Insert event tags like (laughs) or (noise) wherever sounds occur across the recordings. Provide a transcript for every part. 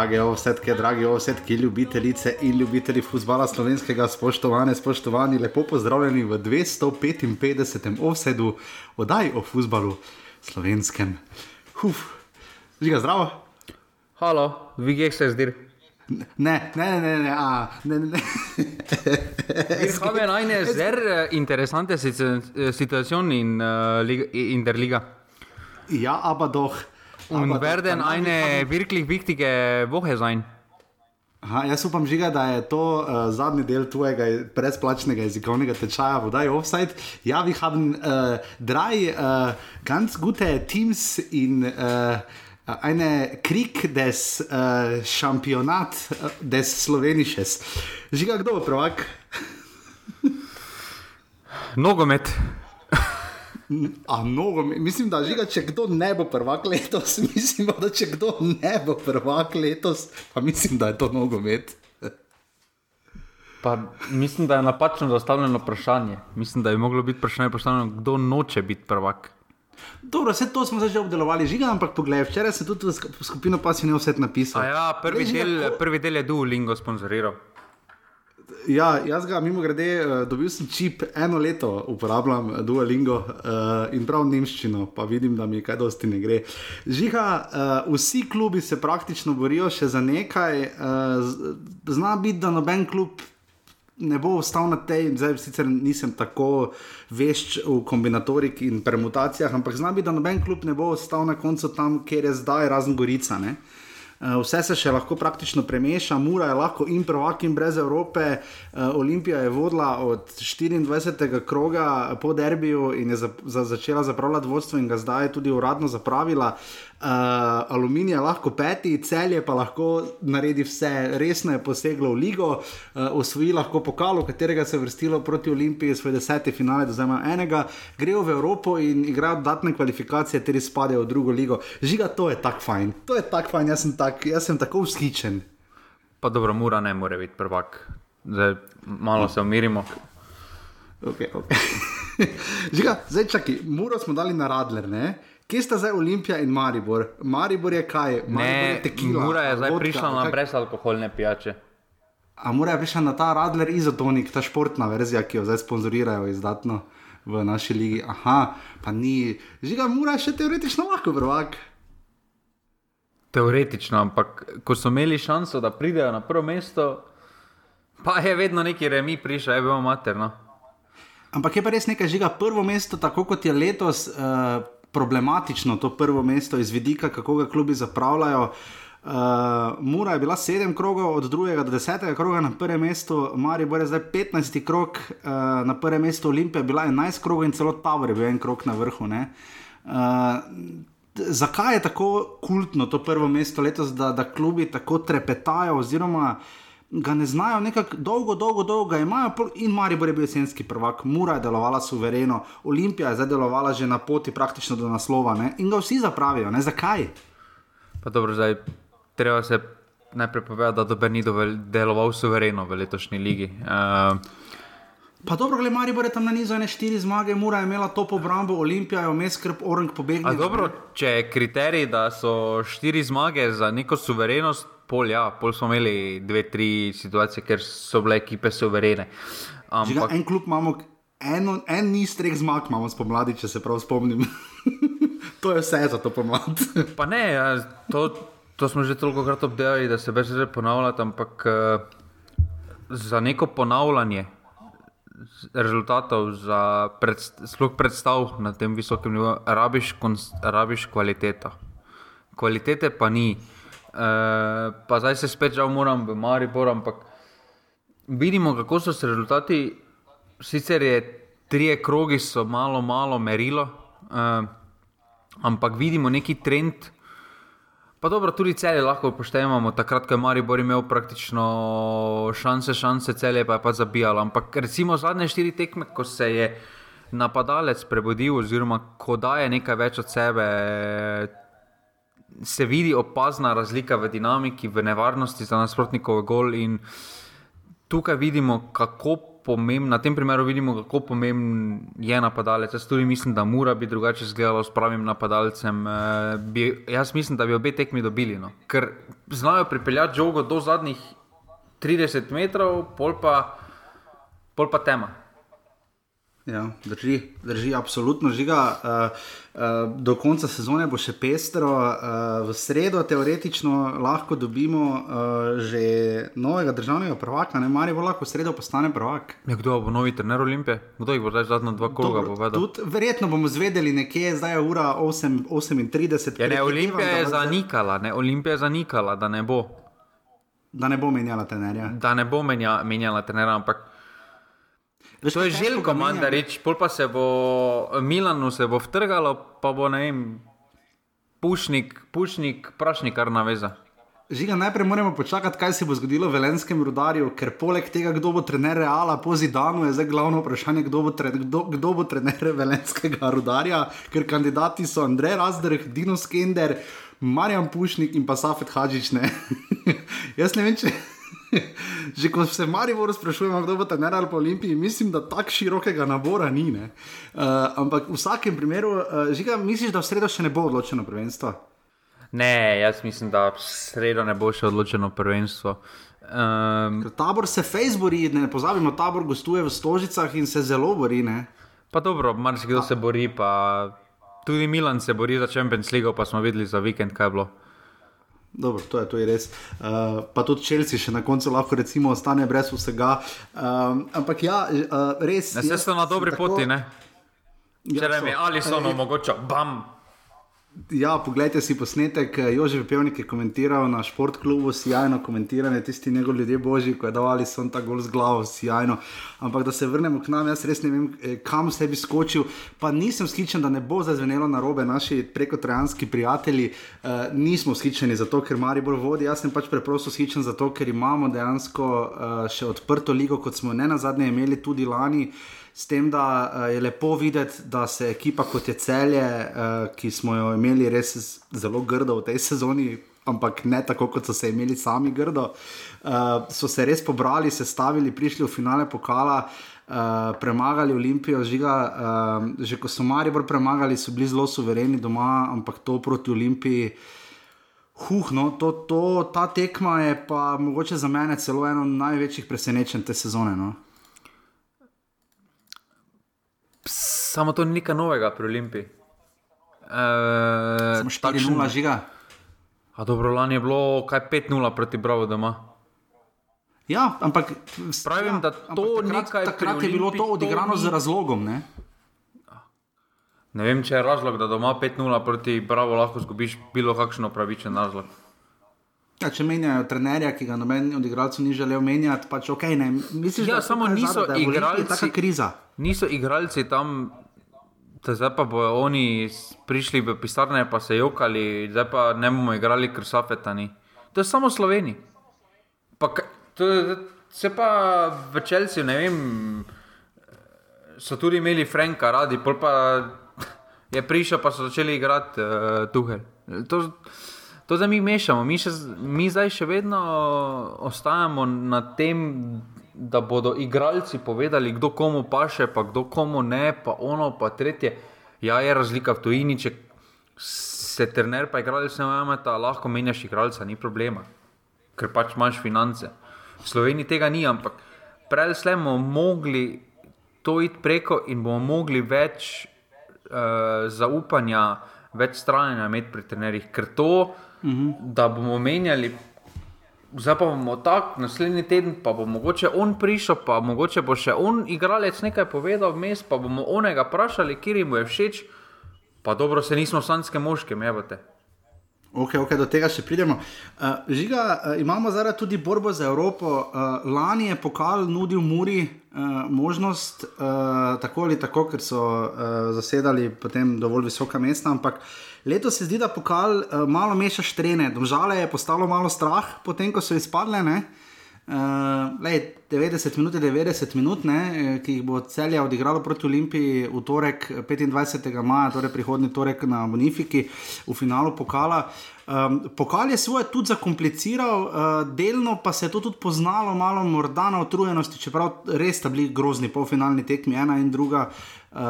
Drage ovsetke, dragi ovsetke, ljubitelice in ljubitelji futbola slovenskega, spoštovane, spoštovani, lepo pozdravljeni v 255. ovsedu oddaj o futbalu slovenskem. Huf, žiga zdravo. Halo, vi geh se zdi. Ne, ne, ne, ne, ne, a, ne, ne. ne. (laughs) Wir haben eine sehr äh, interessante Situ- äh, Situation in äh, Liga, in der Liga. Ja, aber doch. Und aber werden danach eine haben- wirklich wichtige Woche sein. Aha, jaz upam, žiga, da je to uh, zadnji del tvojega brezplačnega jezikovnega tečaja, vodaj offside. Ja, vi haben uh, drei uh, ganz gute Teams in uh, eine Krieg des uh, Championat uh, des Slowenisches. Žiga, kdo bo prvak? Nogomet. A mnogo, mislim, da žiga, če kdo ne bo prvak letos, (laughs) mislim, da če kdo ne bo prvak letos, pa mislim, da je to nogomet. Pa mislim, da je napačno zastavljeno vprašanje. Mislim, da je moglo biti vprašanje postavljeno, kdo noče biti prvak. Dobro, vse to smo že obdelovali, žiga, ampak poglej, včeraj sem tudi v sk- v skupino Passion vse napisal. A ja, prvi Glej, Žiga, del, ko- prvi del je Duolingo sponzoriral. Ja, jaz ga mimo grede, uh, dobil sem čip, eno leto uporabljam eh, Duolingo uh, in prav nemščino, pa vidim, da mi kaj dosti ne gre. Žiga, uh, vsi klubi se praktično borijo še za nekaj, uh, zna biti, da noben klub ne bo ostal na tej, zdaj sicer nisem tako vešč v kombinatoriki in permutacijah, ampak zna biti, da noben klub ne bo ostal na koncu tam, kjer je zdaj, razen Gorica. Ne? Eh, Vse se še lahko praktično premeša, Mura je lahko in prvak in brez Evrope. Eh, Olimpija je vodila od 24. kroga po derbiju in je za, za začela zapravljati vodstvo in ga zdaj tudi uradno zapravila. Uh, aluminij je lahko peti, celje pa lahko naredi vse, resno je poseglo v ligo, uh, osvoji lahko pokal, v katerega se je vrstilo proti Olimpiji, svoj deseti finale, do zdaj ima enega, grejo v Evropo in igrajo dodatne kvalifikacije, ter izpadejo v drugo ligo. Žiga, to je tako fajn, to je tako fajn, jaz sem, tak, jaz sem tako vzhičen. Pa dobro, Mura ne more biti prvak. Zdaj malo se umirimo. Okay, okay. (laughs) Žiga, zdaj čakaj, Muro smo dali na Radler, ne? Kje sta zdaj Olimpija in Maribor? Maribor je kaj? Maribor Ne, je tekila, Mura je zdaj vodka, prišla na kaj- brezalkoholne pijače. A mora je prišla na ta Radler izotonik, ta športna verzija, ki jo zdaj sponzorirajo izdatno v naši ligi. Aha, pa ni. Žiga, mora je še teoretično lahko prvak. Teoretično, ampak ko so imeli šanso, da pridejo na prvo mesto, pa je vedno neki remi prišel, je bilo materno. Ampak je pa res nekaj žiga, prvo mesto, tako kot je letos uh, problematično, to prvo mesto iz vidika, kako ga klubi zapravljajo. Uh, Mura je bila sedem krogov, od drugega do desetega kroga na prvem mestu, Maribor je zdaj 15 krog, uh, na prvem mestu Olimpija je bila 11 krogov in celo Tower je bil en krog na vrhu. ne. Uh, zakaj je tako kultno to prvo mesto letos, da, da klubi tako trepetajo, oziroma ga ne znajo nekako dolgo, dolgo, dolgo ga imajo, in Maribor je bil jesenski prvak, Mura je delovala suvereno, Olimpija je zdaj delovala že na poti praktično do naslova ne? in ga vsi zapravijo. Ne? Zakaj? Pa dobro, zdaj treba se najprej povedati, da dober ni dovolj deloval suvereno v letošnji ligi. Uh, Pa dobro, gled, Maribor je tam na nizu ene štiri zmage, Mura je imela top obrambo, Olimpija je vmes skrb, Orang pobegnil. Dobro, če je kriterij, da so štiri zmage za neko suverenost, pol ja, pol smo imeli dve, tri situacije, ker so bile ekipe suverene. Žiga, Ampak en klub imamo, eno, en niz treh zmag imamo spomladi, če se prav spomnim. (laughs) to je vse za to pomlad. (laughs) pa ne, ja, to, to smo že toliko krat obdelali, da se več že ponavljati, ampak uh, za neko ponavljanje rezultatov, za predst sploh predstav na tem visokem nivoju, rabiš, rabiš kvaliteto. Kvalitete pa ni. Uh, pa zdaj se spet žal moram v Maribor, ampak vidimo, kako so se rezultati. Sicer je trije krogi, so malo, malo merilo, uh, ampak vidimo neki trend. Pa dobro, tudi celje lahko upoštevamo, takrat, ko je Maribor imel praktično šanse, šanse, celje pa je pa zabijalo. Ampak recimo zadnje štiri tekme, ko se je napadalec prebudil, oziroma ko daje nekaj več od sebe, se vidi opazna razlika v dinamiki, v nevarnosti za nasprotnikov gol. In tukaj vidimo, kako pomemben, na tem primeru vidimo, kako pomemben je napadalec. Jaz tudi mislim, da mora biti drugače zgledalo s pravim napadalcem. E, bi, jaz mislim, da bi obe tekmi dobili, no. ker znajo pripeljati žogo do zadnjih 30 metrov, pol pa, pol pa tema. Ja, drži, drži, absolutno žiga. Uh, uh, do konca sezone bo še pestro. Uh, v sredo, teoretično, lahko dobimo uh, že novega državnega prvaka, ne mari bo lahko v sredo postane prvak. Ja, kdo bo novi trener Olimpije? Kdo jih bo zdaj zadnja dva koga povedal? Verjetno bomo zvedeli nekje, zdaj je ura 8:38. Ja, ne, Olimpija je zanikala, ne, Olimpija je zanikala, da ne bo. Da ne bo menjala trenerja. Da ne bo menja, menjala trenerja, ampak. Veš, to je željko, manj reči, pol pa se bo Milano se bo vtrgalo, pa bo ne vem, pušnik, pušnik, prašnik kar naveza. Žiga, najprej moramo počakati, kaj se bo zgodilo v Velenskem rudarju, ker poleg tega, kdo bo trener Reala po zidanu, je zdaj glavno vprašanje, kdo bo, tre, kdo, kdo bo trener (laughs) Velenskega rudarja, ker kandidati so Andrej Razdrh, Dino Skender, Marjan Pušnik in pa Safet Hadžič. (laughs) Jaz ne vem, če. (laughs) Že ko se Marijo sprašujemo, kdo bo ta general po Olimpiji, mislim, da tako širokega nabora ni. Uh, ampak v vsakem primeru, uh, žiga, misliš, da v sredo še ne bo odločeno prvenstvo? Ne, jaz mislim, da v sredo ne bo še odločeno prvenstvo. Um, tabor se fejs bori, ne pozabimo, tabor gostuje v Stožicah in se zelo bori. Ne? Pa dobro, marsikdo se bori, pa tudi Milan se bori za Champions League, pa smo videli za vikend, kaj je bilo. Dobro, to je, to je res. Uh, pa tudi Chelsea še na koncu lahko recimo, ostane brez vsega. Um, ampak ja, uh, res. Ne, ste na dobri tako... poti, ne? Ja, Če rečem, ali so no mogoče, bam. Ja, poglejte si posnetek, Jožef Pevnik je komentiral na športklubu, sjajno komentiranje, tisti njegov ljudje božji, ko je dal ali so ta gol z glavo, sjajno. Ampak da se vrnemo k nam, jaz res ne vem, eh, kam se bi skočil. Pa nisem skičen, da ne bo zazvenelo na robe, naši prekotrajanski prijatelji uh, nismo skičeni zato, ker Mari bolj vodi. Jaz sem pač preprosto skičen zato, ker imamo dejansko uh, še odprto ligo, kot smo ne na zadnje imeli tudi lani. S tem, da uh, je lepo videti, da se ekipa kot je celje, uh, ki smo jo imeli res zelo grdo v tej sezoni, ampak ne tako, kot so se imeli sami grdo, uh, so se res pobrali, se stavili, prišli v finale pokala. Uh, premagali Olimpijo, žiga, uh, že ko so Marijo premagali, so bili zelo suvereni doma, ampak to proti Olimpiji, huh, no, to, to, ta tekma je pa mogoče za mene celo eno največjih presenečenj te sezone. No. Samo to ni nekaj novega pri Olimpiji. E, Samo 4-0 žiga. A dobro, lani je bilo kaj 5-0 proti Bravo doma. Ja, ampak pravim, ja, da to nekaj. Takrat je bilo to odigrano z razlogom. Ne? ne vem, če je razlog, da doma 5-0 proti Bravo lahko zgubiš bilo kakšno pravičen razlog. Ja, če menjajo trenerja, ki ga noben od igralcev ni želel menjati, pač ok. Ne. Misliš, ja, da samo niso zada, igralci. Taka kriza. Niso igralci tam, zdaj pa bojo oni prišli v pisarne, pa se jokali, zdaj pa ne bomo igrali, ker so afetani. To je samo Sloveniji. Se pa v Čelsi, ne vem, so tudi imeli Franka radi, pol pa je prišel, pa so začeli igrati uh, tuhel. To, To zdaj mi mešamo, mi, še, mi zdaj še vedno ostajamo na tem, da bodo igralci povedali, kdo komu paše, pa kdo komu ne, pa ono, pa tretje. Ja, je razlika v tujini, če se trener pa igralec ne vajameta, lahko menjaš igralca, ni problema, ker pač imaš finance. V Sloveniji tega ni, ampak prej smo mogli to iti preko in bomo mogli več uh, zaupanja, več stranja imeti pri trenerjih, ker to -hmm. da bomo menjali. Zdaj pa bomo tako, naslednji teden pa bo mogoče on prišel, pa mogoče bo še on igralec nekaj povedal vmes, pa bomo onega vprašali, kje jim je všeč. Pa dobro, se nismo slanske moške, mevate. Ok, ok, do tega še pridemo. Uh, žiga, uh, imamo zdaj tudi borbo za Evropo. Uh, lani je pokal nudil Muri uh, možnost, uh, tako ali tako, ker so uh, zasedali potem dovolj visoka mesta, ampak letos se zdi, da pokal uh, malo meša štrene. Domžale je postalo malo strah, potem ko so izpadle. Ne? Uh, lej, 90 minut je 90 minut, ne, eh, ki jih bo celje odigralo proti Olimpiji v torek 25. maja, torej prihodnji torek na Bonifiki v finalu pokala. Um, pokal je svoje tudi zakompliciral, uh, delno pa se je to tudi poznalo, malo morda na utrujenosti, čeprav res sta bili grozni polfinalni tekmi, ena in druga, uh,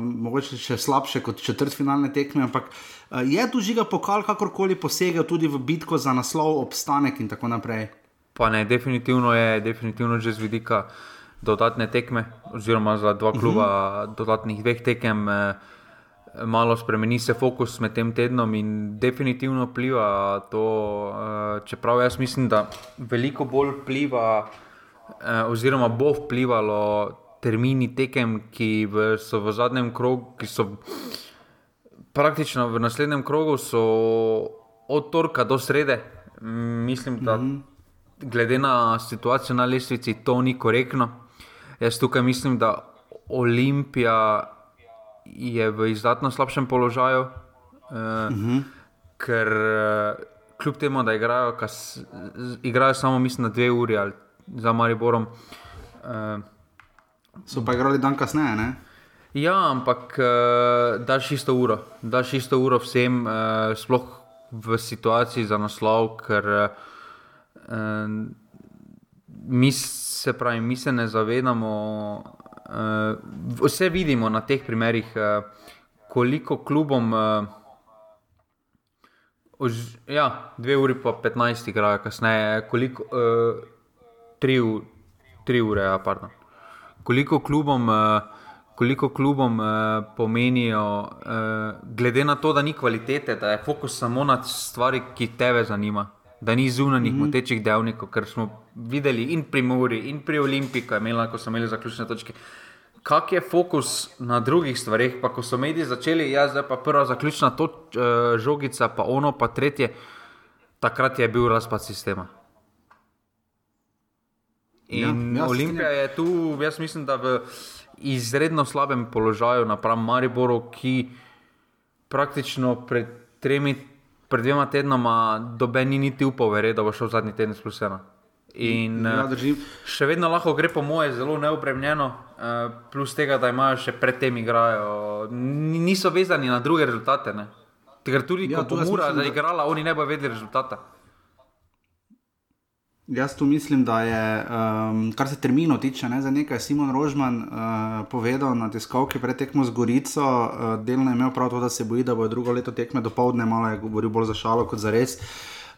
mogoče še slabše kot četrtfinalne tekme, ampak uh, je tu žiga pokal kakorkoli posegel tudi v bitko za naslov, obstanek in tako naprej. Pa ne, definitivno je, definitivno že z vidika dodatne tekme, oziroma za dva kluba, uh -huh. dodatnih dveh tekem, eh, malo spremeni se fokus med tem tednom in definitivno pliva to. Eh, čeprav jaz mislim, da veliko bolj pliva, eh, oziroma bo vplivalo termini tekem, ki v, so v zadnjem krogu, ki so praktično v naslednjem krogu, so od torka do srede. Mislim, da. -huh glede na situacijo na lestvici, to ni korektno. Jaz tukaj mislim, da Olimpija je v izdatno slabšem položaju, eh, uh -huh. ker eh, kljub temu, da igrajo, kas, igrajo samo mislim, na dve uri ali za Mariborom. Eh, so pa igrali dan kasneje. Ne? Ja, ampak uh, daš isto uro, daš isto uro vsem, uh, sploh v situaciji za naslov, ker uh, Uh, mi se pravi, mi se ne zavedamo, uh, vse vidimo na teh primerih, uh, koliko klubom. Uh, Ož, ja, dve uri pa 15 igrajo, kasneje, koliko, uh, tri, tri ure, ja, pardon. Koliko klubom, uh, koliko klubom uh, pomenijo, uh, glede na to, da ni kvalitete, da je fokus samo na stvari, ki tebe zanimajo da ni zunanjih mm -hmm. motečih dejavnikov, kar smo videli in pri Muri, in pri Olimpiji, ko so imeli zaključne točke. Kak je fokus na drugih stvareh, pa ko so mediji začeli, ja, zdaj pa prva zaključna toč, uh, žogica, pa ono, pa tretje, takrat je bil razpad sistema. In ja, Olimpija je tu, jaz mislim, da v izredno slabem položaju napram Mariboru, ki praktično pred tremi pred dvema tednoma doben ni niti upal, verjeti, da bo šel zadnji teden plus ena. In ja, eh, še vedno lahko gre po moje zelo neopremljeno, uh, plus tega, da imajo še predtem igrajo, niso vezani na druge rezultate. Ne? Ker tudi, ja, ko bo Mura zaigrala, da... oni ne bodo vedeli rezultata. Jaz tu mislim, da je, um, kar se termino tiče, ne, za nekaj Simon Rožman uh, povedal na tiskovki pred tekmo z Gorico. Uh, delno je imel prav to, da se boji, da bo drugo leto tekme do povdne, malo je govoril bolj za šalo kot za res.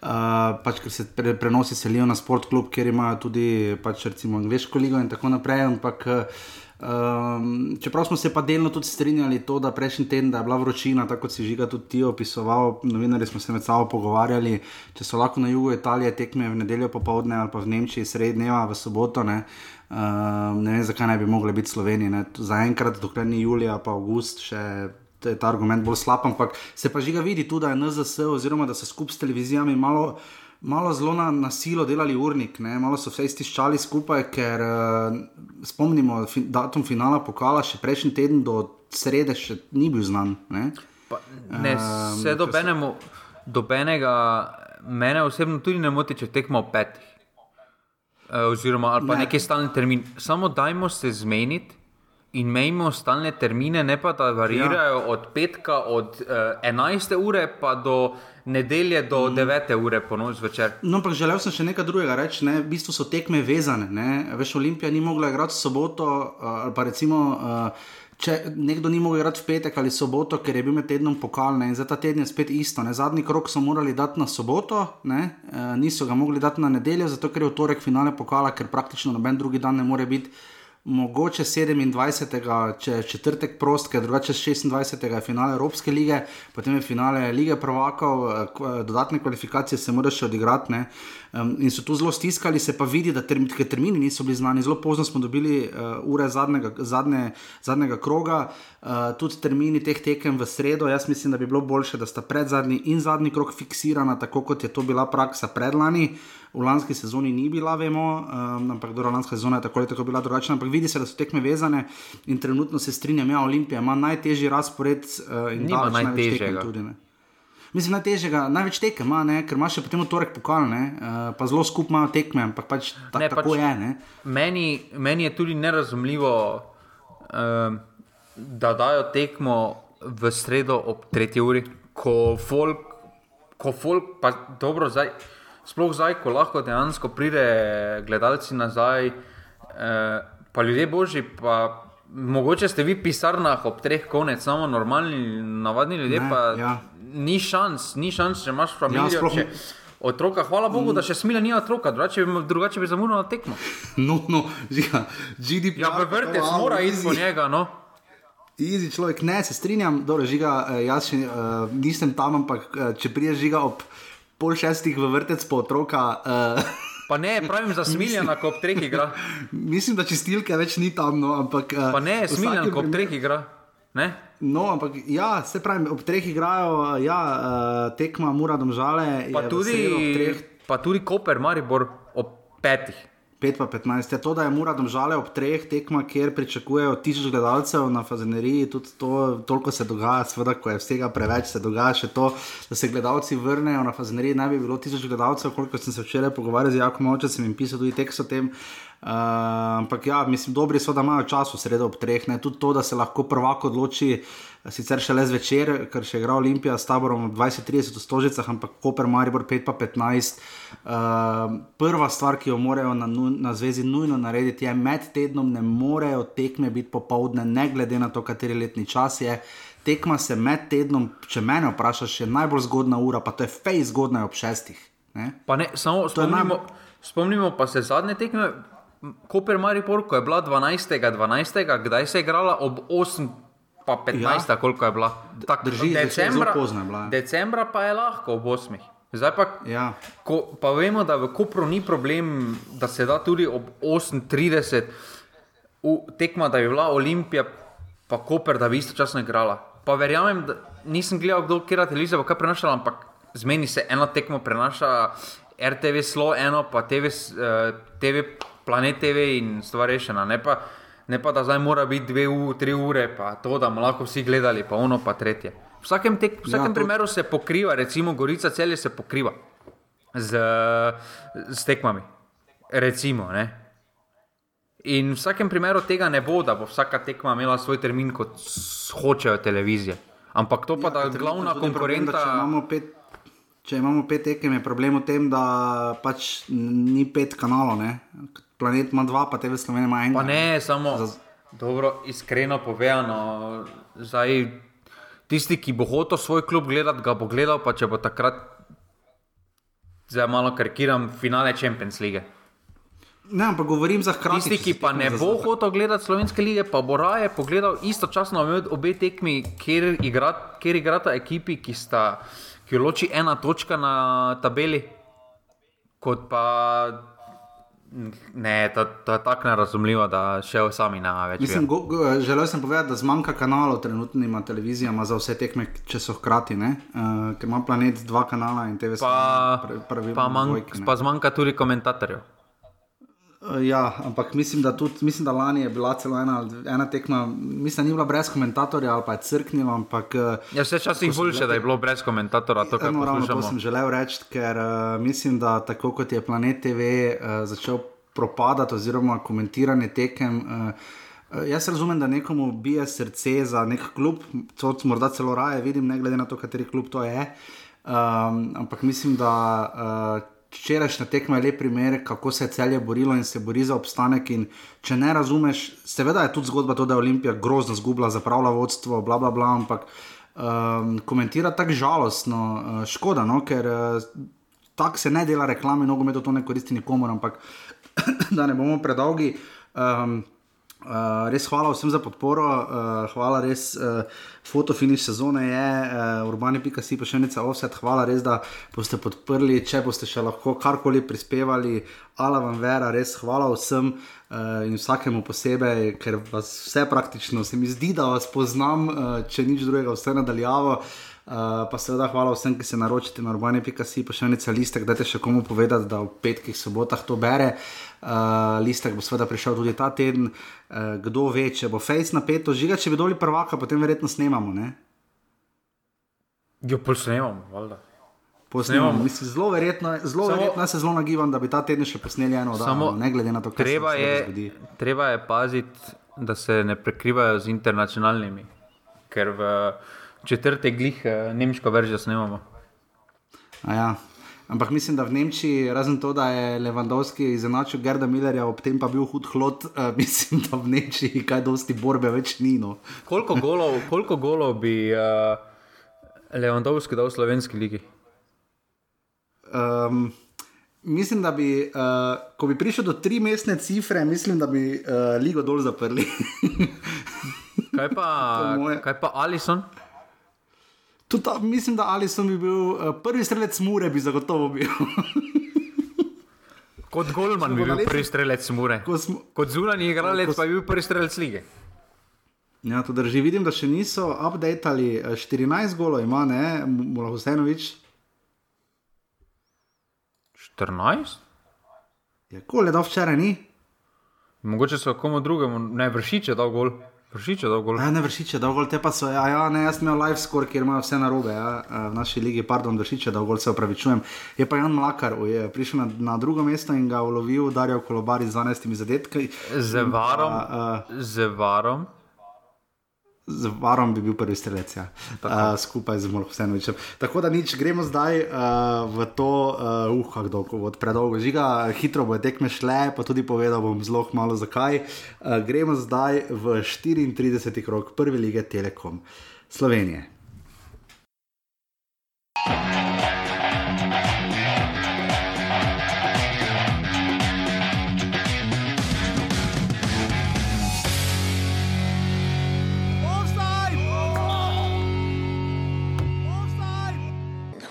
Uh, pač, ker se pre, prenosi selijo na sport klub, kjer imajo tudi pač, recimo, angliško ligo in tako naprej. Ampak, uh, Um, čeprav smo se pa delno tudi strinjali, to, da prejšnji teden da je bila vročina, tako kot si žiga tudi ti opisoval, novinari smo se med sabo pogovarjali, če so lahko na jugu Italije tekme v nedeljo popovdne ali pa v Nemčiji srednjeva v soboto. Ne, um, ne vem, zakaj ne bi mogli biti Sloveniji. Zaenkrat, dokler ni Julija, pa August, še je ta argument bolj slab, ampak se pa žiga vidi tudi, da je NZS oziroma da se skupaj s televizijami malo malo zelo na, na silo delali urnik, ne? malo so vse stiščali skupaj, ker uh, spomnimo, fi, datum finala pokala še prejšnji teden do srede še ni bil znan. Ne, pa, ne um, se dobenemo, dobenega, mene osebno tudi ne moti, če tekmo petih. Uh, oziroma, ali pa ne. neki stalni termin. Samo dajmo se zmeniti, in imamo stalne termine, ne pa da varirajo ja. od petka, od uh, eh, 11. ure pa do nedelje, do mm. 9. ure po noč zvečer. No, ampak želel sem še nekaj drugega reči. Ne? V bistvu so tekme vezane. Ne? Veš, Olimpija ni mogla igrati soboto uh, ali pa recimo. Uh, Če nekdo ni mogel igrati v petek ali soboto, ker je bil med tednom pokalne in za ta teden je spet isto. Ne? Zadnji krok so morali dati na soboto, e, niso ga mogli dati na nedeljo, zato ker je v torek finale pokala, ker praktično noben drugi dan ne more biti mogoče 27. če četrtek prost, ker drugače 26. je finale Evropske lige, potem je finale lige prvakov, eh, dodatne kvalifikacije se moraš še odigrati. Ne? In so tu zelo stiskali, se pa vidi, da term, termini niso bili znani. Zelo pozno smo dobili uh, ure zadnjega, zadnje, zadnjega kroga, uh, tudi termini teh tekem v sredo. Jaz mislim, da bi bilo bolje, da sta pred zadnji in zadnji krok fiksirana, tako kot je to bila praksa predlani. V lanski sezoni ni bila, vemo, um, ampak do lanske sezone je tako ali tako bila drugačna. Ampak vidi se, da so tekme vezane in trenutno se strinjam, ja, Olimpija ima najtežji razpored uh, in ima najtežjega. Tudi, Mislim, najtežjega, največ tekem ima, ne? ker imaš še potem torek pokal, ne? uh, pa zelo skupaj imajo tekme, ampak pač tak, Ne, tako pač- je. Ne? Meni, meni je tudi nerazumljivo, um, da dajo tekmo v sredo ob 3. uri, ko folk, ko folk pa dobro zdaj, sploh zdaj, ko lahko dejansko pride gledalci nazaj, uh, pa ljudje božji, pa mogoče ste vi v pisarnah ob treh konec, samo normalni, navadni ljudje, Ne, pa ja. ni šans, ni šans, če imaš familijo. sploh- če, Otroka, hvala Bogu, da še smila ni otroka, drugače bi, drugače bi zamudila tekmo. (laughs) No, no, žiga, GDP. Ja, vrtec mora iti po njega. No. Easy človek, ne, se strinjam, dobro, žiga, eh, jaz še uh, nisem tam, ampak uh, če priješ žiga ob pol šestih v vrtec po otroka, uh, Pa ne, pravim za (laughs) smiljana, ko ob treh igra. mislim, da čistilke več ni tam, no, ampak. Uh, Pa ne, smiljan, ko ob treh igra. Ne? No, ampak ja, se pravi, ob treh igrajo, ja, uh, tekma, mora domžale. Pa, tudi, treh, pa tudi Koper, Maribor ob petih. 5 pa 15. Je to, da je Mura domžale ob treh tekmah, kjer pričakujejo tisoč gledalcev na Fazeneriji, tudi to, toliko se dogaja, seveda, ko je vsega preveč, se dogaja še to, da se gledalci vrnejo na Fazeneriji. Naj bi bilo tisoč gledalcev, koliko sem se včeraj pogovarjal z Jakom Ovčem, sem jim pisal tudi tekst o tem. Uh, ampak ja, mislim, dobri so, da imajo čas v sredo ob treh, ne tudi to, da se lahko prvak odloči. Sicer še le zvečer, ker še igra Olimpija s taborom ob 20-30 v Stožicah, ampak Koper, Maribor 5 pa 15. Uh, prva stvar, ki jo morajo na, na zvezi nujno narediti, je med tednom ne morejo tekme biti popovdne, ne glede na to, kateri letni čas je. Tekma se med tednom, če mene vprašaš, je najbolj zgodna ura, pa to je fej zgodna ob šestih. Ne? Pa ne, samo spomnimo, spomnimo pa se zadnje tekme. Koper Maribor, ko je bila 12. 12. kdaj se je igrala ob 8. Pa 15. Ja. koliko je bila? Tak, Drži, pozno je bila, ja. Decembra pa je lahko ob 8. Zdaj pa, Ja. ko, pa vemo, da v Kopru ni problem, da se da tudi ob 38 v- tekma, da bi bila Olimpija, pa Koper, da bi istočasno igrala. Pa verjamem, da nisem gledal, kdo kera televizija bo kaj prenašala, ampak zmeni se eno tekmo prenaša RTV Slo, eno pa TV, s- eh, TV Planet TV in stvar rešena. Ne pa, ne pa da zdaj mora biti dve, u, tri ure, pa to, da bomo lahko vsi gledali, pa ono pa tretje. V vsakem, tek, v vsakem Ja, to- primeru se pokriva, recimo Gorica celje se pokriva z, z tekmami. Recimo, ne. In v vsakem primeru tega ne bo, da bo vsaka tekma imela svoj termin, kot hočejo televizije. Ampak to pa, ja, da Tudi- glavna tudi problem, da konkurenta. Če imamo pet, če imamo pet tekem, je problem v tem, da pač ni pet kanalov. Ne? Planet ima dva, pa TV Slovenija ima enega. Pa ne, samo Za- dobro, iskreno povedano. Zdaj, tisti, ki bo hotel svoj klub gledati, ga bo gledal, pa če bo takrat, zdaj malo karikiram, finale Champions League. Ne, ampak govorim za hkrati. Tisti, ki pa ne bo hotel gledati slovenske lige, pa bo raje pogledal istočasno obe tekmi, kjer, igra, kjer igrata ekipi, ki sta, ki jo loči ena točka na tabeli, kot pa. Ne, to, to je tako nerazumljivo, da še sami ne več. Mislim, go, go, želel sem povedati, da zmanjka kanalov trenutnima televizijama za vse tekme, če so hkrati. Uh, ker ima planet dva kanala in TV Pa, pravilno pa, manj, dvojke, ne. pa zmanjka tudi komentatorjev. Uh, Ja, ampak mislim, da tudi, mislim, da lani je bila celo ena, ena tekma, mislim, da ni bila brez komentatorja ali pa je crknila, ampak uh, Ja, vse časih boljše, da je bilo brez komentatora, to, Eno ravno to sem želel reči, ker uh, mislim, da tako kot je Planet TV uh, začel propadati, oziroma komentiranje tekem. Uh, jaz razumem, da nekomu bije srce za nek klub, to morda celo raje vidim, ne glede na to, kateri klub to je. Um, ampak mislim, da uh, včerajšnja tekma je lep primer, kako se je celje borilo in se bori za obstanek. In če ne razumeš, seveda je tudi zgodba to, da je Olimpija grozno zgubila, zapravlja vodstvo, bla bla bla, ampak um, komentira tako žalostno, uh, škoda, no, ker uh, tako se ne dela reklame, nogomet to ne koristi nikomor, ampak (clears throat) da ne bomo predolgi. Um, Uh, res hvala vsem za podporo, uh, hvala res. Uh, Fotofiniš sezone je, uh, urbani.si pa še enica offset, hvala res, da boste podprli, če boste še lahko karkoli prispevali, ala vam vera, res hvala vsem uh, in vsakemu posebej, ker vas vse praktično se mi zdi, da vas poznam, uh, če nič drugega, vse nadaljavo. Uh, pa seveda hvala vsem, ki se naročite na urbani.si, pa še enica listek, dajte še komu povedati, da v petkih, sobotah to bere. Uh, listek bo seveda prišel tudi ta teden. Uh, kdo ve, če bo Face napeto, žiga, če bi doli prvaka, potem verjetno snemamo. Ne? Jo, pol snemam, valjda. Posnemamo. Snemamo. Mislim, zelo verjetno, zelo Samo- verjetno se zelo nagibam, da bi ta teden še posneli eno oddajo, Samo ne glede na to, kaj Treba se je, zgodi. treba je paziti, da se ne prekrivajo z internacionalnimi, ker v četrtek glih eh, nemško verzijo snemamo. A Ja. Ampak mislim, da v Nemčiji, razen to, da je Levandovski izenačil Gerda Millerja, ob tem pa bil hud hlod, uh, (laughs) mislim, da v Nemčiji kaj dosti borbe več ni. No. Koliko golov, koliko golov bi uh, Levandovski dal v slovenski ligi? Um, mislim, da bi, uh, ko bi prišel do tri mestne cifre, mislim, da bi uh, ligo dol zaprli. (laughs) Kaj pa, kaj pa Alison? Tudi, ta- mislim, da Alison bi bil uh, prvi strelec Mure, bi zagotovo bil. (laughs) Kot Golman bi bil prvi strelec Mure. Ko smo- Kot zunanji igralec pa je bil prvi strelec lige. ja, to drži. Vidim, da še niso updatali. eh, 14 golov ima, ne, Mula Husenovič. 14? Ja, ko le da včeraj ni. Mogoče so komu drugemu, ne vršič je dal gol. Vršič je dal gol. Ja, ne vršiče, dolgo te pa so. Ja, ja, ne, jaz sem imel live score, kjer imajo vse narobe. Ja, eh, v naši ligi, pardon, vršiče, dolgo se opravičujem. Je pa Jan Mlakar je prišel na, na drugo mesto in ga ulovil, Darijo Kolobari z 12 zadetki. Z varom, Pa, z varom. Z varom bi bil prvi strelec, ja. uh, skupaj z Morhusenovičem. Tako da nič, gremo zdaj uh, v to, uh, uh kako dolgo, od predolgo žiga, hitro bo tekme šle, pa tudi povedal bom zelo malo zakaj. Uh, gremo zdaj v 34. krok prve lige Telekom Slovenije.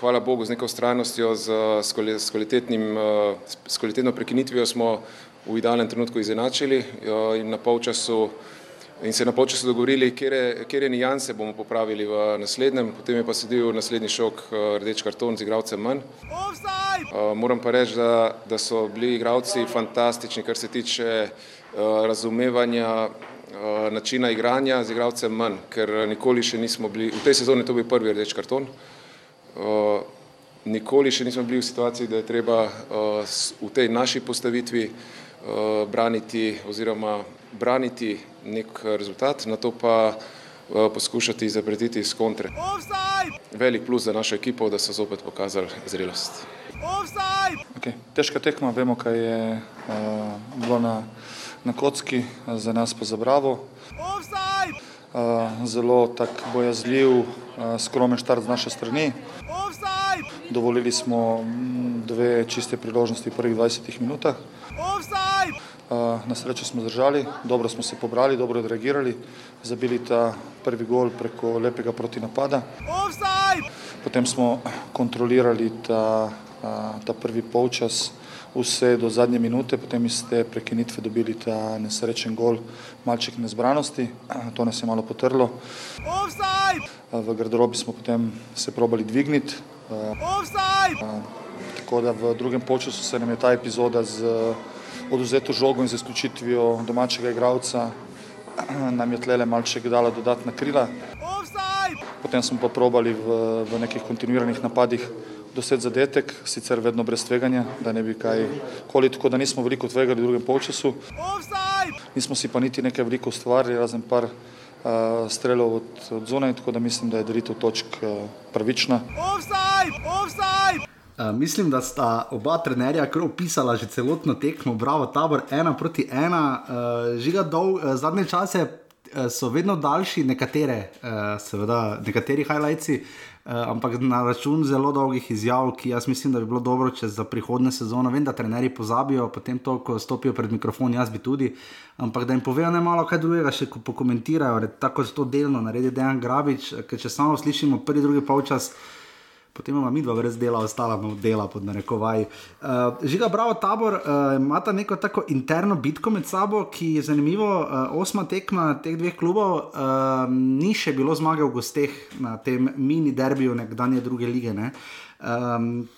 Hvala Bogu, z neko ustrajnostjo, z, s, s, kvalitetnim, eh, s kvalitetno prekinitvijo smo v idealnem trenutku izenačili eh, in, na polčasu, in se na polčasu dogovorili, kere, kere nijanse bomo popravili v naslednjem, potem je pa sledil naslednji šok, eh, rdeč karton z igralcem manj. Moram pa reči, da, da so bili igravci fantastični, kar se tiče razumevanja načina igranja z igravcem manj, ker nikoli še nismo bili, v tej sezoni to bil prvi rdeč karton. Uh, nikoli še nismo bili v situaciji, da je treba s- v tej naši postavitvi uh, braniti oziroma braniti nek rezultat, na to pa poskušati zapretiti iz kontre. Velik plus za našo ekipo, da so zopet pokazali zrelost. Okay. Težka tekma, vemo, kaj je uh, bilo na, na kocki, za nas pa za bravo. Uh, zelo tak bojazljiv, uh, skromen štart z naše strani. Dovolili smo mm, dve čiste priložnosti v prvih 20 minutah. Uh, na srečo smo zdržali, dobro smo se pobrali, dobro odreagirali, zabili ta prvi gol preko lepega protinapada. Potem smo kontrolirali ta, ta prvi polčas, vse do zadnje minute, potem iz te prekinitve dobili ta nesrečen gol, malček nezbranosti, to nas je malo potrlo. A, V garderobi smo potem se probali dvigniti, tako da v drugem polčasu se nam je ta epizoda z oduzeto žogo in z izključitvijo domačega igralca nam je tlele malček dala dodatna krila. Potem smo pa probali v, v nekih kontinuiranih napadih doseči zadetek, sicer vedno brez tveganja, da ne bi kaj koli, tako da nismo veliko tvegali v drugem polčasu. Nismo si pa niti nekaj veliko ustvarili, razen par uh, strelov od, od zunaj, tako da mislim, da je delitev točk uh, pravična. Uh, mislim, da sta oba trenerja kar opisala že celotno tekmo, bravo, tabor ena proti ena. Uh, žiga dol, uh, zadnje čase uh, so vedno daljši, nekatere, uh, seveda, nekateri highlights, ampak na račun zelo dolgih izjav, ki jaz mislim, da bi bilo dobro, če za prihodne sezone, vem, da trenerji pozabijo, potem to, ko stopijo pred mikrofon, jaz bi tudi, ampak da jim povejo ne malo kaj drugega, še ko pokomentirajo, da tako to delno naredi Dejan Grabič, ker če samo slišimo prvi, drugi polčas. Potem imamo mi dva brez dela, ostala imamo dela pod narekovaj. Uh, žiga, bravo, tabor, uh, imata neko tako interno bitko med sabo, ki je zanimivo. Uh, osma tekma teh dveh klubov, uh, ni še bilo zmage v gosteh na tem mini derbiju nekdanje druge lige. Ne? Um,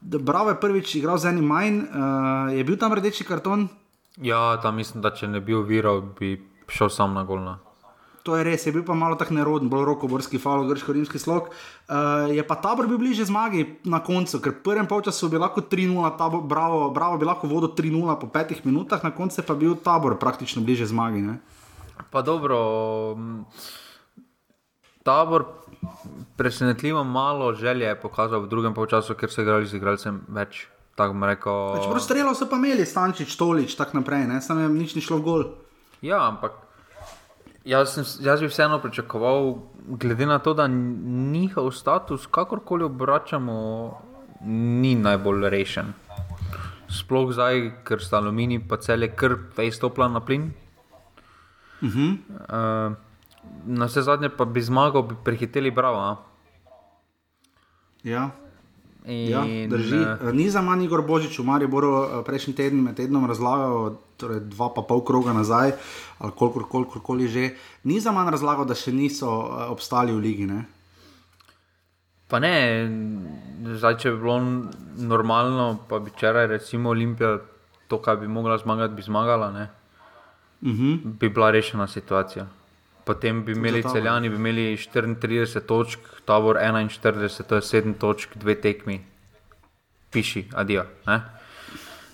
bravo je prvič igral z enim manj, uh, je bil tam rdeči karton. Ja, tam mislim, da če ne bi oviral, bi šel sam na golna. To je res, je bil pa malo tako neroden, bolj rokoborski, falo, grško-rimski slog. Uh, je pa tabor bil bliže zmagi na koncu, ker v prvem polčasu bi lahko 3-0, bravo, bravo bi lahko vodil 3-0 po petih minutah, na koncu pa je bil tabor praktično bliže zmagi. Ne? Pa dobro, tabor presenetljivo malo želje je pokazal v drugem polčasu, ker so igrali z igralcem več. Rekel... Čeprav strelo so pa imeli, stančič, tolič, tako naprej, ne? samo jim nič ni šlo v gol. Ja, ampak jaz, sem, jaz bi vseeno pričakoval, glede na to, da njihov status, kakorkoli obračamo, ni najbolj rešen. Sploh zdaj, ker sta aluminij, pa cel je krp, fejs topla na plin. Uh -huh. uh, na vse zadnje pa bi zmagal, bi prehiteli bravo. Ja. Ja, drži. Uh, Ni za manj Igor Božič, v Mariboru eh, prejšnji teden med tednom razlagal, torej dva pa pol kroga nazaj, ali kolikor koli že. Ni za manj razlagal, da še niso obstali v ligi. Ne? Pa ne, zdaj, če bi bilo normalno, pa bi včeraj, recimo, Olimpija, to, kar bi mogla zmagati, bi zmagala, uh mhm. -huh. bi bila rešena situacija potem bi imeli celjani, bi imeli 34 točk, tabor 41, to je 7 točk, dve tekmi, piši, adijo.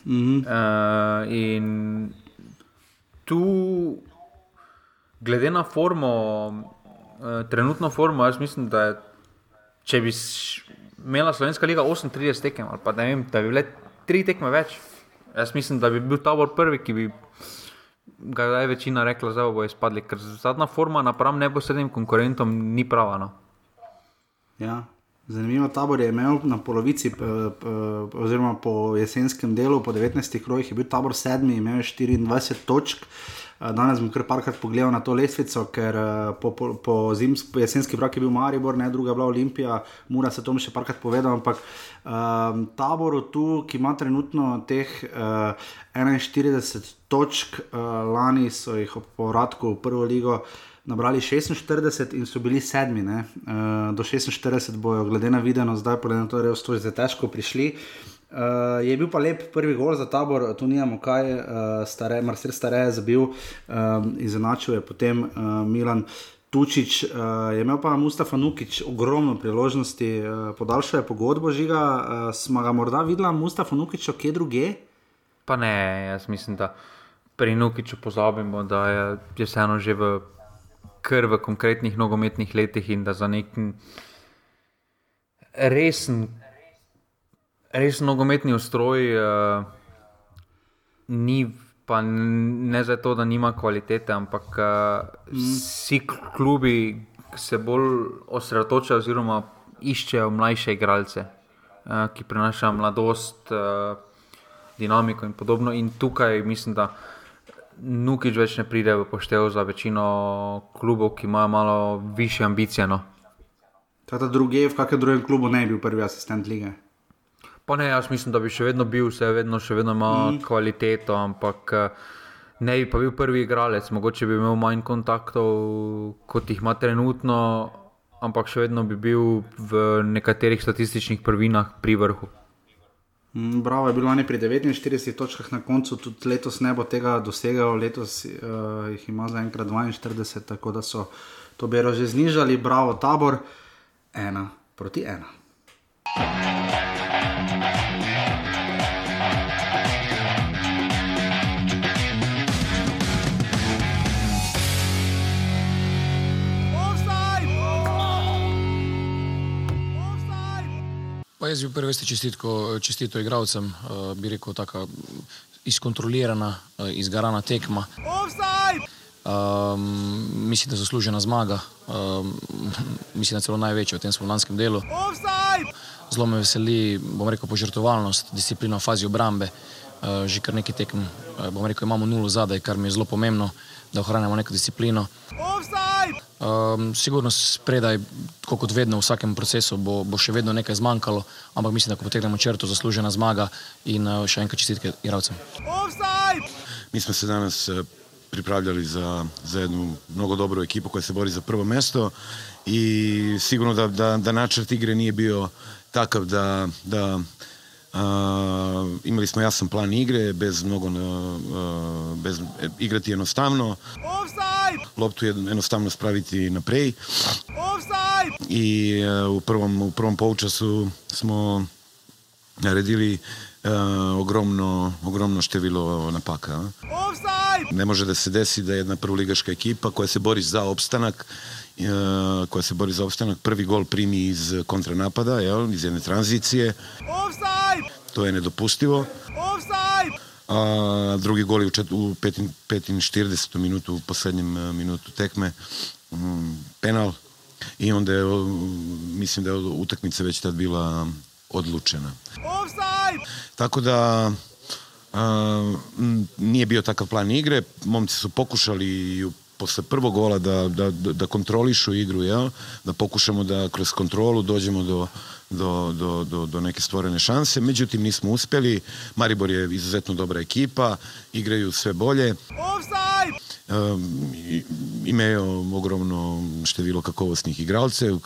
Mm -hmm. uh, in tu, glede na formo, uh, trenutno formo, jaz mislim, da je, če bi imela Slovenska liga 38 tekem, ali pa da, vem, da bi bile 3 tekme več, jaz mislim, da bi bil tabor prvi, ki bi ga je večina rekla, da bo izpadli, ker zadnja forma napram neposrednim konkurentom ni prava. No. Ja. Zanimivo, tabor je imel na polovici, oziroma po jesenskem delu, po 19 krojih, je bil tabor sedmi, imel je 24 točk. Danes bom kar parkrat pogledal na to lestvico, ker po, po, po, po jesenski brak je bil Maribor, ne druga bila Olimpija, mora se to še parkrat povedati. Ampak um, taboru tu, ki ima trenutno teh uh, 41 točk, uh, lani so jih ob povratku v prvo ligo. Nabrali 46 in so bili sedmi, uh, do 46 bojo, glede na videno, zdaj pa je to res težko prišli. Uh, je bil pa lep prvi gol za tabor, tu nijamo kaj, uh, stare, Marcel Stare je zabil, um, izenačil je potem uh, Milan Tučič, uh, je imel pa Mustafa Nukič ogromno priložnosti, uh, podaljšal je pogodbo žiga, uh, smo ga morda videla Mustafa Nukiča kje druge? Pa ne, jaz mislim, da pri Nukiču pozabimo, da je, je vseeno že v krv v konkretnih nogometnih letih in da za nek resen res nogometni ustroj, uh, ni pa ne zato, da nima kvalitete, ampak uh, vsi klubi se bolj osredotočajo oziroma iščejo mlajše igralce, uh, ki prinašajo mladost, uh, dinamiko in podobno. In tukaj mislim, da. Nukič več ne pride v poštev za večino klubov, ki imajo malo više ambicije. No. Tata druge, v kakšnem drugem klubu ne bi bil prvi asistent lige? Pa ne, jaz mislim, da bi še vedno bil, vse vedno, še vedno ima mm. kvaliteto, ampak eh, ne bi pa bil prvi igralec, mogoče bi imel manj kontaktov, kot jih ima trenutno, ampak še vedno bi bil v nekaterih statističnih prvinah pri vrhu. Mm, bravo, je bilo lani pri 49 točkah na koncu, tudi letos ne bo tega dosegel, letos uh, jih ima zaenkrat 42, tako da so to bero že znižali. Bravo, tabor, ena proti ena. Jaz bi prvi vrsti čestitko, čestito igralcem, uh, bi rekel, tako izkontrolirana, uh, izgarana tekma. Um, mislim, da je zaslužena zmaga, um, (laughs) mislim, da celo največja v tem spomladanskem delu. Zelo me veseli, bom rekel, požrtovalnost, disciplina v fazi obrambe. Uh, že kar nekaj tekem, bom rekel, imamo nulo zadaj, kar mi je zelo pomembno, da ohranjamo neko disciplino. Um, sigurno spredaj, kot vedno v vsakem procesu, bo, bo še vedno nekaj zmanjkalo, ampak mislim, da ko potegnemo črto, zaslužena zmaga in uh, še enkrat čestitke igralcem. Mi smo se danes uh, pripravljali za, za jednu mnogo dobru ekipu koja se bori za prvo mesto i sigurno da, da, da načrt igre nije bio takav da, da Uh, imali smo jasan plan igre, bez mnogo, uh, bez igrati jednostavno. Loptu jednostavno spraviti naprej. I uh, u prvom, u prvom poučasu smo naredili uh, ogromno, ogromno število napaka. Ne može da se desi da jedna prvoligaška ekipa koja se bori za opstanak uh, koja se bori za opstanak prvi gol primi iz kontranapada, jel, iz jedne tranzicije. To je nedopustivo. A drugi gol je u, čet, u 45. minutu, u posljednjem uh, minutu tekme, um, penal. I onda je, mislim da je utakmica već tad bila odlučena. Tako da a, nije bio takav plan igre, momci su pokušali posle prvog gola da, da, da kontrolišu igru, jel? da pokušamo da kroz kontrolu dođemo do, do, do, do, do neke stvorene šanse, međutim nismo uspeli, Maribor je izuzetno dobra ekipa, igraju sve bolje. Um, imaju ogromno število kakovostnih igralcev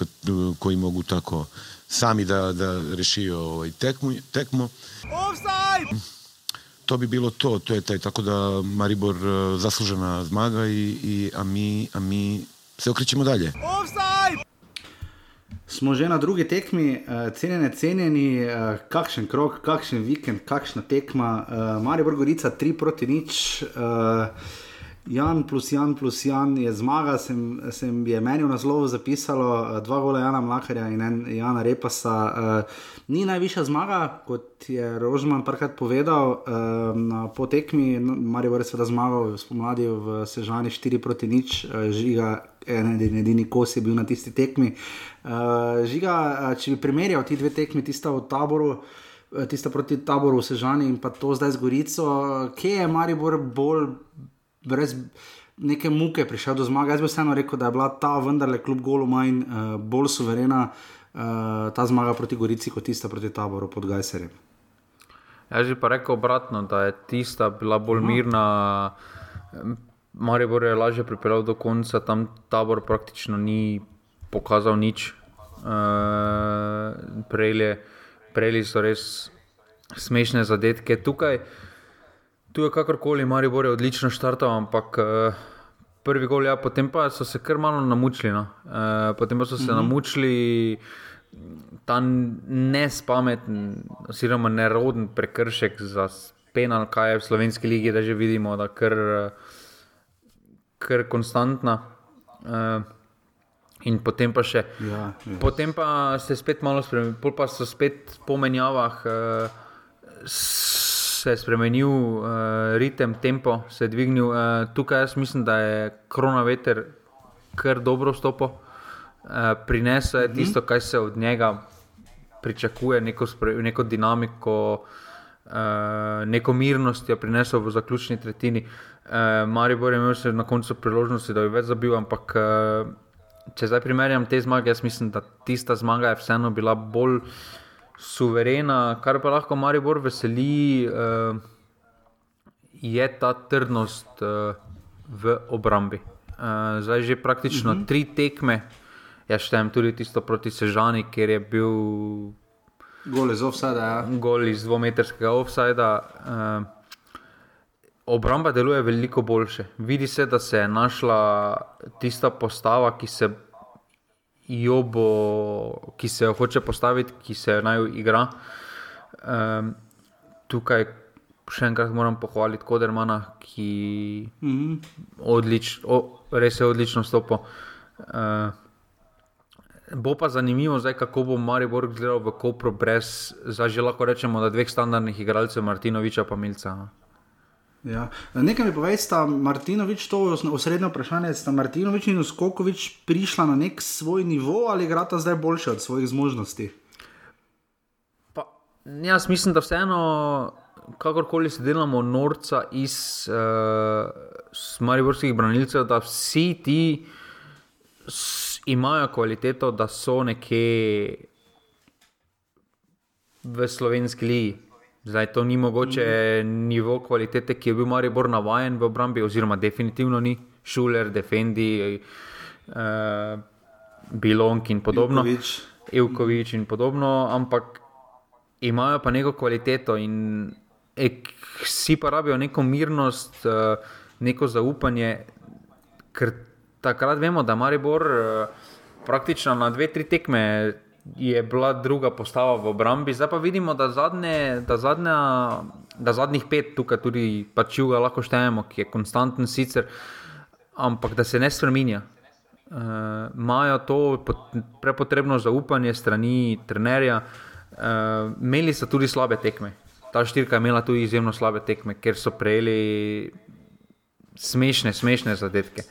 koji mogu tako sami da, da rešijo ovaj tekmu, tekmu. To bi bilo to, to je taj, tako da Maribor uh, zaslužena zmaga i, i, a, mi, a mi se okrećemo dalje. Smo že na drugi tekmi, uh, cenjene, cenjeni, uh, kakšen krok, kakšen vikend, kakšna tekma. Maribor Gorica 3 proti nič. Uh, Jan plus Jan plus Jan je zmaga, sem, sem je meni v naslovu zapisalo, dva gola Jana Mlakarja in en Jana Repasa. Uh, ni najvišja zmaga, kot je Rožman parkrat povedal, uh, na potekmi, Marijo je seveda zmagal spomladi v Sežani 4 proti nič, uh, žiga, en edini kos je bil na tisti tekmi. Uh, žiga, če bi primerjal ti dve tekmi, tista v taboru. Tista proti taboru v Sežani in pa to zdaj z Gorico, kje je Maribor bolj brez neke muke prišel do zmage. Jaz bi vseeno rekel, da je bila ta vendarle kljub golu manj uh, bolj suverena uh, ta zmaga proti Gorici kot tista proti taboru pod Gajserjem. Jaz bi pa rekel obratno, da je tista bila bolj no. mirna. Maribor je lažje pripeljal do konca, tam tabor praktično ni pokazal nič. Uh, prejeli so res smešne zadetke tukaj. Uh, Tu je kakorkoli, Marijo je odlično štartal, ampak uh, prvi gol, ja, potem pa so se kar malo namučili. No. Uh, potem pa so se mm -hmm. namučili ta nespameten, oziroma neroden prekršek za penal, kaj je v slovenski ligi, da že vidimo, da je kar, kar konstantna. Uh, in potem pa še. Ja, potem pa se spet malo spremenili, pa so spet po menjavah. Uh, se je spremenil uh, ritem, tempo se je dvignil. Uh, tukaj jaz mislim, da je korona veter kar dobro stopil. Uh, prinesel je mhm. tisto, kar se od njega pričakuje, neko, neko dinamiko, uh, neko mirnost je prinesel v zaključni tretjini. Uh, Maribor je imel na koncu priložnosti, da bi več zabil, ampak uh, če zdaj primerjam te zmage, jaz mislim, da tista zmaga je vseeno bila bolj suverena, kar pa lahko Maribor veseli, uh, je ta trdnost uh, v obrambi. Uh, zdaj že praktično uh mhm. -huh. tri tekme, jaz štejem tudi tisto proti Sežani, ker je bil. Gol iz offsajda. Ja. Gol iz dvometrskega offsajda. Uh, obramba deluje veliko boljše. Vidi se, da se je našla tista postava, ki se jo bo, ki se jo hoče postaviti, ki se jo naj igra. Um, tukaj še enkrat moram pohvaliti Kodermana, ki mm -hmm. odlič, o, res je odlično stopil. Uh, bo pa zanimivo, zdaj, kako bo Maribor gledal v Kopru, brez, zdaj že lahko rečemo, da dveh standardnih igralcev, Martinoviča in Milca. Ja. Nekaj mi povej, sta Martinovič, to je osrednje vprašanje, sta Martinovič in Skokovič prišla na nek svoj nivo ali igrata zdaj boljše od svojih zmožnosti? Pa, jaz mislim, da vseeno, kakorkoli se delamo norca iz uh, mariborskih branilcev, da vsi ti imajo kvaliteto, da so nekje v slovenski ligi. Zdaj to ni mogoče nivo kvalitete, ki je bil Maribor navaden v obrambi, oziroma definitivno ni. Šuler, Defendi, uh, Bilonk in podobno. Ivkovič in podobno, ampak imajo pa neko kvaliteto in ek, vsi pa rabijo neko mirnost, uh, neko zaupanje, ker takrat vemo, da Maribor uh, praktično na dve, tri tekme je bila druga postava v obrambi, zdaj pa vidimo, da, zadnje, da, zadnja, da zadnjih pet, tukaj tudi pač juga lahko štejemo, ki je konstanten sicer, ampak da se ne spremenja. Uh, imajo to prepotrebno zaupanje strani trenerja, uh, imeli so tudi slabe tekme. Ta štirka je imela tudi izjemno slabe tekme, ker so prejeli smešne, smešne zadetke.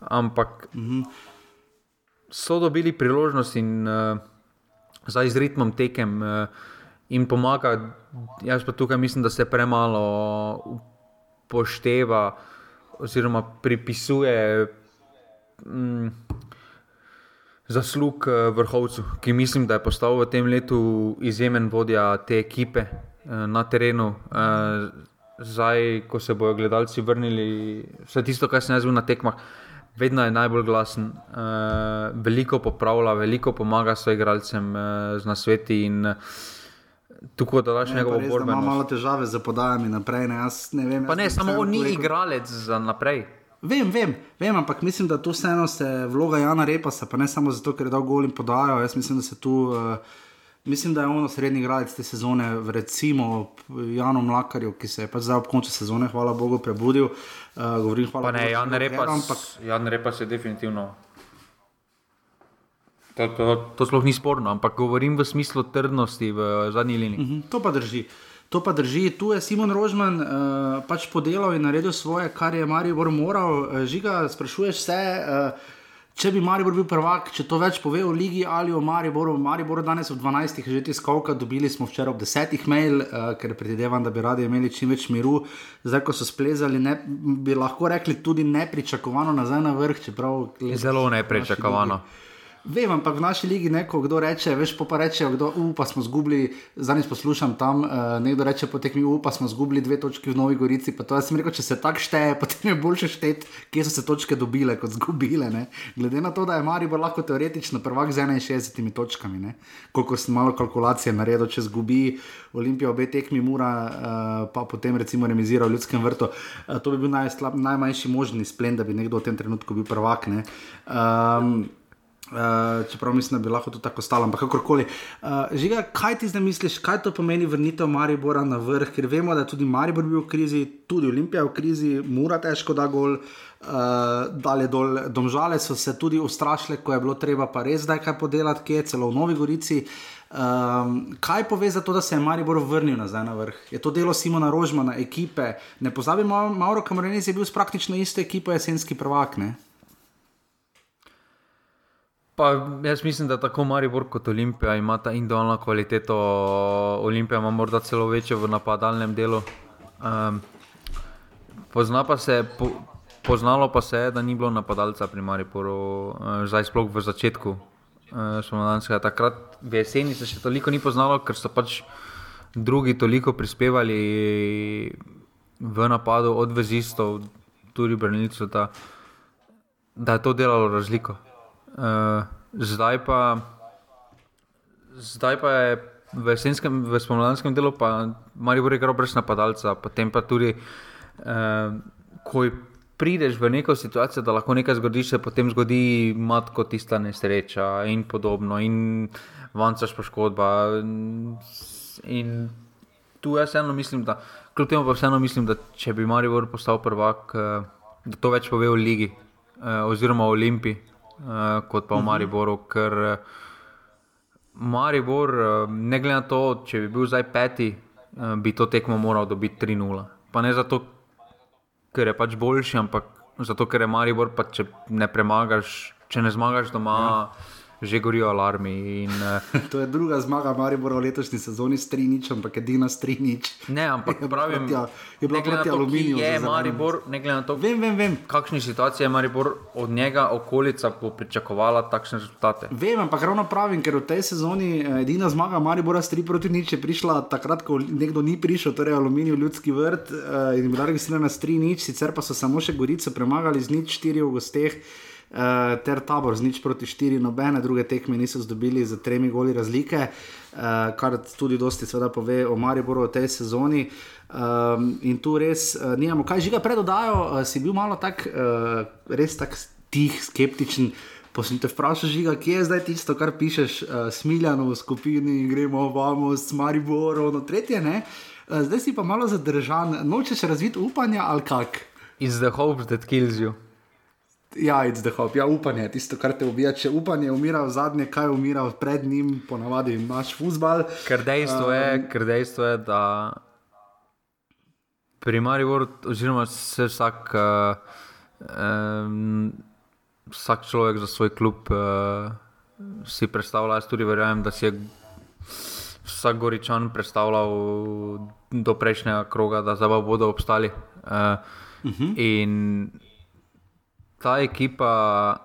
Ampak uh -huh. so dobili priložnost in uh, zdaj z ritmom tekem uh, jim pomaga. Jaz pa tukaj mislim, da se premalo upošteva oziroma pripisuje mm, zaslug uh, vrhovcu, ki mislim, da je postal v tem letu izjemen vodja te ekipe uh, na terenu. Zdaj, ko se bodo gledalci vrnili, vse tisto, kar sem jaz bil na tekmah vedno je najbolj glasen, uh, veliko popravlja, veliko pomaga svojim igralcem uh, na svetu. Uh, Tako da daš njegovo borbo. Imamo malo težave z podajami naprej. Ne, ne, vem, ne samo on ni igralec za naprej. Vem, vem, vem, ampak mislim, da tu vseeno se vloga Jana Repa, pa ne samo zato, ker je dal gol in podajo. Jaz mislim, da se tu. Uh, Mislim, da je ono srednji igralec te sezone, recimo Janu Mlakarju, ki se je pač zdaj ob koncu sezone, hvala Bogu, prebudil. Uh, govorim, hvala pa ne, Bogu, Jan Repas, ampak... Jan Repas je definitivno. To, to, to sploh ni sporno, ampak govorim v smislu trdnosti v zadnji liniji. Uh mhm, -huh, to pa drži. To pa drži, tu je Simon Rožman uh, pač podelal in naredil svoje, kar je Marijo moral. Uh, žiga, sprašuješ se. Uh, Če bi Maribor bil prvak, če to več pove o Ligi ali o Mariboru, Maribor danes v 12. že ti skovka, dobili smo včeraj ob 10. mail, uh, ker predvidevam, da bi radi imeli čim več miru. Zdaj, ko so splezali, ne, bi lahko rekli tudi nepričakovano nazaj na vrh. Zelo nepričakovano. Ligi, Vem, ampak v naši ligi neko kdo reče, veš, pa reče, kdo upa, smo zgubili, zadnjič poslušam tam, uh, nekdo reče, potek mi upa, smo zgubili dve točki v Novi Gorici. Pa to jaz sem rekel, če se tako šteje, potem je boljše šteti, kje so se točke dobile, kot zgubile. Ne? Glede na to, da je Maribor lahko teoretično prvak z 61 točkami, ne? koliko sem malo kalkulacije naredil, če zgubi Olimpijo obe tekmi, mora uh, pa potem recimo remizira v ljudskem vrtu. Uh, to bi bil najslab, najmanjši možni splen, da bi nekdo v tem trenutku bil prvak. Uh, čeprav mislim, da bi lahko to tako stalo, ampak kakorkoli. Uh, žiga, kaj ti zdaj misliš, kaj to pomeni vrnitev Maribora na vrh, ker vemo, da je tudi Maribor bil v krizi, tudi Olimpija v krizi, mora težko da gol, uh, dalje dol. Domžale so se tudi ustrašile, ko je bilo treba pa res zdaj kaj podelati, kje je celo v Novi Gorici. Um, kaj pove za to, da se je Maribor vrnil nazaj na vrh? Je to delo Simona Rožmana, ekipe? Ne pozabimo, Mauro Kamorenec je bil praktično isto ekipo jesenski prvak. Ne? Pa jaz mislim, da tako Maribor kot Olimpija ima ta individualno kvaliteto. Olimpija ima morda celo večjo v napadalnem delu. Um, pozna pa se, po, poznalo pa se je, da ni bilo napadalca pri Mariboru, uh, zdaj sploh v začetku. Uh, takrat v jeseni se še toliko ni poznalo, ker so pač drugi toliko prispevali v napadu od vezistov, tudi branilcev, da, da je to delalo razliko. Uh, zdaj, pa, zdaj pa je v jesenskem, v spomladanskem delu, pa malo bolj igral brez napadalca, potem pa tudi, uh, ko prideš v neko situacijo, da lahko nekaj zgodi, se potem zgodi matko tista nesreča in podobno, in vancaš poškodba. In tu jaz vseeno mislim, da, kljub temu pa vseeno mislim, da če bi Marijo postal prvak, uh, da to več pove o Ligi uh, oziroma o Olimpiji kot pa v mhm. Mariboru. Ker uh, Maribor, uh, ne glede na to, če bi bil zdaj peti, bi to tekmo moral dobiti 3-0. Pa ne zato, ker je pač boljši, ampak zato, ker je Maribor, pa če ne premagaš, če ne zmagaš doma. Ja že gorijo alarmi. In, uh, (laughs) to je druga zmaga, Maribor v letošnji sezoni s Trinič, ampak edina s Trinič. Ne, ampak (laughs) pravim, da je bilo proti aluminiju. Je Maribor, ne glede na to, vem, vem, vem. kakšne situacije je Maribor od njega, okolica bo pričakovala takšne rezultate. Vem, ampak ravno pravim, ker v tej sezoni eh, edina zmaga Maribora s 3 proti nič je prišla takrat, ko nekdo ni prišel, torej aluminij, ljudski vrt uh, in bila registrirana s 3 nič, sicer pa so samo še Gorico premagali z nič 4 v gosteh. Uh, ter tabor z nič proti štiri, nobene druge tekme niso zdobili za tremi goli razlike, uh, kar tudi dosti seveda pove o Mariboru v tej sezoni. Um, in tu res uh, nimamo kaj žiga predodajo, uh, si bil malo tak, uh, res tak tih, skeptičen. Pa sem te vprašal, žiga, kje je zdaj tisto, kar pišeš, uh, smiljano v skupini, gremo, vamo, s Mariborom, no tretje, ne. Uh, zdaj si pa malo zadržan, nočeš razviti upanja ali kak. Is the hope that kills you. Ja, it's the hope, ja, upanje, tisto, kar te ubija. Če upanje umira v zadnje, kaj umira pred njim, ponavadi imaš fusbal. Ker dejstvo, um, je, ker dejstvo je, da pri Mariboru, oziroma se vsak, uh, um, vsak človek za svoj klub uh, si predstavlja, jaz tudi verjamem, da si je vsak goričan predstavljal do prejšnjega kroga, da zdaj bodo obstali. Uh, uh mhm. -huh. In ta ekipa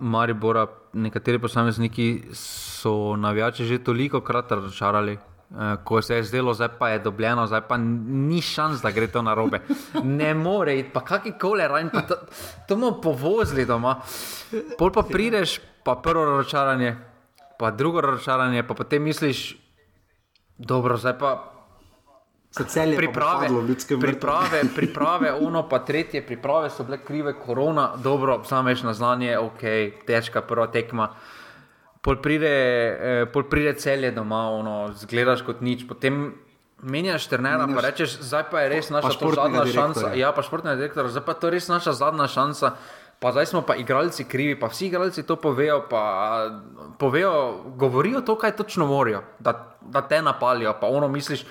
Maribora, nekateri posamezniki so navijači že toliko krat razočarali. Uh, ko se je zdelo, zdaj pa je dobljeno, zdaj pa ni šans, da gre to na robe. Ne more pa kakšni kole rajn, pa to, bomo povozili doma. Pol pa prideš, pa prvo razočaranje, pa drugo razočaranje, pa potem misliš, dobro, zdaj pa priprave, priprave, (laughs) priprave, ono pa tretje, priprave so bile krive, korona, dobro, sameš na znanje, ok, težka prva tekma. Pol pride, eh, pol pride celje doma, ono, zgledaš kot nič, potem menjaš trenera, pa rečeš, zdaj pa je res naša zadnja šansa. Ja, pa športni direktor, zdaj pa je to res naša zadnja šansa. Pa zdaj smo pa igralci krivi, pa vsi igralci to povejo, pa povejo, govorijo to, kaj točno morajo, da, da te napalijo. Pa ono misliš,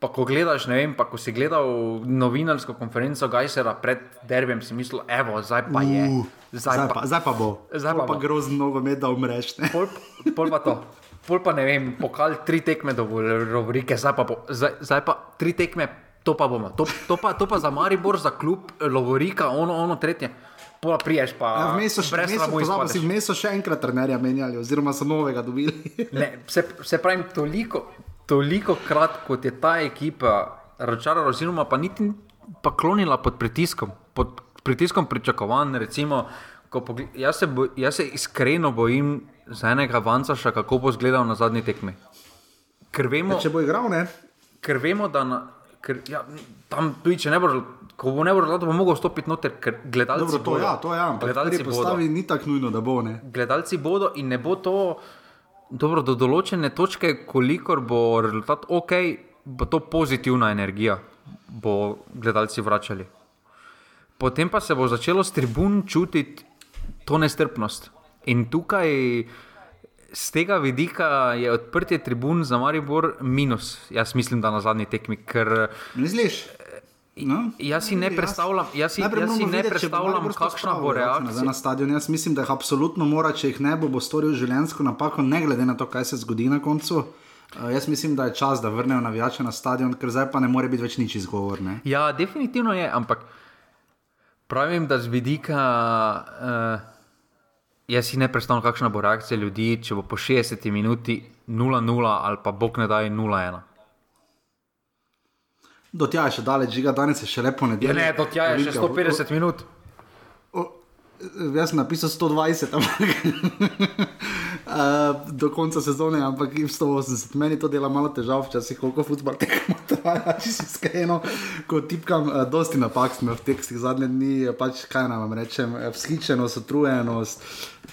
Pa ko gledaš, ne vem, pa ko si gledal novinarsko konferenco Gajsera pred derbijem, si mislil, evo, zdaj pa je. Zdaj, zdaj, pa, zdaj pa bo. Zdaj pa, pa grozno mnogo med, da umreš. Pol, pol pa to. Pol pa ne vem, pokal tri tekme do Rovrike, zdaj pa, bo, zdaj, zdaj pa tri tekme, to pa bomo. To, to, pa, to pa za Maribor, za klub Lovorika, ono, ono, tretje. Pa priješ pa. Ja, vmes so še, vmes so še enkrat trenerja menjali, oziroma so novega dobili. ne, se, se pravim, toliko toliko krat, kot je ta ekipa razočarala, oziroma pa niti pa klonila pod pritiskom, pod pritiskom pričakovanj. Recimo, jaz, se bo, jaz se iskreno bojim za enega Vancaša, kako bo izgledal na zadnji tekmi. Ker vemo, ja, če bo igral, ne. Ker vemo, da na, ker, ja, tam tudi če ne bo. Ko bo ne vrlo, bo mogel stopiti noter, ker gledalci Dobro, to, bodo. Ja, to ja, gledalci bodo. Ni tako nujno, da bo ne. Gledalci bodo in ne bo to. Dobro, do določene točke, kolikor bo rezultat ok, bo to pozitivna energija, bo gledalci vračali. Potem pa se bo začelo s tribun čutiti to nestrpnost. In tukaj z tega vidika je odprtje tribun za Maribor minus, jaz mislim, da na zadnji tekmi. Ker, Misliš? No, jaz si ne predstavljam, jaz si, jaz si ne predstavljam kakšna bo reakcija. Na stadionu jaz mislim, da jih absolutno mora, če jih ne bo, bo storil življenjsko napako, ne glede na to, kaj se zgodi na koncu. Uh, jaz mislim, da je čas, da vrnejo navijače na stadion, ker zdaj pa ne more biti več nič izgovorne. Ja, definitivno je, ampak pravim, da z vidika. Uh, Jaz si ne predstavljam, kakšna bo reakcija ljudi, če bo po 60 minuti 0-0 ali pa bog ne da 0-1. Do tja je še daleč, žiga, danes je še lepo nedeljo. Ne, do tja je še 150 minut. O, jaz sem napisal 120, ampak uh, (laughs) do konca sezone, ampak 180. Meni to dela malo težav, včasih koliko futbol tekmo traja, če si skajeno, ko tipkam, uh, dosti napak smo v tekstih zadnje dni, pač kaj nam rečem, vzhičenost, utrujenost,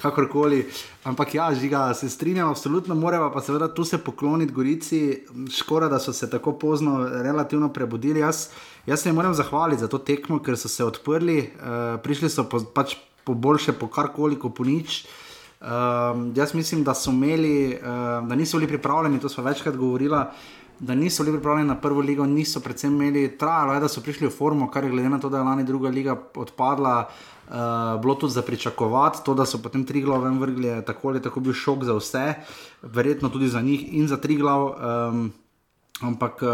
kakorkoli. Ampak ja, žiga, se strinjam, absolutno moramo pa seveda tu se pokloniti Gorici, škoda, da so se tako pozno relativno prebudili. Jaz, jaz se jim moram zahvaliti za to tekmo, ker so se odprli, uh, prišli so po, pač po boljše, po karkoli, po nič. Um, jaz mislim, da so imeli, uh, da niso bili pripravljeni, to smo večkrat govorili, da niso bili pripravljeni na prvo ligo, niso predvsem imeli, trajalo je, da so prišli v formo, kar je glede na to, da je lani druga liga odpadla, uh, bilo tudi za pričakovati, to, da so potem tri glave vrgli, tako ali tako bil šok za vse, verjetno tudi za njih in za tri glav. Um, Ampak uh,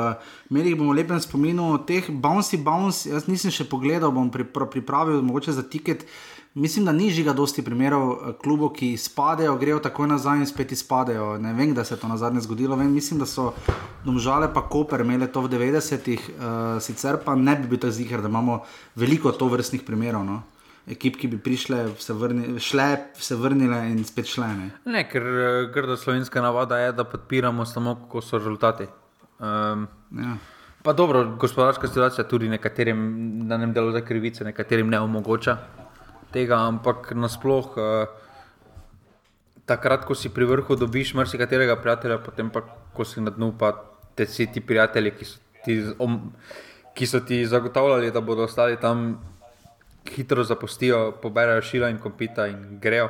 imeli bomo lepen spomin o teh bouncy bounce. Jaz nisem še pogledal, bom pripravil, mogoče za tiket. Uh, Mislim, da ni žiga dosti primerov eh, klubov, ki spadajo, grejo takoj nazaj in spet izpadejo. Ne vem, da se je to na zadnje zgodilo. Vem, mislim, da so domžale pa Koper imeli to v 90-ih, uh, sicer pa ne bi bil tako zihar, da imamo veliko to vrstnih primerov. No? ekip, ki bi prišle, se vrni, šle, se vrnile in spet šle. Ne, ne ker eh, grda slovenska navada je, da podpiramo samo, ko so rezultati. Um, ja. Pa dobro, gospodarska situacija tudi nekaterim, da ne delo za krivice, nekaterim ne omogoča tega, ampak nasplošno. Uh, takrat, ko si pri vrhu, dobiš marsikaterega prijatelja, potem pa, ko si na dnu, pa te vsi ti prijatelji, ki so ti, om, ki so ti zagotavljali, da bodo ostali tam, hitro zapustijo, poberajo šila in kompita in grejo.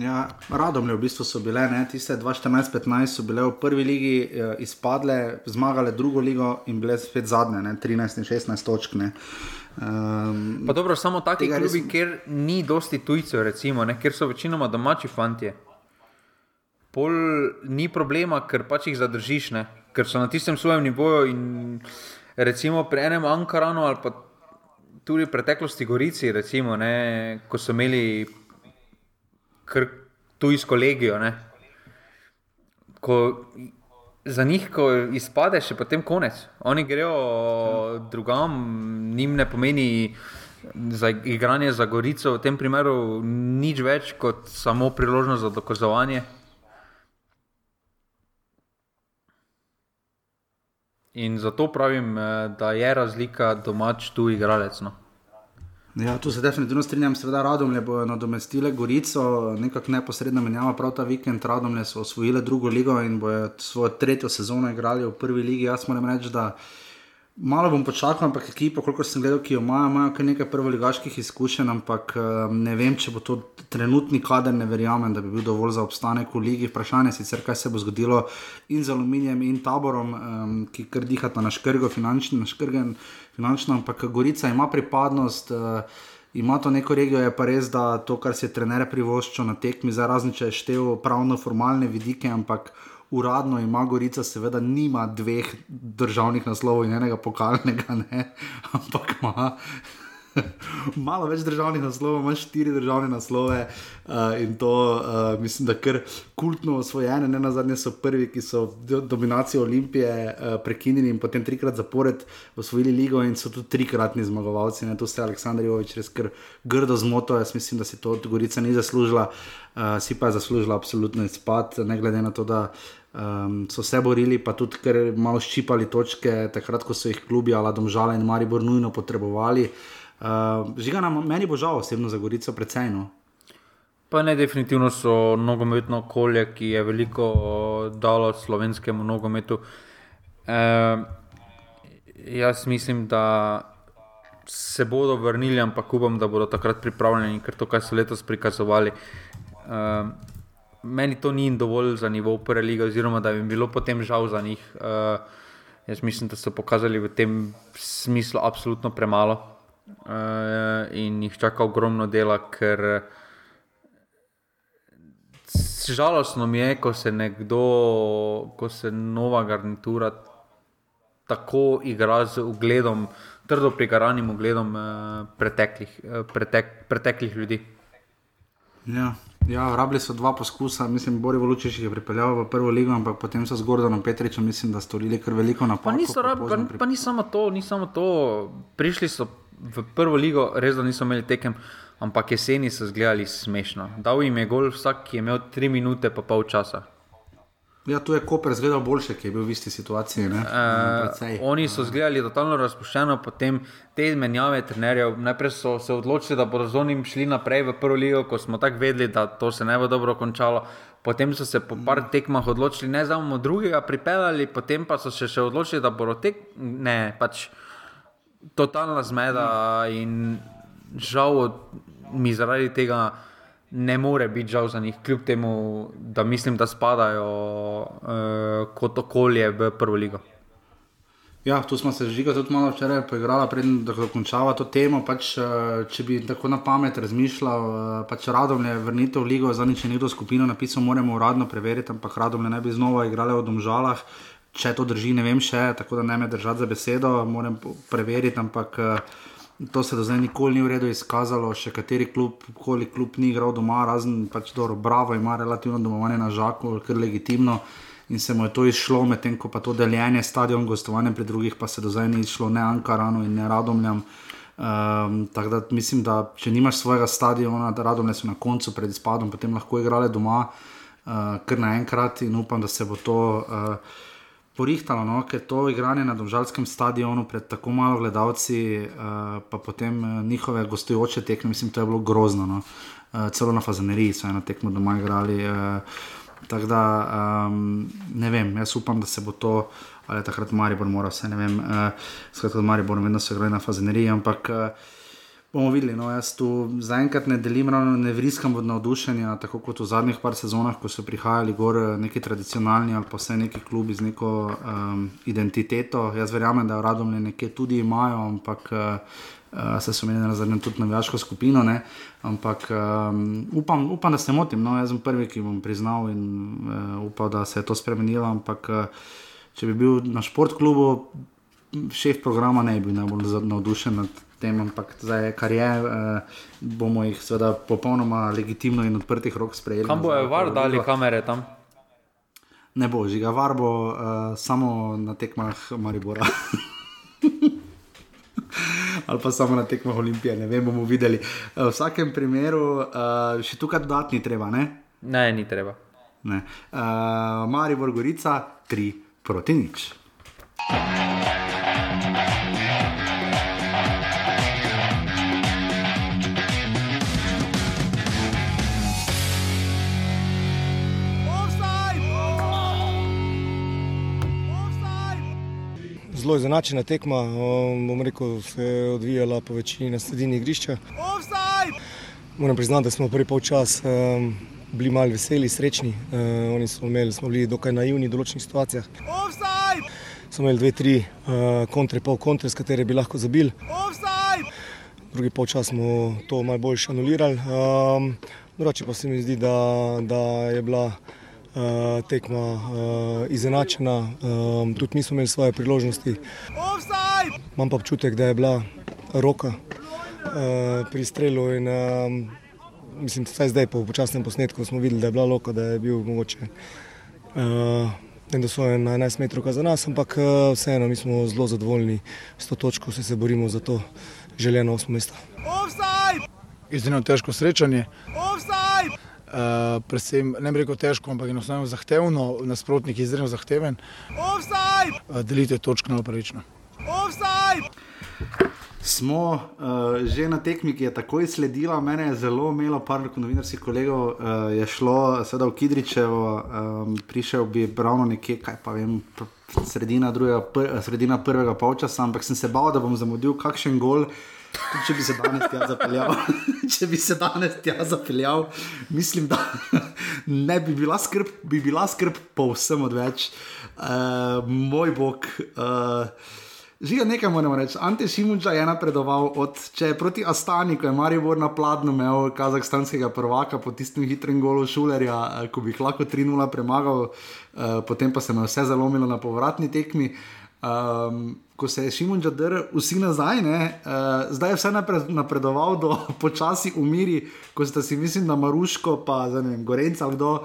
Ja, radom je v bistvu so bile, ne? tiste 2014-2015 so bile v prvi ligi eh, izpadle, zmagale drugo ligo in bile spet zadnje, ne? 13 in 16 točk. Um, pa dobro, samo taki klubi, res... kjer ni dosti tujcev, recimo, ne? kjer so večinoma domači fanti pol ni problema, ker pač jih zadržiš, ne? ker so na tistem svojem nivoju. In recimo pri enem Ankaranu ali pa tudi v preteklosti Gorici, recimo, ne? ko so imeli tu iz kolegijo. Ne? Ko za njih, ko izpadeš, je potem konec. Oni grejo drugam, njim ne pomeni za igranje za Gorico, v tem primeru nič več kot samo priložnost za dokazovanje. In zato pravim, eh, da je razlika domač tu igralec. No. Ja, tu se definitivno strinjam, seveda Radomlje bodo nadomestile Gorico, nekako neposredna menjava, prav ta vikend Radomlje so osvojile drugo ligo in bojo svojo tretjo sezono igrali v prvi ligi. Jaz moram reči, da Malo bom počakal, ampak ekipa, koliko sem gledal, ki jo imajo, imajo kar nekaj prvoligaških izkušenj, ampak ne vem, če bo to trenutni kader, ne verjamem, da bi bil dovolj za obstanek v ligi. Vprašanje je sicer, kaj se bo zgodilo in z aluminijem in taborom, um, ki kar dihata na škrgo, finančno, na škrgen, finančno, ampak Gorica ima pripadnost. Uh, Ima to neko regijo, je pa res, da to, kar se je trener privoščil na tekmi, za različne število pravno-formalne vidike, ampak uradno ima Gorica, seveda, nima dveh državnih naslovov in enega pokalnega, ne? (laughs) ampak ima. (laughs) Malo več državnih naslovov, imaš štiri državne naslove uh, in to uh, mislim, da kar kultno osvojene. Ne na zadnje so prvi, ki so dominacijo Olimpije uh, prekinili in potem trikrat zapored osvojili ligo in so tudi trikratni zmagovalci. Ne? To se je Aleksandr Jovič res kar grdo zmoto. Jaz mislim, da si to Gorica ni zaslužila, uh, si pa je zaslužila absolutno izpad, ne glede na to, da. Um, so se borili, pa tudi ker malo ščipali točke, takrat, ko so jih klubi ali domžale in Maribor nujno potrebovali. Uh, Žiga nam, meni bo žal osebno za Gorico precej. No? Pa ne, definitivno so nogometno okolje, ki je veliko dalo slovenskemu nogometu. Uh, jaz mislim, da se bodo vrnili, ampak upam, da bodo takrat pripravljeni, ker to, kar so letos prikazovali. Uh, meni to ni dovolj za nivo prve lige, oziroma da bi jim bilo potem žal za njih. Uh, jaz mislim, da so pokazali v tem smislu absolutno premalo uh, in jih čaka ogromno dela, ker žalostno mi je, ko se nekdo, ko se nova garnitura tako igra z ugledom, trdo prigaranim ugledom uh, preteklih, uh, pretek, preteklih ljudi. Ja, Ja, rabili so dva poskusa, mislim, Bori Volučič je pripeljal v prvo ligo, ampak potem so z Gordonom Petričem, mislim, da storili kar veliko napako. Pa, niso rab, pa, pa ni samo to, ni samo to. Prišli so v prvo ligo, res da niso imeli tekem, ampak jeseni so izgledali smešno. Dal jim je gol vsak, ki je imel tri minute pa pol časa. Ja, tu je Koper zgledal boljše, ki je bil v isti situaciji. Uh, oni so zgledali totalno razpuščeno, potem te menjave trenerjev. Najprej so se odločili, da bodo z onim šli naprej v prvo ligo, ko smo tako vedeli, da to se ne bo dobro končalo. Potem so se po par tekmah odločili, ne za bomo drugega pripeljali, potem pa so se še odločili, da bodo tek. Ne, pač totalna zmeda in žal mi zaradi tega ne more biti žal za njih, kljub temu, da mislim, da spadajo uh, kot okolje v prvo ligo. Ja, tu smo se že tudi malo včeraj poigrali, preden dokončava to temo. Pač, eh, če bi tako na pamet razmišljal, eh, pač radom je vrnitev v ligo, za nič je nekdo skupino napisal, moramo uradno preveriti, ampak radom ne bi znova igrali v domžalah. Če to drži, ne vem še, tako da ne me držati za besedo, moram preveriti, ampak. Uh, To se do zdaj nikoli ni v redu izkazalo, še kateri klub, koli klub ni igral doma, razen pač dobro, Bravo ima relativno domovanje na žaku, kar legitimno. In se mu je to izšlo, medtem ko pa to deljenje stadion gostovanja pri drugih, pa se do zdaj ni izšlo ne Ankaranu in ne Radomljam. Um, tako da mislim, da če nimaš svojega stadiona, da radom so na koncu pred izpadom, potem lahko igrali doma, uh, kar naenkrat in upam, da se bo to. Uh, Porihtalo, no? ker to igranje na državskem stadionu pred tako malo gledalci, uh, pa potem uh, njihove gostujoče tekme, mislim, to je bilo grozno. No? Uh, celo na Fazaneriji so eno tekmo doma igrali. Uh, tako da um, ne vem, jaz upam, da se bo to ali takrat Maribor mora vse, ne vem, uh, skratka, Maribor, vedno so igrali na Fazaneriji, ampak uh, bomo videli. No, jaz tu zaenkrat ne delim, ravno ne vriskam od navdušenja, tako kot v zadnjih par sezonah, ko so prihajali gor neki tradicionalni ali pa vse neki klubi z neko um, identiteto. Jaz verjamem, da radom nekje tudi imajo, ampak. Uh, Uh, se so menili na zadnjem tudi na vaško skupino, ne? ampak um, upam, upam, da se motim. No, jaz sem prvi, ki bom priznal in uh, upal, da se je to spremenilo. Ampak uh, če bi bil na športklubu, šef programa ne bi bil najbolj navdušen nad tem, ampak zdaj, kar je, uh, bomo jih seveda popolnoma legitimno in odprtih rok sprejeli. Kam bojo var dali kamere tam? Ne bo, žiga var bo uh, samo na tekmah Maribora. (laughs) Ali pa samo na tekmah Olimpije, ne vem, bomo videli. V vsakem primeru, uh, še tukaj dodatni treba, ne? Ne, ni treba. Uh, Maribor Gorica, tri proti nič. Zelo izenačena tekma, um, bom rekel, se je odvijala po večini na sredini igrišča. Moram priznati, da smo prvi polčas um, bili malo veseli, srečni. Uh, oni so imeli, smo bili dokaj naivni v določenih situacijah. Offside! Smo imeli dve, tri uh, kontre, pol kontre, s katere bi lahko zabili. Offside! Drugi polčas smo to malo bolj šanulirali. Um, drugače pa se mi zdi, da, da je bila tekma uh, izenačena, um, tudi mi smo imeli svoje priložnosti. Offside! Imam pa občutek, da je bila roka uh, pri strelu in um, mislim, da zdaj po počasnem posnetku smo videli, da je bila roka, da je bil mogoče. Uh, Da so na 11 metrov za nas, ampak vseeno mi smo zelo zadovoljni s to točko, vse se borimo za to željeno osmo mesto. Izjemno težko srečanje. Offside! Uh, predvsem ne bi rekel težko, ampak enostavno zahtevno, nasprotnik je izredno zahteven. Uh, delite točke na upravično. Smo uh, že na tekmi, ki je takoj sledila, mene je zelo imelo, par novinarskih kolegov uh, je šlo, sedaj v Kidričevo, um, prišel bi ravno nekje, kaj pa vem, sredina, drugega, pr, sredina prvega polčasa, ampak sem se bal, da bom zamudil kakšen gol. Tudi če bi se danes tja zapeljal, (laughs) če bi se danes tja zapeljal, mislim, da (laughs) ne bi bila skrb, bi bila skrb povsem odveč. Uh, moj bog. Uh, Žiga nekaj moramo reči. Ante Šimunča je napredoval od, če je proti Astani, ko je Maribor na pladnju imel kazahstanskega prvaka po tistem hitrem golu Šulerja, ko bi jih lahko 3-0 premagal, uh, potem pa se mu je vse zalomilo na povratni tekmi. Um, ko se je Šimon Džadr vsi nazaj, ne, uh, zdaj je vse napredoval do (laughs) počasi umiri, ko ste si mislili, da Maruško, pa vem, Gorenca kdo.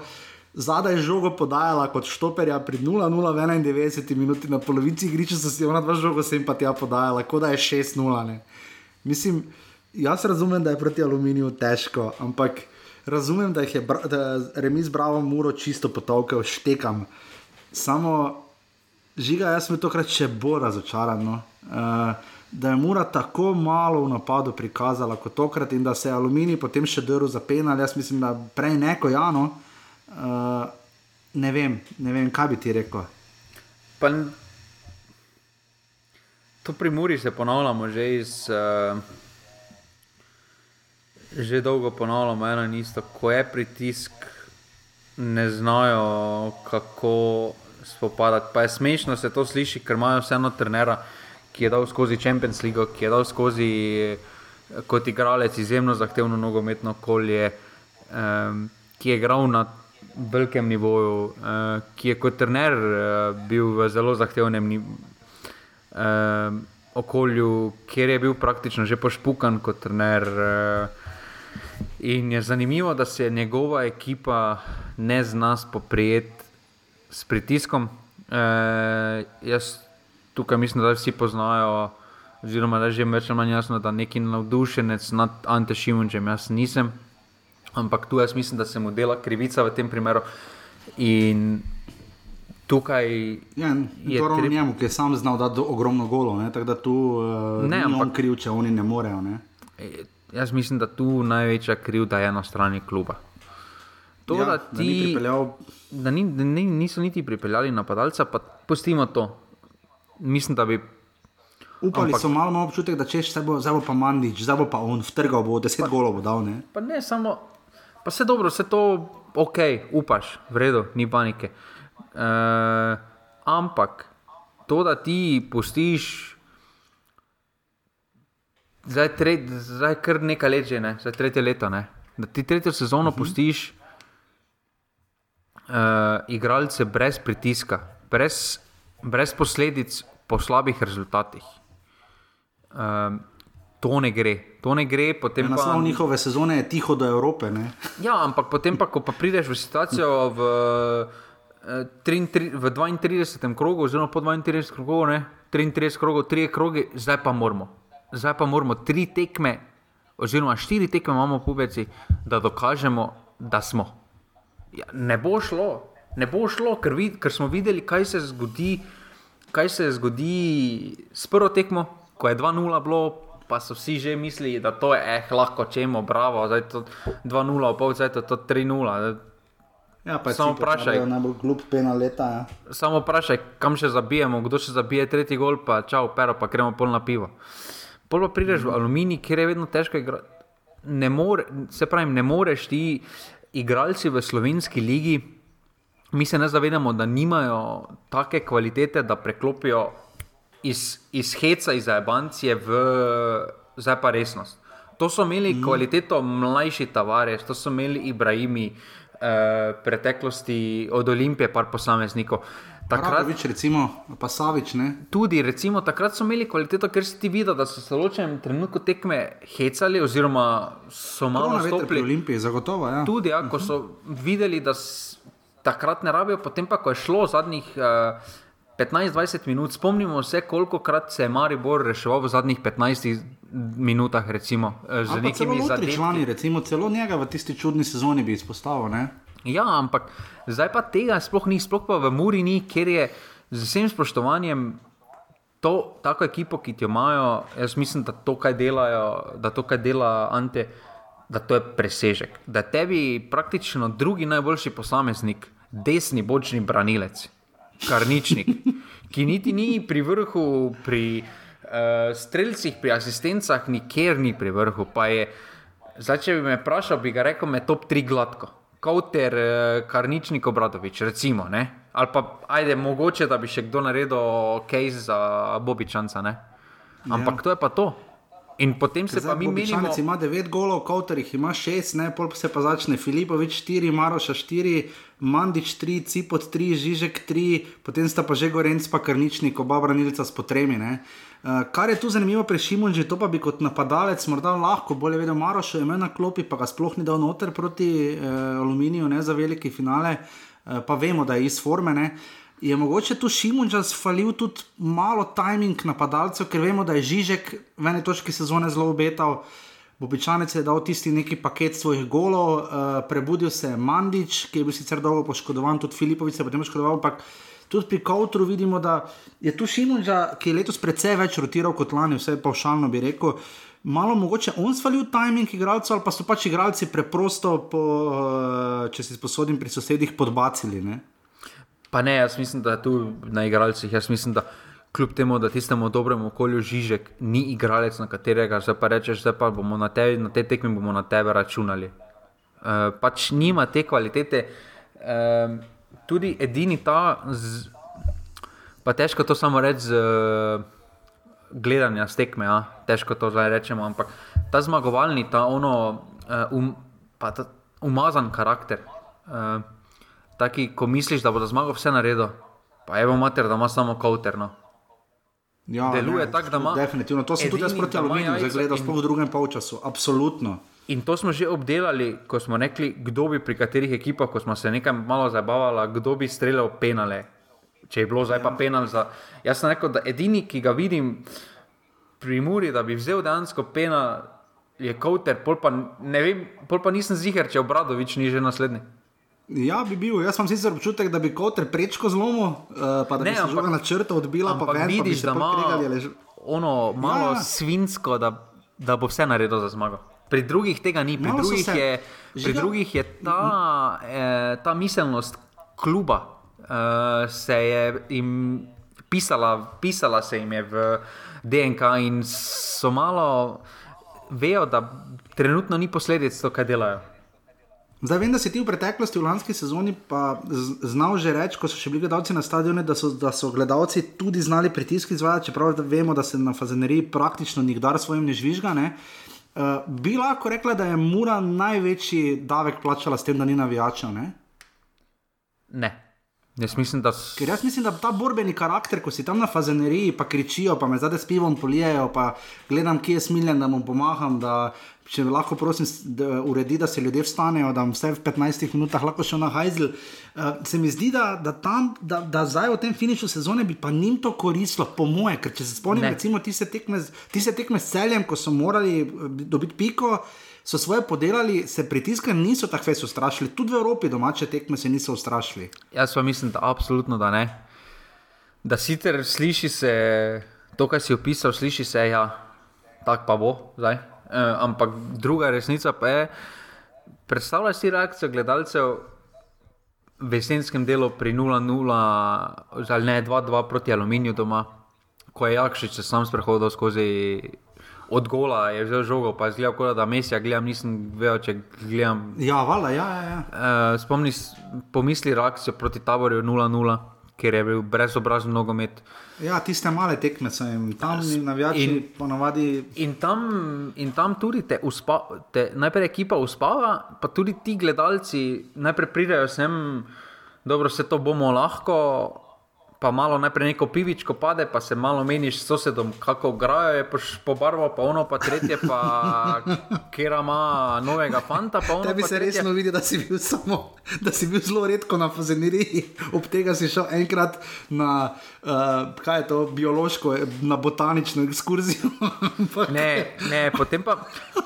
Zadaj je žogo podajala kot štoperja pri 0-0 v 91 minuti, na polovici igrišča so si ona dva žogo sem pa tja podajala, kot da je 6-0. Mislim, jaz razumem, da je proti aluminiju težko, ampak razumem, da je remis bravo muro čisto potolkel, štekam. Samo žiga, jaz sem tokrat še bolj razočaran. No? Uh, da je Mura tako malo v napadu prikazala kot tokrat in da se je aluminij potem še drl za penal, jaz mislim, da prej neko Jano. Uh, ne, vem, ne vem, kaj bi ti rekel. Pa, to pri Muri se ponavljamo že iz. Uh, že dolgo ponavljamo eno in isto, ko je pritisk, ne znajo kako spopadati. Pa je smešno se to sliši, ker imajo vseeno trenera, ki je dal skozi Champions League, ki je dal skozi kot igralec izjemno zahtevno nogometno okolje, um, ki je igral na velikem nivoju, uh, ki je kot trener uh, bil v zelo zahtevnem uh, okolju, kjer je bil praktično že pošpukan kot trener. Uh, In je zanimivo, da se njegova ekipa ne zna spoprijeti s pritiskom. E, jaz tukaj mislim, da vsi poznajo oziroma da je že več ali manj jasno, da neki navdušenec nad Ante Šimunčem, jaz nisem. Ampak tu jaz mislim, da se mu dela krivica v tem primeru. In tukaj Ja, je to treb- njemu, ki je sam znal dati ogromno golo, ne? tako da tu uh, Ne, ni on ampak- kriv, če oni ne morejo. Ne? E, Jaz mislim, da tu največja krivda je na strani kluba. To, Ja, da da ni ti, pripeljal- da, ni, da ni, niso niti pripeljali napadalca, pa pustimo to. Mislim, da bi. Upali Ampak- so malo imel občutek, da češ, zdaj bo, zdaj bo pa Mandič, zdaj bo pa on, vtrgal bo, deset pa... golov bo dal. Ne? Pa ne samo, pa vse dobro, vse to ok, upaš, v redu, ni panike. E, ampak to, da ti pustiš. Zdaj, tre, zdaj kar nekaj let že, ne? zdaj tretje leto. Ne? Da ti tretjo sezono uh -huh. pustiš uh, igralce brez pritiska, brez, brez posledic po slabih rezultatih. Um, to ne gre, to ne gre. Pa, Naslov njihove sezone je tiho do Evrope. Ne? ja, ampak potem pa, ko pa prideš v situacijo v, eh, 33 v 32. krogu, oziroma po 32. krogu, ne, 33 krogov, 3 kroge, zdaj pa moramo. Zdaj pa moramo tri tekme, oziroma štiri tekme imamo pubeci, da dokažemo, da smo. Ja, ne bo šlo, ne bo šlo, ker, vid, ker smo videli, kaj se zgodi, kaj se zgodi s prvo tekmo, ko je 2-0 bilo. Pa so vsi že mislili, da to je eh, lahko čemo, bravo, zdaj je to 2-0, pol zdaj je to 3-0. Ja, je Samo vprašaj. naredil Najbolj glup pena leta. Ja. Samo vprašaj, kam še zabijemo, kdo še zabije tretji gol, pa čau, pero, pa gremo pol na pivo. Pol pa prideš v aluminij, kjer je vedno težko igrati. Ne more, se pravi, ne moreš ti igralci v slovenski ligi. Mi se ne zavedamo, da nimajo take kvalitete, da preklopijo iz, iz heca, iz abancije v zdaj pa resnost. To so imeli mm. kvaliteto mlajši tavares, to so imeli Ibrahimi, eh, preteklosti od Olimpije, par posameznikov. Takrat, Radovič, recimo, pa Savič. Ne? tudi, recimo, takrat so imeli kvaliteto, ker si ti videl, da so se v določenem trenutku tekme hecali, oziroma so malo Malo na veter pri stopili. Olimpiji, zagotovo. Ja. Tudi, ja, ko so videli, da takrat ne rabijo, potem pa, ko je šlo zadnjih uh, 15-20 minut, spomnimo se, koliko krat se je Maribor reševal v zadnjih 15 minutah, recimo, eh, z celo nekimi recimo celo njega v tisti čudni sezoni bi izpostavil. Ne? Ja, ampak zdaj pa tega sploh ni, sploh pa v Muri ni, ker je z vsem spoštovanjem to, tako ekipo, ki jo imajo, jaz mislim, da to, kaj delajo, da to, kaj dela Ante, da to je presežek. Da tebi praktično drugi najboljši posameznik, desni bočni branilec, karničnik, (laughs) ki niti ni pri vrhu, pri uh, streljcih, pri asistencah, nikjer ni pri vrhu. Pa je, zdaj, če bi me vprašal, bi ga rekel, me top 3 gladko. Kauter, eh, Karničnik, Obradovič, recimo. Ne? Ali pa, ajde, mogoče, da bi še kdo naredil case za Bobičanca. Ne? Ampak ja. to je pa to. In potem se pa mi menimo, Bobičanec ima 9 golov, Kauter jih ima 6, ne, pol se pa začne Filipovič 4, Maroša 4, Mandič 3, Cipot 3, Žižek 3, potem sta pa že Gorenc pa Karničnik, oba branilca s potremi. Ne. Uh, kar je tu zanimivo pri Šimunži, to pa bi kot napadalec morda lahko bolje vedel, Maroša je imel na klopi, pa ga sploh ni dal noter proti uh, Aluminiju, ne za velike finale, uh, pa vemo, da je iz forme. Ne. Je mogoče tu Šimunča sfalil tudi malo timing napadalcev, ker vemo, da je Žižek v eni točki sezone zelo obetal. Bobičanec je dal tisti neki paket svojih golov, uh, prebudil se je Mandič, ki je bil sicer dolgo poškodovan, tudi Filipovič se je potem poškodoval, ampak tudi pri Kautru vidimo, da je tu Šimunča, ki je letos precej več rotiral kot lani, vse paušalno bi rekel. Malo mogoče on svalil timing igralcev, ali pa so pač igralci preprosto, po, uh, če si sposodim pri sosedih, podbacili. Ne? pa ne, jaz mislim, da tu na igralcih, jaz mislim, da kljub temu, da tistemu dobremu okolju Žižek ni igralec, na katerega zdaj pa rečeš, pa bomo na, te, na te tekmi bomo na tebe računali. Uh, pač nima te kvalitete. Uh, tudi edini ta, z, pa težko to samo reči z uh, gledanja z tekme, ja? težko to zdaj rečemo, ampak ta zmagovalni, ta ono, uh, um, pa ta umazan karakter. Uh, Taki, ko misliš, da bo za zmago vse naredil, pa evo mater, da ima samo kauterno. Ja, Deluje tako, da ima- Definitivno, to sem tudi jaz proti Aluminiju zagledal, in- sploh v drugem polčasu. Absolutno. In to smo že obdelali, ko smo rekli, kdo bi pri katerih ekipah, ko smo se nekaj malo zabavali, kdo bi streljal penale. Če je bilo zdaj pa penal za. Jaz sem rekel, da edini, ki ga vidim, pri Muri, da bi vzel dejansko pena, je kauter, pol pa, vem, pol pa nisem ziger, če obradovič ni že naslednji. Ja, bi bil. Jaz imam sicer občutek, da bi kot prečko zlomil, uh, pa da Ne, bi se ampak- na črto odbila, pa Ampak ven, pa bi vidiš, se da ima ono malo Ja. ja. svinsko, da, da bo vse naredil za zmago. Pri drugih tega ni, pri Malo drugih, se- je, pri drugih je ta, eh, ta miselnost kluba, eh, se je jim pisala, pisala se jim je v DNK in so malo vejo, da trenutno ni posledic to, kaj delajo. Zdaj vem, da si ti v preteklosti, v lanski sezoni, pa znal že reči, ko so še bili gledalci na stadionu, da so, da so gledalci tudi znali pritisk izvajati, čeprav vemo, da se na fazeneriji praktično nikdar svojim ne žvižga. Ne? Uh, bi lahko rekla, da je Mura največji davek plačala s tem, da ni navijačev. Ne? Ne. Jaz mislim, da Ker jaz mislim, da ta borbeni karakter, ko si tam na fazeneriji, pa kričijo, pa me zdaj s pivom polijejo, pa gledam, kje je smiljen, da mu pomagam. Da, če lahko prosim, da uredi, da se ljudje vstanejo, da vse v 15 minutah lahko šel na hajzel. Uh, se mi zdi, da, da, tam, da, da zdaj v tem finišu sezone bi pa njim to koristilo, po moje. Ker če se spomnim, Ne. recimo tiste tekme, tiste tekme s celjem, ko so morali eh, dobiti piko. So svoje podelali, se pritiska niso tako fez ustrašili, tudi v Evropi domače tekme se niso ustrašili. Jaz pa mislim, da absolutno da ne. Da sicer sliši se to, kar si opisal, sliši se, ja, tako pa bo zdaj. E, ampak druga resnica pa je, predstavljaj si reakcijo gledalcev v jesenskem delu pri 0-0, ali ne 2-2 proti Aluminiju doma, ko je Jakšič sam sprehodil skozi. Od gola je vzel žogo, pa je zgledal, kot da mesija gledam, nisem vedel, če gledam Ja, vala, ja, ja. ja. Uh, spomni, pomisli reakcijo proti taborju 0-0, ker je bil brezobrazen nogomet. Ja, tiste male tekme so jim tam navijači in, ponavadi. In tam, in tam tudi te, uspa, te najprej ekipa uspava, pa tudi ti gledalci najprej pridejo sem, dobro, vse to bomo lahko. Pa malo najprej neko pivičko pade, pa se malo meniš s sosedom, kako grajo je po barvo, pa ono, pa tretje, pa (laughs) kjer ima novega fanta. Tebi pa se tretje. resno vidi, da si bil samo, da si bil zelo redko na fazeneriji, ob tega si šel enkrat na, uh, kaj je to, biološko, na botanično ekskurzijo. (laughs) Ne, ne, potem pa,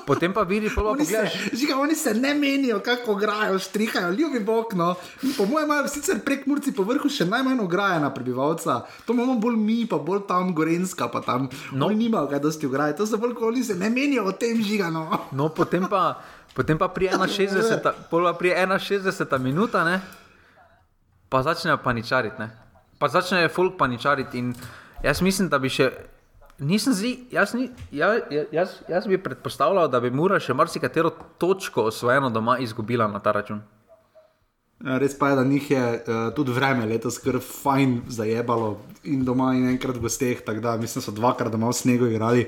potem pa vidiš, pa Oni se, žiga, oni se ne menijo, kako grajo, štrihajo, ljubi bog. No. Po mojem, imajo sicer prek Murci po vrhu še najmanj ograje na prebivalca. To imamo bolj mi, pa bolj tam Gorenska, pa tam. No. Oni nimajo kaj dosti ograje, to so bolj, ko oni se ne menijo o tem žigano. No, potem pa, potem pa pri 61, pol pa pri 61 minuta, ne, pa začnejo paničariti. Ne. Pa začnejo folk paničariti. In jaz mislim, da bi še. Nisem zi, jaz, ni, ja, jaz, jaz bi predpostavljal, da bi Mura še marsikatero točko osvojeno doma izgubila na ta račun. Ja, Res pa je, da njih je uh, tudi vreme letos kar fajn zajebalo in doma in enkrat v gosteh, tako da mislim, da so dvakrat doma v snegu igrali.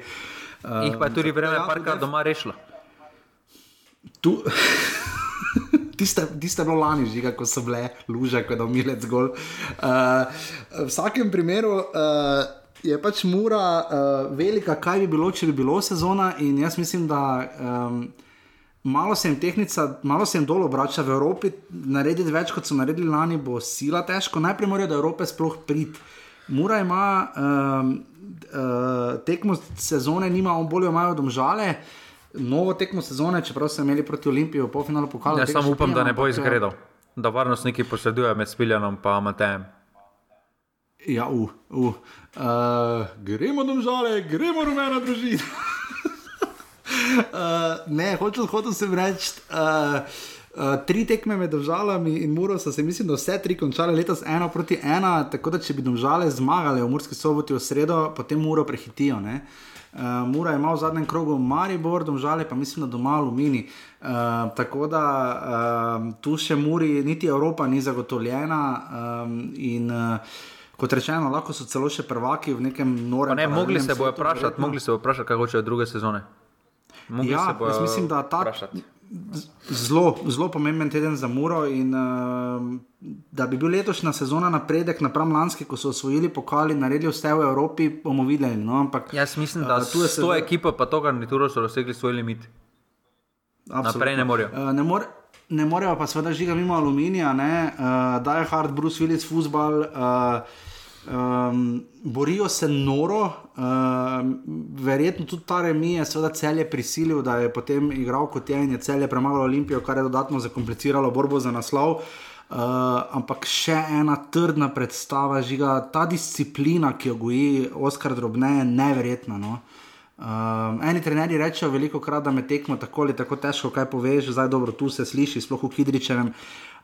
Uh, Jih pa je tudi vreme ja, parkrat doma rešilo. Tu, (laughs) tiste, tiste bilo lani, žiga, ko so bile luže, ko je dal milec gol. Uh, v vsakem primeru uh, je pač mura uh, velika, kaj bi bilo, če bi bilo sezona. In jaz mislim, da um, malo se jim tehnica, malo se jim dol obrača v Evropi, narediti več, kot so naredili lani, bo sila težko. Najprej morajo do Evrope sploh priti. Mura ima um, uh, tekmo sezone, nima on bolje, imajo domžale. Novo tekmo sezone, čeprav so imeli proti Olimpiji v polfinalu pokala. Jaz samo upam, da ne bo ampak, izgredal, da varnostniki posredujejo med Spiljanom in Matejem. Ja, uh, uh. Uh, gremo domžale, gremo rumena družina. uh, (laughs) ne, hočem, hočem sem reči. Uh, Uh, tri tekme med državami in Muro so se, mislim, da vse tri končale letos ena proti ena, tako da če bi države zmagale v Murski soboti v sredo, potem Muro prehitijo. Ne? Uh, Mura ima v zadnjem krogu Maribor, domžale pa mislim, da doma Alumini. Uh, tako da uh, tu še Muri, niti Evropa ni zagotovljena. Um, in, uh, Kot rečeno, lahko so celo še prvaki v nekem norem. Ne, mogli se bojo vprašati, mogli se bojo vprašati, kaj hočejo druge sezone. Mogli Ja, se bojo jaz mislim, da ta- vprašati. Zelo, zelo pomemben teden za Muro. In, uh, da bi bil letošnja sezona napredek napram lanski, ko so osvojili pokali, naredili vse v Evropi, bomo videli. No? Ampak, Jaz mislim, da eh, tu je s to ekipo pa to garnituro so dosegli svoj limit. Absolutno. Naprej ne morejo. Uh, ne, more, ne morejo pa seveda žiga mimo aluminija, uh, Die Hard, Bruce Willis, futbal. Uh, Um, borijo se noro, um, verjetno tudi ta remi je seveda celje prisilil, da je potem igral kot je in je celje premagalo Olimpijo, kar je dodatno zakompliciralo borbo za naslov. Uh, ampak še ena trdna predstava, žiga, ta disciplina, ki jo goji Oskar Drobne, je neverjetna. No? Um, eni trenerji rečejo veliko krat, da me tekmo tako ali tako težko, kaj poveš, zdaj dobro tu se sliši, sploh v Kidričevem.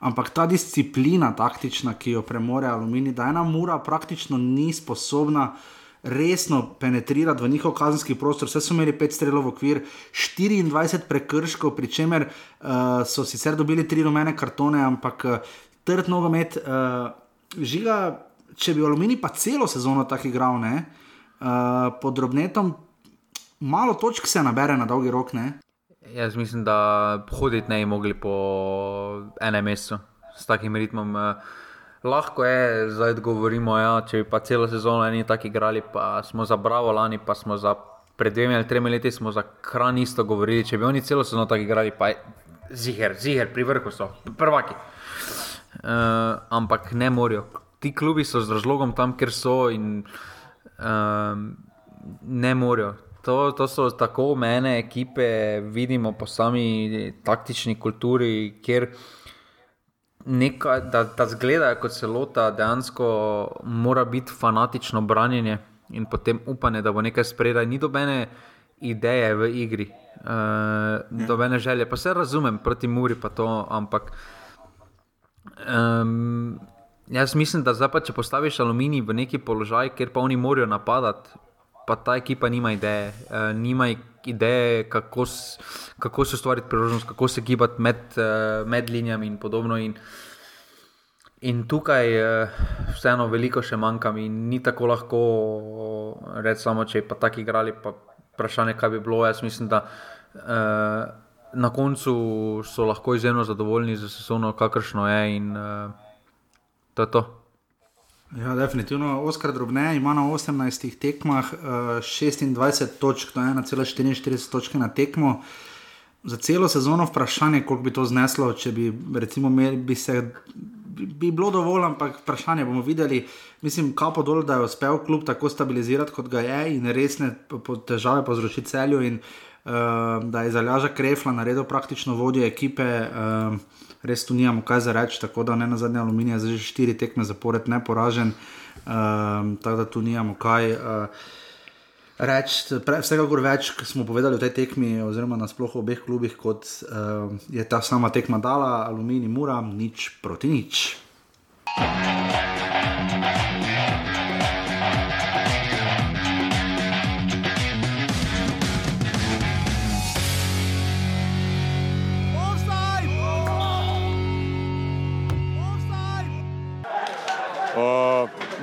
Ampak ta disciplina, taktična, ki jo premore Aluminij, da ena mura praktično ni sposobna resno penetrirati v njihov kazenski prostor. Vse so imeli pet strelov v okvir, 24 prekrškov, pri čemer uh, so sicer dobili tri rumene kartone, ampak uh, trd nogomet, uh, žiga, če bi Aluminij pa celo sezono tako igral, ne, uh, pod drobnetom, malo točk se nabere na dolgi rok. Ne. Jaz mislim, da hoditi ne bi mogli po enem mesecu s takim ritmom. Eh, lahko je, zdaj govorimo, ja, če bi pa celo sezono eni tako igrali, pa smo za Bravo lani, pa smo za pred dvemi ali tremi leti smo za Kran isto govorili. Če bi oni celo sezono tako igrali, pa je ziger, ziger, pri vrhu so, prvaki. Uh, ampak ne morajo. Ti klubi so z razlogom tam, ker so in uh, ne morajo. To, to so tako mene ekipe, vidimo po sami taktični kulturi, kjer neka, da, da zgleda kot celota, dejansko mora biti fanatično branjenje in potem upanje, da bo nekaj spredaj. Ni dobene ideje v igri, uh, dobene želje. Pa se razumem proti Muri, pa to, ampak. Um, jaz mislim, da zdaj pa če postaviš aluminij v neki položaj, kjer pa oni morajo napadati pa ta ekipa nima ideje, uh, nima ideje, kako, kako se ustvariti priložnost, kako se gibati med, uh, med linijami in podobno. In, in tukaj uh, vseeno veliko še manjka, in ni tako lahko reči, samo če pa tako igrali, pa vprašanje, kaj bi bilo. Jaz mislim, da. Uh, Na koncu so lahko izjemno zadovoljni z sezono, kakršno je, in uh, to je to. Ja, definitivno. Oskar Drobne ima na 18 tekmah uh, eh, 26 točk, to je 1,44 točke na tekmo. Za celo sezono vprašanje, koliko bi to zneslo, če bi, recimo, imeli, bi se. Bi, bi bilo dovolj, ampak vprašanje bomo videli. Mislim, kapo dol, da je uspel klub tako stabilizirati, kot ga je, in resne težave povzročiti celju, in uh, da je zalaža Krefla naredil praktično vodjo ekipe. Uh, res tu nimamo kaj za reči, tako da ne na zadnje aluminije, zdaj že štiri tekme zapored, ne poražen, um, tako da tu nimamo kaj. Uh, Reč, vsekakor več smo povedali o tej tekmi, oziroma nasplošno v obeh klubih, kot uh, je ta sama tekma dala, aluminij, mura, nič proti nič.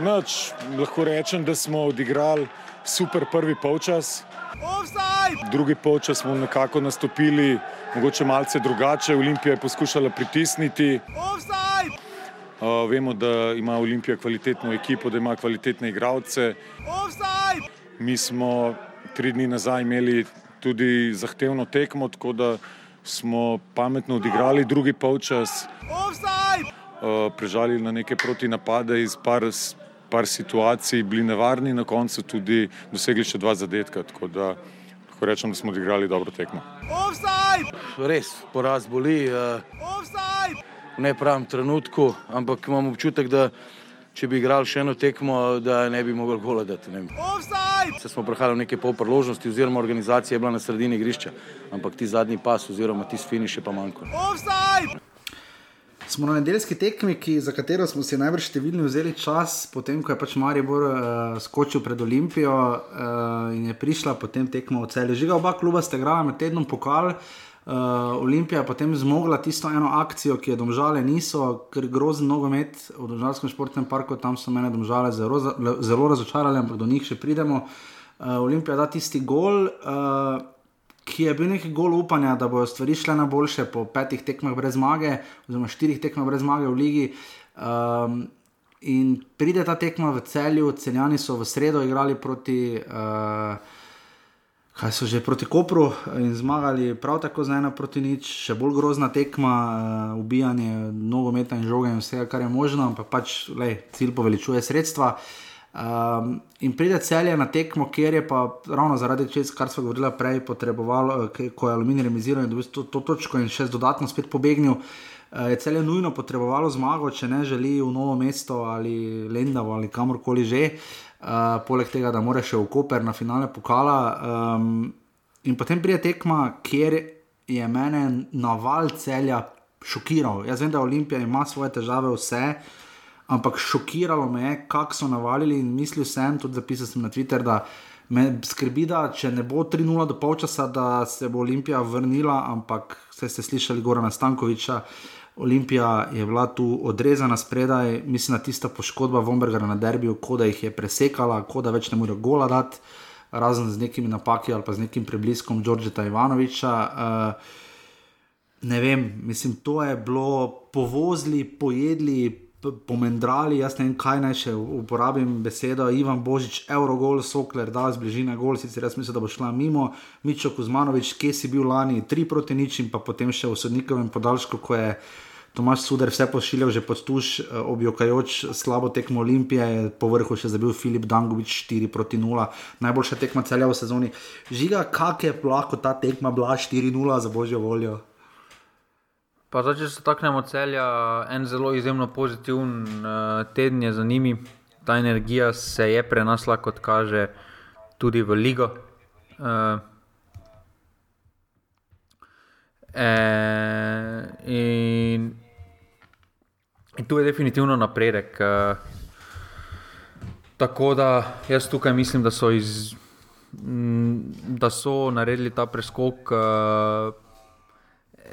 Noč, lahko rečem, da smo odigrali super prvi polčas. Drugi polčas smo nekako nastopili, mogoče malce drugače. Olimpija je poskušala pritisniti. Uh, vemo, da ima Olimpija kvalitetno ekipo, da ima kvalitetne igralce. Mi smo tri dni nazaj imeli tudi zahtevno tekmo, tako da smo pametno odigrali drugi polčas. Uh, prežalili na neke protinapade iz par par situacij bili nevarni, na koncu tudi dosegli še dva zadetka. Tako da lahko rečem, da smo odigrali dobro tekmo. Res, poraz boli. Uh, v nepravem trenutku, ampak imam občutek, da če bi igrali še eno tekmo, da ne bi mogli goledati. Se smo prehajali v neke polproložnosti, oziroma organizacija je bila na sredini igrišča, ampak ti zadnji pas, oziroma ti finiš je pa manjko smo na nedeljski tekmi, ki, za katero smo si najbrž številni vzeli čas, potem ko je pač Maribor uh, skočil pred Olimpijo uh, in je prišla potem tekmo v celju. Žiga oba kluba sta igrala med tednom pokal. Uh, Olimpija je potem zmogla tisto eno akcijo, ki je domžale niso, ker grozen nogomet v Dvožarskem športnem parku, tam so mene domžale zelo, zelo razočarali, ampak do njih še pridemo. Uh, Olimpija da tisti gol. Uh, ki je bil nekaj gol upanja, da bodo stvari šle na boljše po petih tekmah brez zmage, oziroma štirih tekmah brez zmage v ligi. Um, in pride ta tekma v celju, celjani so v sredo igrali proti. Uh, Kaj so že proti Kopru in zmagali, prav tako za ena proti nič, še bolj grozna tekma, uh, ubijanje nogometa in žoge in vse, kar je možno, ampak pač lej, cilj poveličuje sredstva. Uh, Um, in pride celje na tekmo, kjer je pa ravno zaradi česa, kar smo govorili prej, potrebovalo, ko je aluminij remiziral in dobil to, to točko in še dodatno spet pobegnil. Uh, je celje nujno potrebovalo zmago, če ne želi v novo mesto ali Lendavo ali kamorkoli že. Uh, poleg tega, da mora še v Koper na finale pokala. Um, in potem pride tekma, kjer je mene naval celja šokiral. Jaz vem, da Olimpija ima svoje težave, vse, ampak šokiralo me je, kako so navalili in mislil sem, tudi zapisal sem na Twitter, da me skrbi, da če ne bo 3-0 do polčasa, da se bo Olimpija vrnila, ampak vse ste slišali Gorana Stankoviča. Olimpija je bila tu odrezana spredaj, mislim, da tista poškodba Vomberga na derbiju, kot da jih je presekala, kot da več ne more gola dati, razen z nekimi napaki ali pa z nekim prebliskom Đorđeta Ivanoviča. Uh, ne vem, mislim, to je bilo povozili, pojedli, pomendrali, jaz ne vem, kaj naj še uporabim besedo. Ivan Božič, Eurogol, Sokler, da z bližine gol, sicer jaz mislim, da bo šla mimo, Mičo Kuzmanovič, kje si bil lani, tri proti nič in pa potem še v sodnikovem podaljšku, ko je. Tomaš Suder vse pošiljal že pod tuš, eh, objokajoč slabo tekmo Olimpije, po vrhu še zabil Filip Dangovič 4 proti 0, najboljša tekma celja v sezoni. Žiga, kak je lahko ta tekma bila 4-0 za božjo voljo? Pa zdaj, če se taknemo celja, en zelo izjemno pozitiven uh, teden je za njimi. Ta energija se je prenesla, kot kaže, tudi v ligo. Uh, in, in tu je definitivno napredek. Uh, tako da jaz tukaj mislim, da so, iz, m, da so naredili ta preskok. Uh,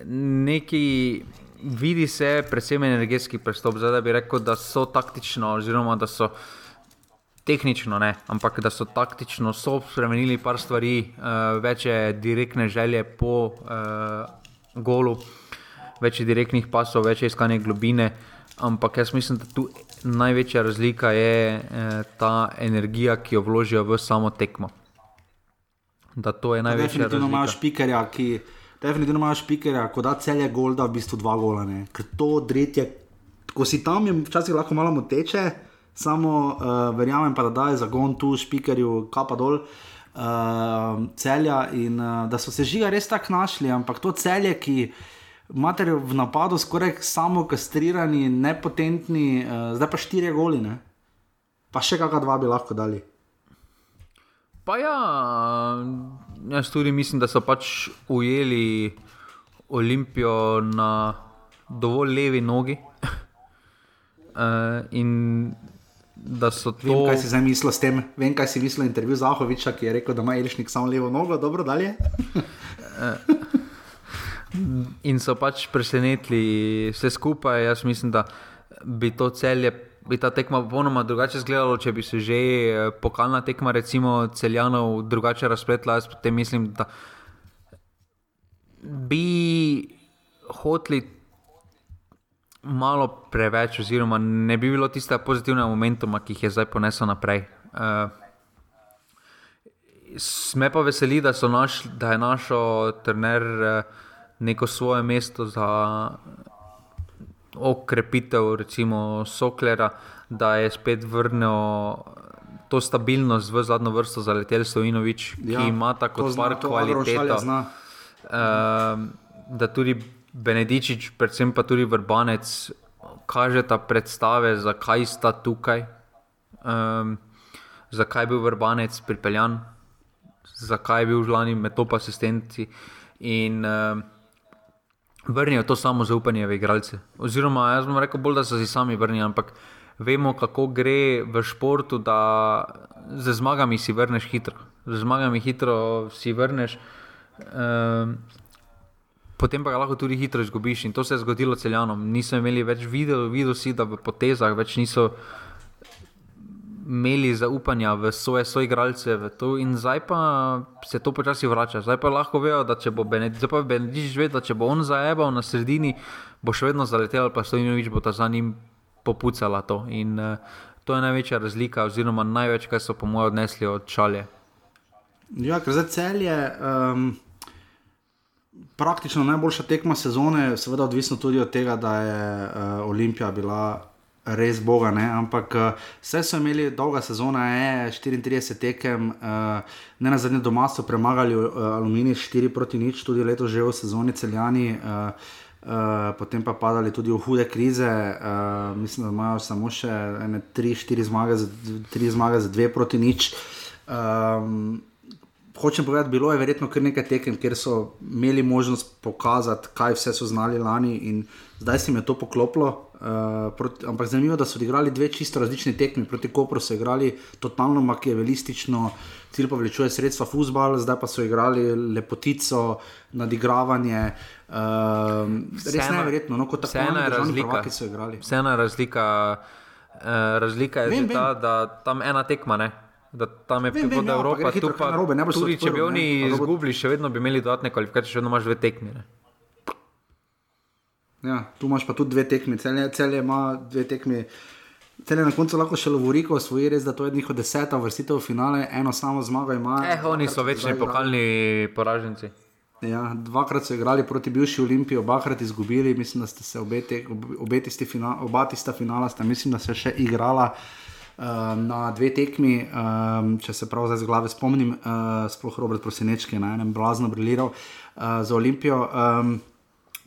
neki vidi se, predvsem energetski pristop, zdaj da bi rekel, da so taktično, oziroma da so tehnično, ne, ampak da so taktično so spremenili par stvari, uh, več je direktne želje po uh, golu, več je direktnih pasov, več je iskanje globine. Ampak jaz mislim, da tu največja razlika je eh, ta energija, ki jo vložijo v samo tekmo. Da to je največja razlika. Definitivno imaš pikerja, ki definitivno imaš špikerja, ko da celje golda, v bistvu dva gola. To dretje, ko si tam, je včasih lahko malo moteče, samo uh, verjamem pa, da da je zagon tu špikerju, kapa dol. Uh, celja in uh, da so se žiga res tako našli, ampak to celje, ki imate v napadu skoraj samo kastrirani, nepotentni, uh, zdaj pa štiri goline, pa še kakšna dva bi lahko dali. Pa ja, jaz tudi mislim, da so pač ujeli Olimpijo na dovolj levi nogi. uh, (laughs) in da so to. Vem, kaj si zdaj mislil s tem, vem, kaj si mislil intervju Zahoviča, ki je rekel, da ima Elišnik samo levo nogo, dobro dalje. (laughs) in so pač presenetili vse skupaj. Jaz mislim, da bi to celje bi ta tekma popolnoma drugače izgledala, če bi se že eh, pokalna tekma, recimo celjanov, drugače razpletla. Jaz potem mislim, da bi hoteli malo preveč, oziroma ne bi bilo tistega pozitivnega momentuma, ki jih je zdaj ponesel naprej. Uh, Sme pa veseli, da, naš, da je našel trener eh, neko svoje mesto za okrepitev, recimo Soklera, da je spet vrnil to stabilnost v zadnjo vrsto za letelstvo Inovič, ja, ki ima tako stvar kvaliteto. Uh, da tudi Benedičič, predvsem pa tudi Vrbanec, kaže ta predstave, zakaj sta tukaj, um, zakaj je bil Vrbanec pripeljan, zakaj je bil v lani med top asistenti. In, uh, vrnijo to samo zaupanje v igralce. Oziroma, jaz bom rekel, bolj, da so si sami vrnili, ampak vemo, kako gre v športu, da z zmagami si vrneš hitro. Z zmagami hitro si vrneš, um, potem pa ga lahko tudi hitro izgubiš. In to se je zgodilo celjanom. Niso imeli več videl, videl si, da v potezah več niso imeli zaupanja v svoje soigralce. V in zdaj pa se to počasi vrača. Zdaj pa lahko vejo, da če bo Benedič vedel, da če bo on zajebal na sredini, bo še vedno zaletel, pa Stojinovič bo ta za njim popucala to. In uh, to je največja razlika, oziroma največ, kar so po mojem odnesli od čalje. Ja, ker za celje. Um... Praktično najboljša tekma sezone, seveda odvisno tudi od tega, da je uh, Olimpija bila res boga, ne? ampak vse so imeli dolga sezona, je 34 tekem, uh, ne na zadnje doma so premagali uh, Aluminij 4 proti nič, tudi leto že v sezoni celjani. Uh, potem pa padali tudi v hude krize, uh, mislim, da imajo samo še 3-4 zmage, zmage za 2 proti nič. Um, hočem povedati, bilo je verjetno kar nekaj tekem, kjer so imeli možnost pokazati, kaj vse so znali lani, in zdaj se jim je to poklopilo. Uh, proti, ampak zanimivo je, da so odigrali dve čisto različni tekmi. Proti Kopru so igrali totalno makijevelistično, cilj pa vlečuje sredstva fusbal, zdaj pa so igrali lepotico, nadigravanje. Uh, res ne, verjetno, no, kot tako ena razlika, ki so igrali. Vseeno razlika, uh, razlika je vem, ta, vem. da tam ena tekma. Ne? da tam je bilo ja, Evropa, tu pa narobe, tudi če bi oni izgubili, še vedno bi imeli dodatne kvalifikacije, še vedno imaš dve tekmi. Ja, tu imaš pa tudi dve tekmi, celje, celje ima dve tekmi. Celje na koncu lahko še lovoriko svoji, res da to je njihov deseta vrstitev v finale, eno samo zmago ima. Eh, oni so večni pokalni poraženci. Ja, dvakrat so igrali proti bivši Olimpiji, obakrat izgubili, mislim, da ste se obe, te, obe tisti finala, oba tista finala, sta mislim, da se še igrala. Ehm, na dve tekmi, um, če se prav zdaj z glave spomnim, uh, sploh Robert Prosenečki je na enem blazno briliral uh, za Olimpijo. Um,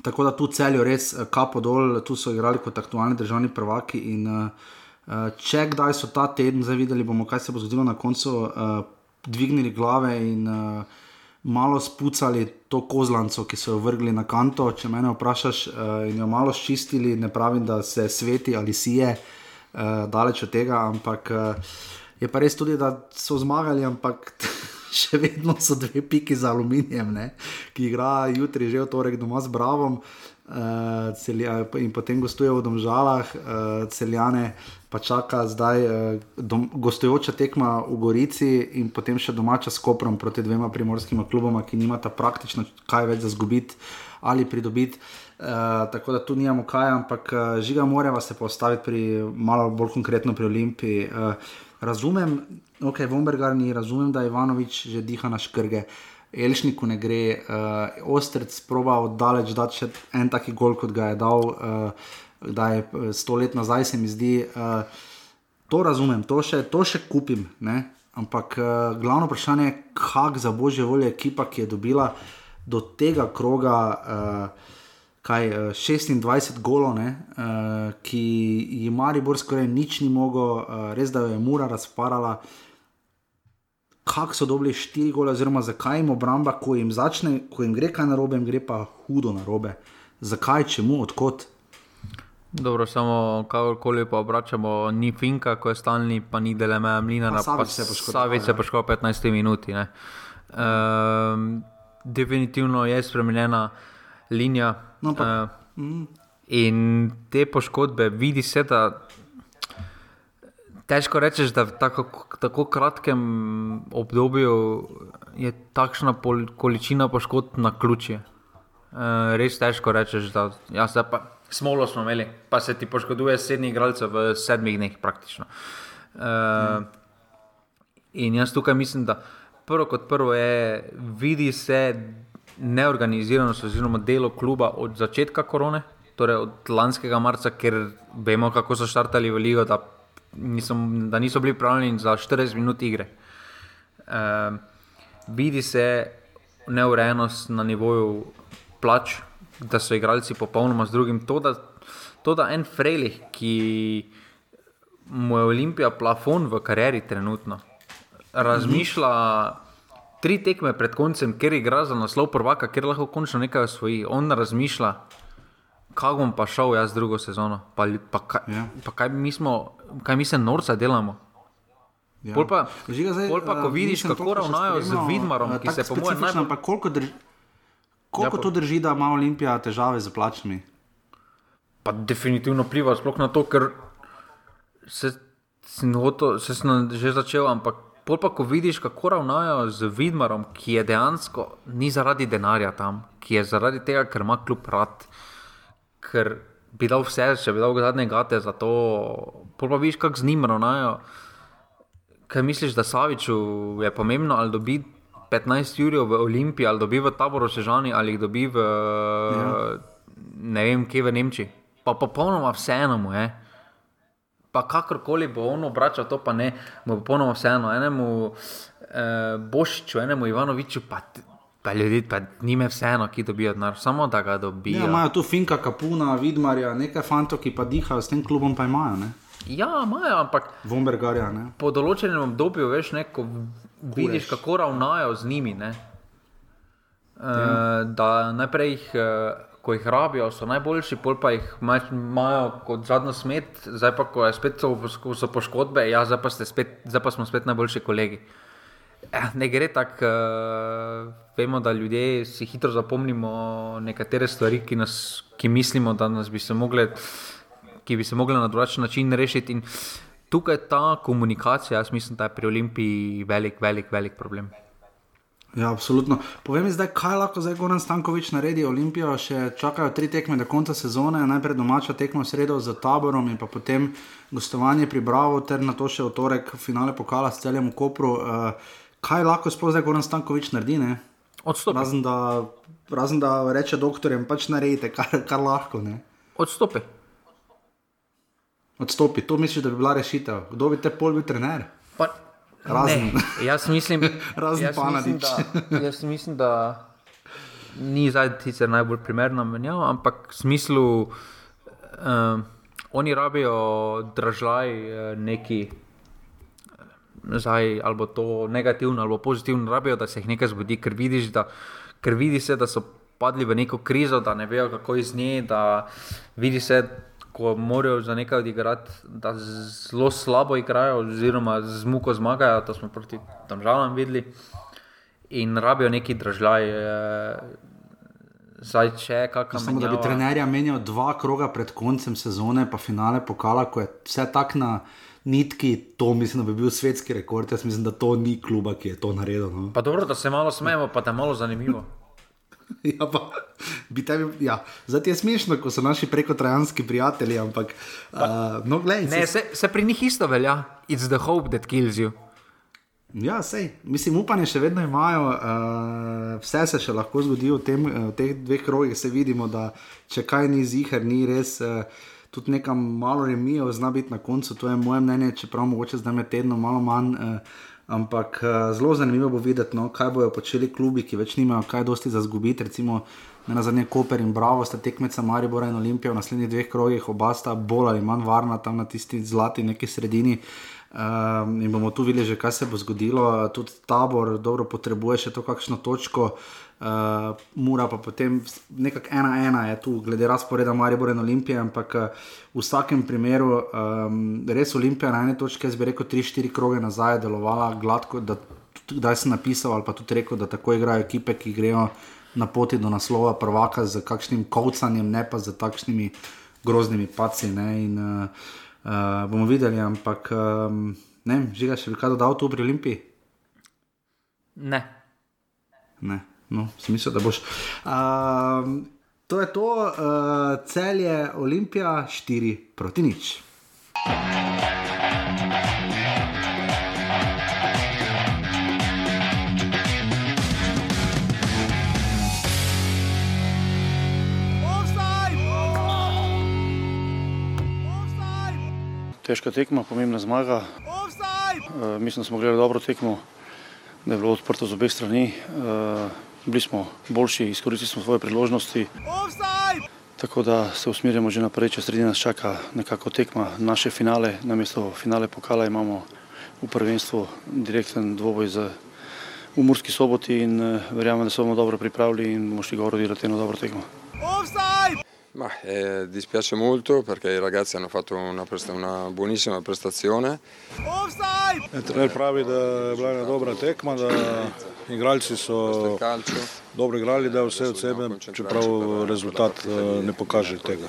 tako da tu celijo res kapo dol, tu so igrali kot aktualni državni prvaki. In, uh, če kdaj so ta teden zavideli, bomo kaj se bo zgodilo na koncu, uh, dvignili glave in uh, malo spucali to kozlanco, ki so jo vrgli na kanto. Če me vprašaš uh, in jo malo ščistili, ne pravim, da se sveti ali sije uh, daleč od tega, ampak uh, je pa res tudi, da so zmagali, ampak (laughs) (laughs) še vedno so dve piki za aluminijem, ne? ki igra jutri že v torek doma z Bravom. Uh, celja, in potem gostuje v Domžalah, uh, celjane pa čaka zdaj uh, dom, gostujoča tekma v Gorici in potem še domača s Koprom proti dvema primorskima kluboma, ki nimata praktično kaj več za zgubiti ali pridobiti. Uh, tako da tu nimamo kaj, ampak uh, žiga moramo se postaviti pri malo bolj konkretno pri Olimpiji. Uh, razumem, ok, Vombergarni, razumem, da Ivanovič že diha na škrge. Elšniku ne gre, uh, Ostrec proba oddaleč dati še en taki gol, kot ga je dal, uh, da je sto let nazaj, se mi zdi. Uh, to razumem, to še, to še kupim. Ne? Ampak uh, glavno vprašanje je, kako za božje volje ekipa, ki je dobila do tega kroga. Uh, kaj, 26 eh, golov, ne, uh, ki jim Maribor skoraj nič ni mogel, uh, res da je mura razparala. Kako so dobili 4 gole, oziroma zakaj jim obramba, ko jim, začne, ko jim gre kaj narobe, jim gre pa hudo narobe. Zakaj, čemu, odkot? Dobro, samo kakorkoli pa obračamo, ni finka, ko je stalni, pa ni deleme mlina, pa, pa se je poškodil 15 minut. Um, definitivno je spremenjena linija. No, pa, uh, mm. In te poškodbe, vidi se, da težko rečeš, da v tako, tako kratkem obdobju je takšna pol, količina poškodb na ključje. Uh, res težko rečeš, da ja, pa, smo imeli, pa se ti poškoduje sedmi igralcev v sedmih dneh praktično. Uh, mm. In jaz tukaj mislim, da prvo kot prvo je, vidi se neorganiziranost oziroma delo kluba od začetka korone, torej od lanskega marca, ker vemo, kako so štartali v Ligo, da, nisom, da niso bili pripravljeni za 40 minut igre. E, vidi se neurejenost na nivoju plač, da so igralci popolnoma z drugim. To, da, to, da en Frejlih, ki mu je Olimpija plafon v karieri trenutno, razmišlja. Tri tekme pred koncem, ker igra za naslov prvaka, ker lahko končno nekaj osvoji. On razmišlja, kako bom pa šel jaz drugo sezono, pa, pa, kaj, ja. pa kaj, mi smo, kaj mi se norca delamo. Ja. Pol pa, zdaj, pol pa, ko uh, vidiš, kako ravnajo z Vidmarom, uh, ki se po mojem najbolj... Koliko, drži, koliko ja, to drži, da ima Olimpija težave z plačami? Pa definitivno pliva, sploh na to, ker se, sem, hoto, se sem že začel, ampak Pol pa, ko vidiš, kako ravnajo z Vidmarom, ki je dejansko ni zaradi denarja tam, ki je zaradi tega, ker ima kljub rad, ker bi dal vse, če bi dal zadnje gate za to. Pol pa vidiš, kako z njim ravnajo. Kaj misliš, da Saviču je pomembno, ali dobi 15 jurjev v Olimpiji, ali dobi v taboru Sežani, ali jih dobi v ja. ne vem, kje v Nemčiji. Pa popolnoma vseeno mu je. pa kakorkoli bo on obračal, to pa ne, mu bo ponovno vseeno, enemu eh, Bošiču, enemu Ivanoviču, pa, pa ljudi, pa njime vseeno, ki dobijo denar, samo da ga dobijo. Ja, imajo tu Finka, Kapuna, Vidmarja, nekaj fantov, ki pa dihajo s tem klubom, pa imajo. Ne? Ja, imajo, ampak Vombergarja. Ne? po določenem obdobju, veš, ne, ko vidiš, kako ravnajo z njimi. Ne, uh, da najprej jih. Uh, Ko jih rabijo, so najboljši, pol pa jih maj- imajo kot zadnjo smet, zdaj pa, ko so, so poškodbe, ja, zdaj pa, spet, zdaj pa smo spet najboljši kolegi. Eh, ne gre tako, uh, vemo, da ljudje si hitro zapomnimo nekatere stvari, ki, nas, ki mislimo, da nas bi se mogle, ki bi se mogle na drugačen način rešiti. In tukaj ta komunikacija, jaz mislim, da je pri Olimpiji velik, velik, velik problem. Ja, absolutno. Povej mi zdaj, kaj lahko zdaj Goran Stankovič naredi. Olimpijo še čakajo tri tekme do konca sezone, najprej domača tekma v sredo z taborom in potem gostovanje pri Bravo, ter na to še v torek finale pokala s celjem v Kopru. Uh, kaj lahko sploh zdaj Goran Stankovič naredi? Ne? Odstopi. Razen da, razen da reče doktorjem, pač naredite, kar, kar lahko. Ne? Odstopi. Odstopi, to misliš, da bi bila rešitev. Kdo bi te pol bil trener? Pa, Razen- ne, jaz mislim, (laughs) Razen jaz mislim, Panadič. da, jaz mislim, da ni zdaj sicer najbolj primerna menjava, ampak v smislu, um, oni rabijo držaj eh, neki. Zdaj, ali bo to negativno ali pozitivno, rabijo, da se jih nekaj zgodi, ker vidiš, da, ker vidi se, da so padli v neko krizo, da ne vejo, kako iz nje, da vidi se, ko morajo za nekaj odigrati, da zelo slabo igrajo, oziroma z muko zmagajo, to smo proti državam videli, in rabijo neki držaj. eh, Zdaj, če je kakšna Samo da bi menjava- trenerja menjal dva kroga pred koncem sezone, pa finale pokala, ko je vse tako na nitki, to mislim, da bi bil svetski rekord. Jaz mislim, da to ni kluba, ki je to naredil. No. Pa dobro, da se malo smejemo, pa da je malo zanimivo. (laughs) Ja, pa, bi tebi, ja. Zdaj je smešno, ko so naši prekotrajanski prijatelji, ampak uh, no, glej, Ne, se, se pri njih isto velja. It's the hope that kills you. Ja, sej, mislim, upanje še vedno imajo, uh, vse se še lahko zgodi v, tem, eh, v teh dveh krogih. Se vidimo, da če kaj ni zihar, ni res. Uh, tudi nekam malo remijo, zna biti na koncu, to je moje mnenje, čeprav mogoče zdaj med tednom malo manj. Uh, ampak uh, zelo zanimivo bo videti, no, kaj bojo počeli klubi, ki več nimajo kaj dosti za zgubiti. Recimo, na zadnje Koper in Bravo sta tekmeca Maribora in Olimpija v naslednjih dveh krogih, oba sta bolj ali manj varna tam na tisti zlati neki sredini. Um, in bomo tu videli, že, kaj se bo zgodilo. Tudi tabor dobro potrebuje še to kakšno točko, uh, mora pa potem nekako ena ena je tu, glede razporeda Maribora in Olimpije, ampak uh, v vsakem primeru um, res Olimpija na eni točki, jaz bi rekel, tri, štiri kroge nazaj je delovala gladko. da Kdaj sem napisal ali pa tudi rekel, da tako igrajo ekipe, ki grejo na poti do naslova prvaka z kakšnim kovcanjem, ne pa z takšnimi groznimi paci. Ne, in, uh, uh, bomo videli, ampak um, ne vem, žiga še bi kaj dodal tu pri Olimpiji. Ne. Ne, no, smisel, da boš. Um, to je to, uh, cel je Olimpija 4 proti nič. Težka tekma, pomembna zmaga. Uh, mislim, da smo gledali dobro tekmo, da je bilo odprto z obeh strani. Uh, bili smo boljši, izkoristili smo svoje priložnosti. Tako da se usmerjamo že naprej, če sredi nas čaka nekako tekma naše finale. Namesto finale pokala imamo v prvenstvu direkten dvoboj z Umorski soboti in uh, verjamem, da se bomo dobro pripravili in bomo šli gor odigrati eno dobro tekmo. Ma, eh, dispiace molto perché i ragazzi hanno fatto una, presta- una buonissima prestazione. Trener pravi, da je bila ena dobra tekma, da igralci so dobro igrali, da je vse od sebe, čeprav rezultat eh, ne pokaže tega.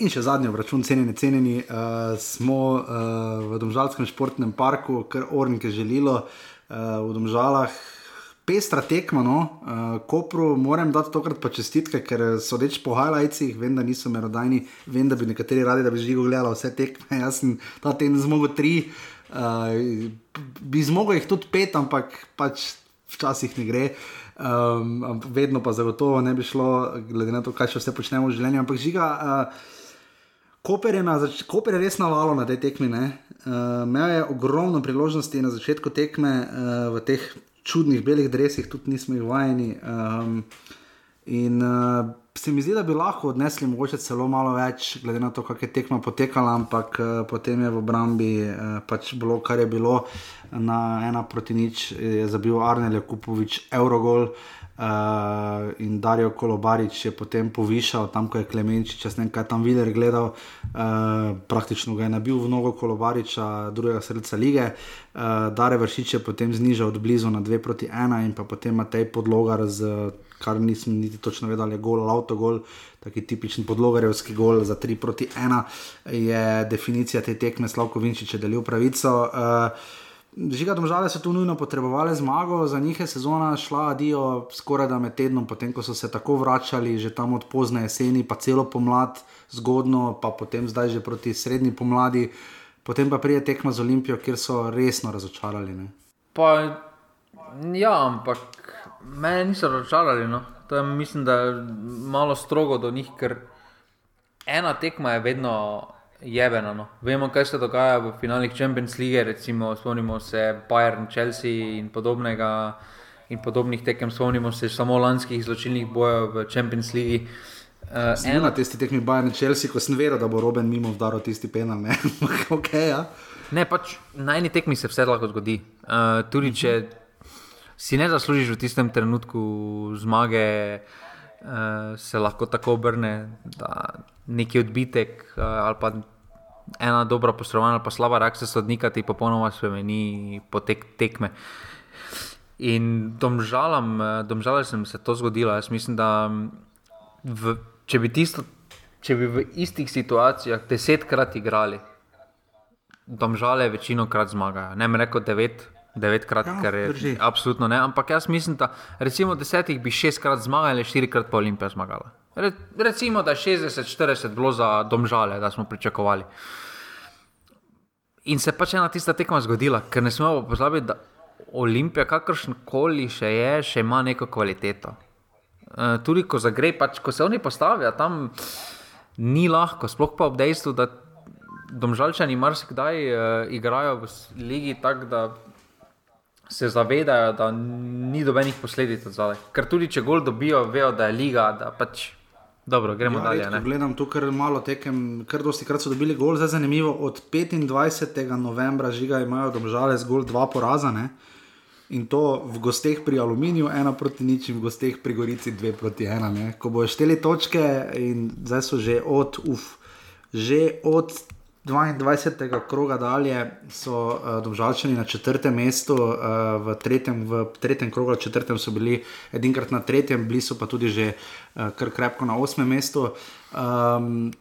In še zadnji obračun, cenjeni, cenjeni, uh, smo uh, v Domžalskem športnem parku, kar Ornike želilo, uh, v Domžalah. Pestra tekma, no, uh, Kopru moram dati tokrat pa čestitke, ker sodeč po highlightsih, vem, da niso merodajni, vem, da bi nekateri radi, da bi živo gledali vse tekme. (laughs) Jaz sem ta teden zmogel tri, uh, bi zmogel jih tudi pet, ampak pač včasih ne gre. Um, vedno pa zagotovo ne bi šlo, glede na to, kaj še vse počnemo v življenju. Ampak žiga. Uh, Koper je, zač- Koper je res navalo na tej tekmi. Uh, Imel je ogromno priložnosti na začetku tekme uh, v teh čudnih belih dresih, tudi nismo jih vajeni. Um, in uh, se mi zdi, da bi lahko odnesli mogoče celo malo več, glede na to, kako je tekma potekala, ampak uh, potem je v obrambi uh, pač bilo, kar je bilo. Na ena proti nič je zabil Arnel Jakupovič, Eurogol. Uh, in Darijo Kolobarič je potem povišal, tam ko je Klemenčič, ne vem, kaj tam videl, gledal, uh, praktično ga je nabil v nogo Kolobariča, drugega srca lige. Uh, Dare Vršič je potem znižal od blizu na 2 proti 1 in pa potem Matej podlogar, z, kar nisem niti točno vedel, je gol, avtogol, taki tipičen podlogarjevski gol za 3 proti 1, je definicija te tekme, Slavko Vinčič je delil pravico. Uh, Žiga domžale so tu nujno potrebovali zmago, za njih je sezona šla adijo skoraj da med tednom, potem ko so se tako vračali, že tam od pozne jeseni, pa celo pomlad, zgodno, pa potem zdaj že proti srednji pomladi, potem pa prije tekma z Olimpijo, kjer so resno razočarali. Ne? Pa, ja, ampak mene niso razočarali. No. Je, mislim, da je malo strogo do njih, ker ena tekma je vedno jebena. No. Vemo, kaj se dogaja v finalih Champions League, recimo spomnimo se Bayern, Chelsea in podobnega. In podobnih tekem spomnimo se samo lanskih zločinnih bojev v Champions League. Uh, ena od tistih tekmih Bayern Chelsea, ko sem vedel, da bo Robin mimo vdaril tisti penal. Ne, (laughs) okay, ja. ne pač na eni tekmi se vse lahko zgodi. Uh, tudi če si ne zaslužiš v tistem trenutku zmage, uh, se lahko tako obrne, da neki odbitek uh, ali pa ena dobra poslovanja ali pa slaba reakcija sodnika ti popolnoma spremeni potek tekme. In domžalam, domžalam sem se to zgodilo. Jaz mislim, da v, če, bi tisto, če bi v istih situacijah desetkrat igrali, domžale večino krat zmagajo. Ne bi rekel devet, devetkrat, Ja, ker je drži. absolutno ne. Ampak jaz mislim, da recimo desetih bi šestkrat zmagali, štirikrat pa Olimpija zmagala. Re, recimo, da je 60-40 bilo za domžale, da smo pričakovali. In se pač ena tista tekma zgodila, ker ne smemo pozabiti, da Olimpija, kakršen koli še je, še ima neko kvaliteto. Uh, tudi ko zagre, pač, ko se oni postavijo tam, ni lahko, sploh pa ob dejstvu, da domžalčani marsikdaj uh, igrajo v ligi tako, da se zavedajo, da ni dobenih posledic od zadaj. Ker tudi če gol dobijo, vejo, da je liga, da pač. Dobro, gremo Ja, dalje. redko. Gledam tu kar malo tekem, kar dosti krat so dobili gol. Zdaj zanimivo, od 25. novembra žiga imajo domžale zgolj dva poraza. Ne? In to v gosteh pri Aluminiju, ena proti nič, in v gosteh pri Gorici, dve proti ena. Ne? Ko bojo šteli točke, in zdaj so že od, uf, že od 22. kroga dalje, so uh, Domžalčani na četrtem mestu, uh, v, tretjem, v tretjem krogu, četrtem so bili edinkrat na tretjem, bili so pa tudi že uh, kar krepko na osmem mestu. Um,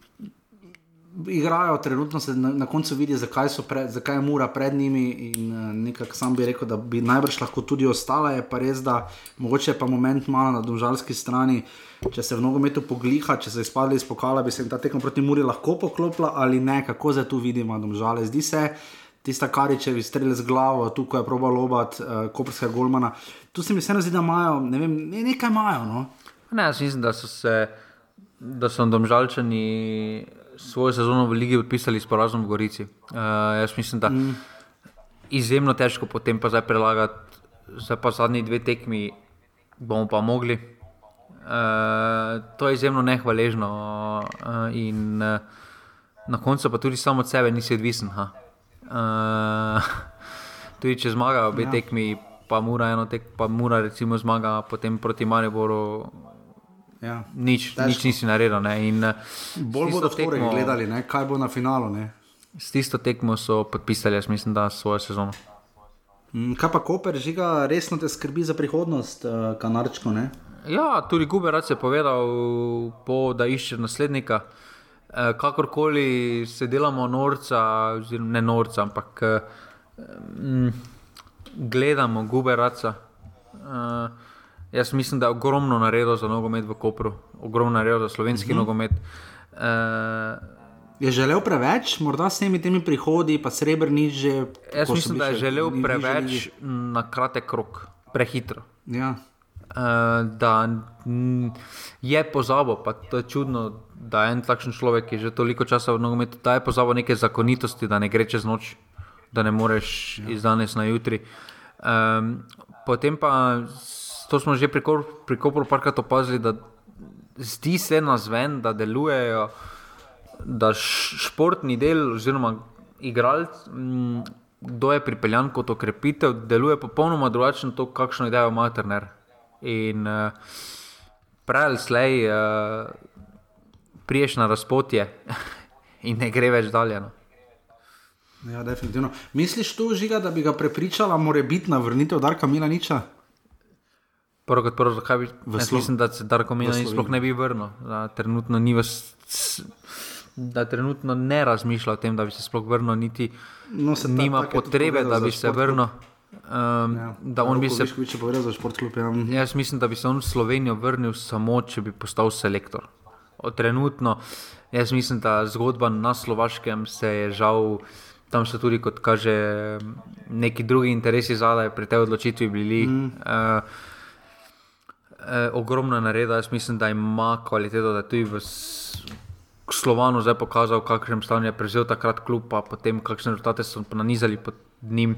igrajo, trenutno se na, na koncu vidi, zakaj, so pre, zakaj je mura pred njimi. In uh, nekako sam bi rekel, da bi najbrž lahko tudi ostala. Je pa res, da mogoče je pa moment malo na domžalski strani. Če se v nogometu pogliha, če se izpadli iz pokala, bi se jim ta tekma proti Muri lahko poklopila ali ne, kako zdaj tu vidimo, domžale. Zdi se, tista karičevi strelj z glavo, tu ko je probal lobat uh, koprskega golmana. Tu se mi vseeno zdi, da imajo, ne vem, ne, nekaj imajo. No? Ne, jaz mislim, da so se, da so domžalčani svojo sezono v Ligi podpisali s porazom v Gorici. Uh, jaz mislim, da mm. izjemno težko potem pa zdaj prelagati, zdaj pa zadnji dve tekmi bomo pa mogli. Uh, to je izjemno nehvaležno uh, in uh, na koncu pa tudi samo od sebe nisi odvisen. ha. Uh, (laughs) tudi če zmagajo obe Ja. ja. tekmi, pa mora eno tek, pa mora recimo zmaga potem proti Mariboru. Ja. Nič, Težko. nič nisi naredil. Ne? In, eh, Bolj bodo v torek tekmo- gledali, ne? kaj bo na finalu. Ne? S tisto tekmo so podpisali, jaz mislim, da svojo sezono. Mm, Kaj pa Koper, žiga, resno te skrbi za prihodnost, uh, kanarčko? Ne? Ja, tudi Guberac je povedal, po, da išče naslednika. Eh, kakorkoli se delamo norca, oziroma ne norca, ampak eh, mm, gledamo Guberaca. Eh, jaz mislim, da je ogromno naredil za nogomet v Kopru, ogromno naredil za slovenski Mhm. uh -huh. nogomet. Eh, Je želel preveč, morda s temi temi prihodi, pa srebrnič že. jaz mislim, da je želel ni- ni preveč želeli. na kratek rok, prehitro. Ja. uh, da je pozabo, pa to je čudno, da je en takšen človek, ki je že toliko časa v nogometu, da je pozabo neke zakonitosti, da ne gre čez noč, da ne moreš ja. iz danes na jutri. Um, potem pa, to smo že pri Koperu parkrat opazili, da zdi se na zven, da delujejo, da športni del oziroma igralec. Mm, kdo je pripeljan kot okrepitev, deluje popolnoma drugače od tega, kakšno idejo ima Turner. In uh, prej ali slej, uh, priješ na razpotje (laughs) in ne gre več dalje. No. Ja, definitivno. Misliš tu, žiga, da bi ga prepričala, mora biti na vrnitev Darka Milaniča? Prvo kot prvo, zakaj bi Slo... mislim, da se Darko Milanič sploh ne bi vrnil. Da trenutno, v... da trenutno ne razmišlja o tem, da bi se sploh vrnil, niti no, nima potrebe, da bi se vrnil. Um, ja. Da on bi se povedal za šport klub. Ja. Jaz mislim, da bi se on v Slovenijo vrnil samo, če bi postal selektor. O, trenutno, jaz mislim, da zgodba na Slovaškem se je žal, tam so tudi, kot kaže, neki drugi interesi zadaj pri tej odločitvi bili. Mm. Uh, uh, ogromno nareda, jaz mislim, da ima kvaliteto, da tudi v Slovanu zdaj pokazal, kakšen stanju je prevzel takrat klub, pa potem kakšne rezultate so nanizali pod njim.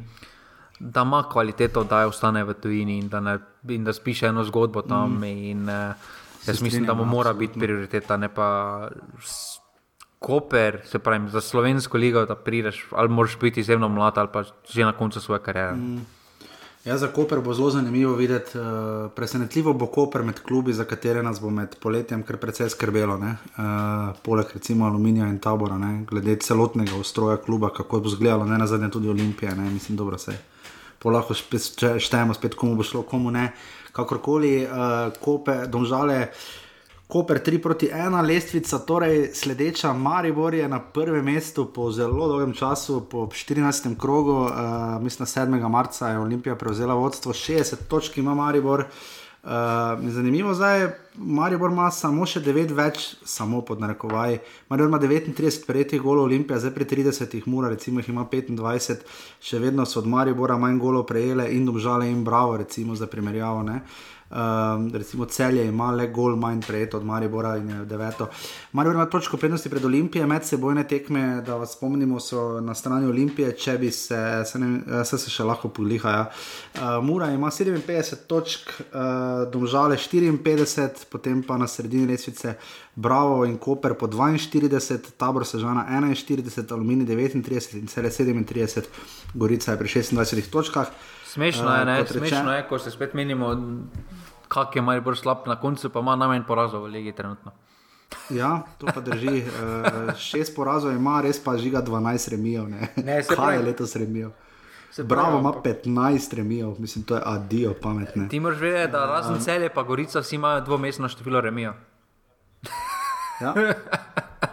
Da ima kvaliteto, da je ostane v tujini in da, ne, in da spiše eno zgodbo tam. Mm. In, uh, jaz mislim, da mu mora biti prioriteta, ne pa Koper, se pravi, za slovensko ligo, da prideš, ali moraš biti izjemno mlad, ali pa že na koncu svoje kariere. Mm. Ja, za Koper bo zelo zanimivo videti. Uh, presenetljivo bo Koper med klubi, za katere nas bo med poletjem kar precej skrbelo. Uh, poleg recimo Aluminija in Tabora, ne? glede celotnega ustroja kluba, kako bo izgledalo, ne na zadnje tudi Olimpije. Ne? Mislim, dobro se. Polahko štejemo spet, komu bo šlo, komu ne. Kakorkoli, uh, Kope, domžale. Koper 3 proti 1, lestvica, torej sledeča Maribor je na prvem mestu po zelo dolgem času, po 14. krogu, uh, mislim, 7. marca je Olimpija prevzela vodstvo, 60 točk ima Maribor. Uh, zanimivo zdaj, Maribor ima samo še 9 več, samo pod narekovaj. Maribor ima 39 prejetih golov, Olimpija zdaj pri 30, Mura recimo jih ima 25, še vedno so od Maribora manj golov prejele in domžale in bravo, recimo za primerjavo. Uh, Um, recimo celje ima le gol manj prejet od Maribora in je deveto. Maribor ima točko prednosti pred Olimpijo, med sebojne tekme, da vas spomnimo, so na strani Olimpije, če bi se, se, ne, se, se še lahko podliha. Ja. Uh, Mura ima 57 točk, uh, Domžale 54, potem pa na sredini resvice Bravo in Koper po 42, Tabor Sežana 41, Alumini 39 in cele 37, Gorica je pri 26 točkah. Smešno je, ne? Smešno je, ko se spet menimo, kak je Maribor slab, na koncu pa ima najmanj porazov v legi trenutno. Ja, to pa drži. Uh, šest porazov ima, res pa žiga 12 remijev. Kaj pravi, je letos remijev? Bravo, ima 15 remijev, mislim, to je adijo pametne. Ti moraš vedeti, da razen um, celje, pa Gorica, vsi imajo dvomestno število remijev. Ja. (laughs)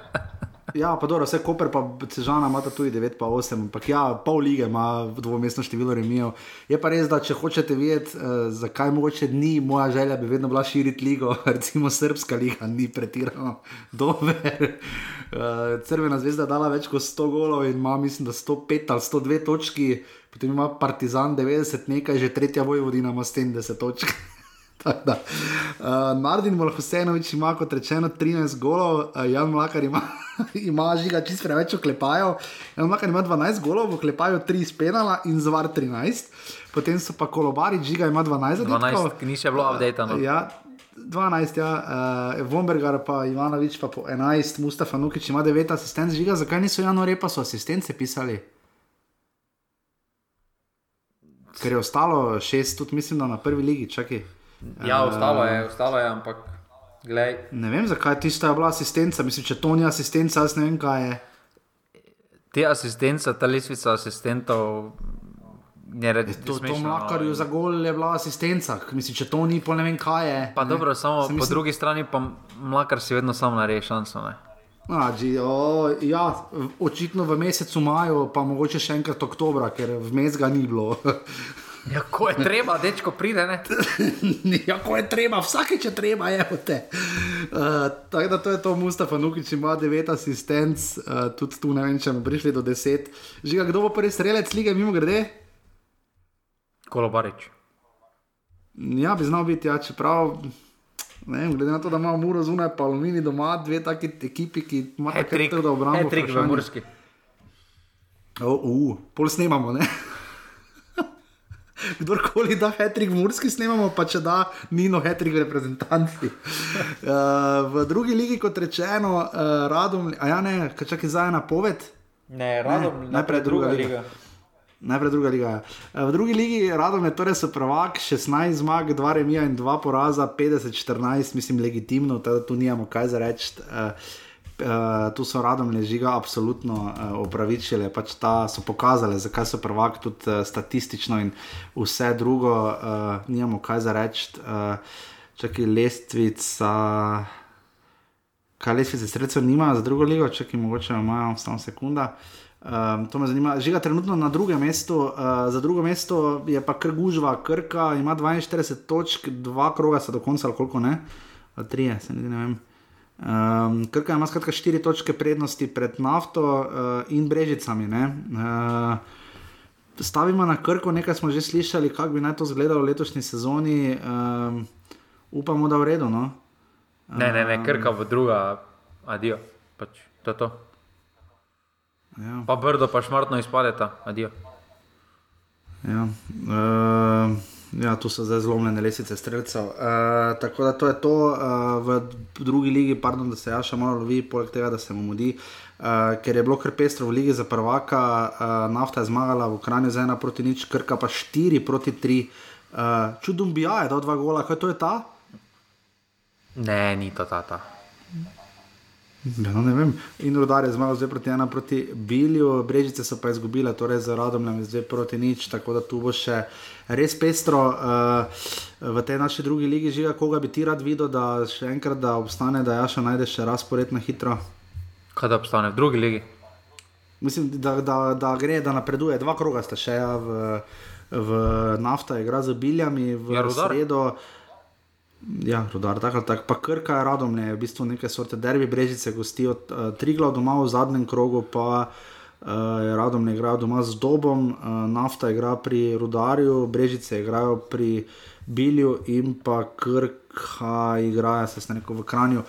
Ja, pa dobro, vse Koper, pa Cežana ima tudi 9, pa 8, ampak ja, pol lige ima dvomestno število remijev. Je pa res, da če hočete vedeti, uh, zakaj mogoče ni moja želja, bi vedno bila širiti ligo, (laughs) recimo Srpska liga ni pretirano dober. Uh, Crvena zvezda je dala več kot 100 golov in ima, mislim, da 105 ali 102 točki, potem ima Partizan 90, nekaj, že tretja vojvodina ima 70 točk. (laughs) (laughs) Uh, Mardin Molhusenovič ima kot rečeno 13 golov, uh, Jan Mlakar ima, (laughs) ima žiga čist preveč oklepajo. Jan Mlakar ima 12 golov, oklepajo 3 iz penala in zvar 13. Potem so pa kolobari, žiga ima 12 golov. 12, ki ni še bilo update. Ja, 12, ja, uh, Vombergar pa Ivanovič pa po 11, Mustafa Nukič ima 9 asistentov, žiga, zakaj niso januarja pa so asistence pisali? Ker je ostalo šest, tudi mislim, da na prvi ligi, čakaj. Ja, ostalo je, ostalo je, ampak. Glej. Ne vem, zakaj ti sta bila asistenca. Mislim, če to ni asistenca, jaz ne vem, kaj je. Te asistence, ta lesvica asistentov. Je red, to je to mlakarju za gol, je bila asistenca. Mislim, če to ni, pa ne vem, kaj je. Pa ne? dobro, samo mislim... po drugi strani pa mlakar si vedno sam nareje šanso. Ači, o, ja, očitno v mesecu maju, pa mogoče še enkrat oktobra, ker vmes ga ni bilo. (laughs) Ja, ko je treba, dečko pride. (laughs) ja, ko je treba, vsake če treba, je te. Uh, tako da to je to, Mustafa Nukič ima 9 asistenc, uh, tudi tu ne vem, če bomo prišli do 10. Žiga, kdo bo prvi strelec lige, mimo grede? Kolobarič. Ja, bi znal biti, ja, čeprav. Ne, vem, glede na to, da imamo Muro zunaj, pa Alumini doma, dve taki ekipi, ki imajo Hat-trick, tako da obrambo. hat-trick v vprašanje. Murski. O, uh, pol snemamo, ne? Kdorkoli da hetrik v Murski snemamo, pa če da Nino hetrik v reprezentanci. Uh, (laughs) v drugi ligi, kot rečeno, uh, radom, a ja ne, kaj čakaj za ena poved. Ne, Radom, najprej druga liga. Najprej druga liga. ja. Eh, V drugi ligi radom je torej prvak, 16 zmag, 2 remija in 2 poraza, 50-14, mislim, legitimno, tako da tu nimamo kaj za reči. Uh, uh, tu so radom ležiga absolutno uh, opravičile, pač ta so pokazali, zakaj so prvak tudi uh, statistično in vse drugo, uh, nimamo kaj za reči. Uh, čakaj, lestvica. Kaj lestvice sredstev nima za drugo ligo, če ki mogoče imajo samo sekunda. Um, to me zanima. Žiga trenutno na drugem mestu, uh, za drugo mesto je pa kar gužva, Krka ima 42 točk, dva kroga so do konca, koliko ne, ali tri, se niti ne vem. Um, Krka ima skratka štiri točke prednosti pred nafto uh, in brežicami. ne. Uh, stavimo na Krko, nekaj smo že slišali, kako bi naj to izgledalo v letošnji sezoni. Um, upamo, da v redu. No? Ne, ne, ne, krka v druga, adijo. Pač, to je to. Ja. Pa brdo, pa šmartno izpadeta, adijo. Ja, uh, ja, tu so zdaj zlomljene lesice streljcev. Uh, tako da to je to uh, v drugi ligi, pardon, da se Jaša malo lovi, poleg tega, da se mu mudi. Uh, ker je bilo kar pestro v ligi za prvaka, uh, nafta je zmagala v Kranju z ena proti nič, krka pa štiri proti tri. Uh, čudum bi ja, je dal dva gola, kaj to je ta? Ne, ni to ta. ta. Ja, no, ne vem. In rodar je zmagal zdaj proti ena proti Bilju, Brežice so pa izgubile, torej za Radomljem je zdaj proti nič, tako da tu bo še res pestro. Uh, v tej naši drugi ligi žiga, koga bi ti rad videl, da še enkrat da obstane, da Jaša najde še razpored na hitro. Kaj da obstane v drugi ligi? Mislim, da, da, da gre, da napreduje. Dva kroga sta še ja, v, v nafta, igra z biljami, v Ja, Rudar. Ja, rodar, tako ali tako. Pa krka je radom, ne, v bistvu neke sorte derbi brežice gostijo uh, Triglav doma v zadnjem krogu, pa uh, radom ne igrajo doma z dobom, uh, nafta igra pri rudarju, brežice igrajo pri bilju in pa krka igrajo, se sem rekel, v kranju.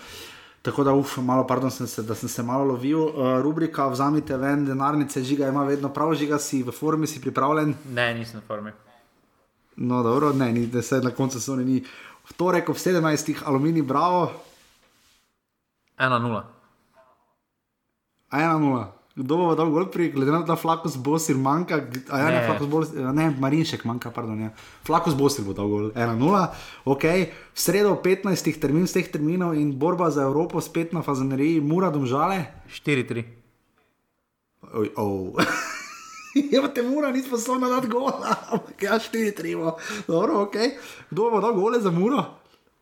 Tako da, uf, malo, pardon, sem se, da sem se malo lovil. Uh, rubrika Vzamite ven denarnice, žiga ima vedno prav, žiga si v formi, si pripravljen. Ne, nisem v formi. No, dobro, ne, ni, da se na koncu sezone ni. V torek ob 17. aluminij, bravo, 1-0. 1-0. Kdo bo dal gol pri, glede na to, da Flakus Bosir manjka, a ja, ne, Ne. Flakus Bosir, ne, Marinšek manjka, pardon, ja. Flakus Bosir bo dal gol, 1-0, ok, v sredo ob 15. termin z teh terminov in borba za Evropo spet na fazaneriji, mura domžale. 4-3. Oj, (laughs) (laughs) oh. Ja, te mura ni sposobna dati gola, ampak ja, 4-3, bo. dobro, ok. Kdo bo dal gole za muro?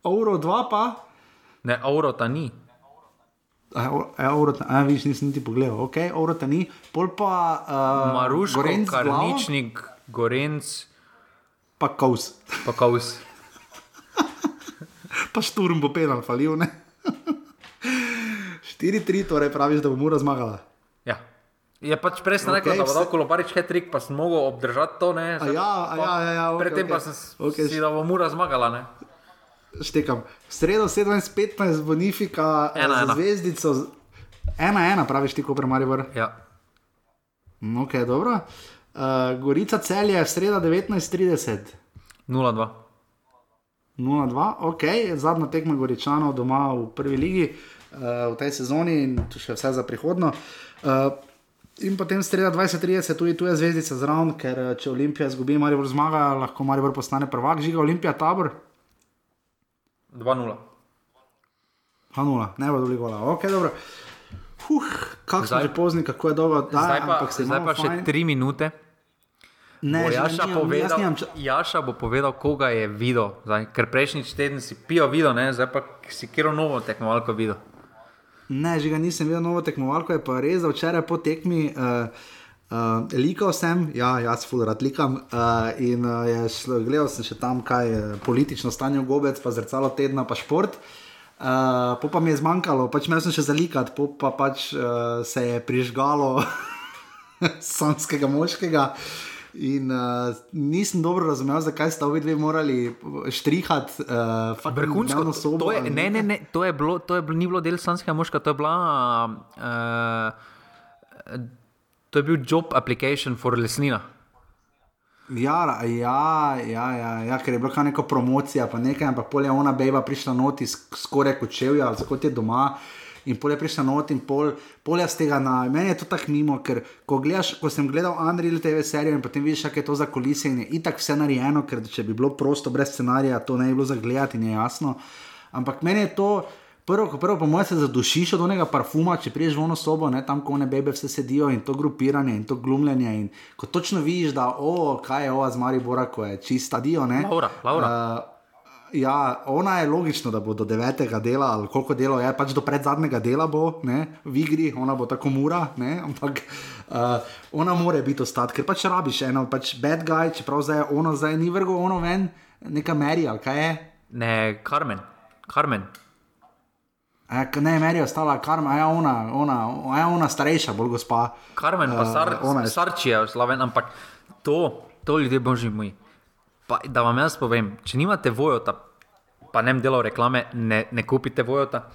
Euro 2 pa. Ne, Euro ta ni. Euro, a viš, nisem niti pogledal, ok, euro ta ni, pol pa uh, Maruško, Gorenc glava, Karničnik, Gorenc, pa kaus, pa Kaus. (laughs) pa šturm bo penal, falil ne. (laughs) 4-3, torej praviš, da bo mura zmagala. Ja. Je pač prej sem rekel, Okej, okay, da bo dal kolobarič hetrik, pa sem mogel obdržati to. Ne, A ja, a ja, ja, ja, okej, Predtem pa sem Okej. si, da bo mura zmagala. Ne. Štekam. Sredo 17-15 Bonifika eh, Ena, ena. zvezdico. 1-1, praviš ti, ko premarjivor. Ja. Ok, dobro. Uh, Gorica celje, sreda 19.30. 0-2. 0-2, ok, zadnja tekma Goričanov doma v prvi ligi uh, v tej sezoni in tu še vse za prihodno. Uh, in potem sreda 20-30, tudi tu je zvezdica zraven, ker eh, če Olimpija izgubi, Maribor zmaga, lahko Maribor postane prvak, žiga Olimpija tabor. 2-0. Hanula, ne bo dobili gola. Ok, dobro. Huh, kako smo Zdaj- že pozni, kako je dolgo. Da, Zdaj pa, ampak se zdaj pa še fajn. 3 minute. Ne, bo Jaša, nimam- povedal, nimam ča- Jaša bo povedal, koga je videl. Zdaj, ker prejšnjič teden si pijo videl, ne? zdaj pa si kjer novo tekmovalko videl. Ne, že ga nisem videl novo tekmovalko, je pa res, da včeraj po tekmi. Uh, Uh, likal sem, ja, jaz ful rad likam. Uh, in uh, je šlo, gledal sem še tam, kaj je politično stanje gobec, pa zrcalo tedna, pa šport. Uh, po pa mi je zmanjkalo, pač imel sem še zalikati, po pa pač uh, se je prižgalo (laughs) samskega moškega. In uh, nisem dobro razumel, zakaj sta obi dve morali štrihati uh, vrhunsko sobo. To je, ne, ne, ne, to je bilo, to je bilo, ni bilo del slanskega moška, to je bila. Uh, to je bil job application for lesnina. Ja, ja, ja, ja, ja, ker je bila neka promocija, pa nekaj, ampak pol je ona beba prišla noti skoraj kot čevlja, kot je doma. In pol je prišla not in pol, pol je z tega na. Meni je to tako mimo, ker ko, gledaš, ko sem gledal Unreal TV serijo in potem vidiš, kaj je to za kulise in je itak vse narejeno, ker če bi bilo prosto brez scenarija, to ne bi bilo za gledati in je jasno. Ampak meni je to. Prvo, prvo po mojem, se zadušiš od onega parfuma, če priješ v ono sobo, ne, tam, ko ne bebe vse sedijo in to grupiranje in to glumljenje. In ko točno vidiš, da o, kaj je ova z Maribora, ko je čista dio. Laura, Laura. Uh, ja, ona je logično, da bo do devetega dela ali koliko dela je, pač do predzadnjega dela bo ne, v igri, ona bo tako mura, ne, (laughs) ampak uh, ona more biti ostati, ker pač rabiš eno, pač bad guy, čeprav zdaj ono zdaj ni vrgo ono ven, neka Mary ali kaj je. Ne, Carmen. Carmen. A, ne, Meri je ostala, karma, a je ona, ona, a je ona starejša, bolj gospa. Karmen, pa sar, uh, Sarči je slaven, ampak to, to ljudje božji moji. Pa, da vam jaz povem, če nimate vojota, pa ne delo reklame, ne, ne kupite vojota,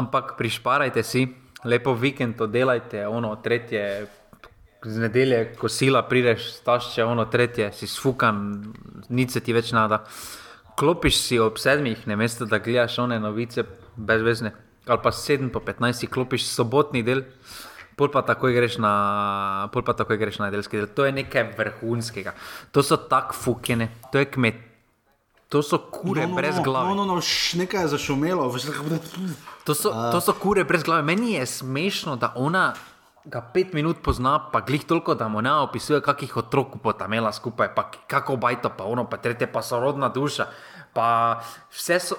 ampak prišparajte si, lepo vikend oddelajte, ono tretje, z nedelje, ko sila prideš, stašče, ono tretje, si sfukan, nič se ti več nada. Klopiš si ob sedmih, ne mesto, da gledaš one novice brezvezne, ali pa sedem po petnajst, klopiš sobotni del. Pol pa tako greš na, pol pa tako greš na nedeljski del. To je nekaj vrhunskega. To so tako fukene, to je kmet. To so kure no, no, brez glave. No, no, no, š, nekaj je zašumelo. To so, to so kure brez glave. Meni je smešno, da ona ga pet minut pozna, pa glih toliko, da mu ne opisuje, kakih otrok bo tam imela skupaj, pa kako bajto, pa ono, pa tretje, pa sorodna duša. Pa vse so,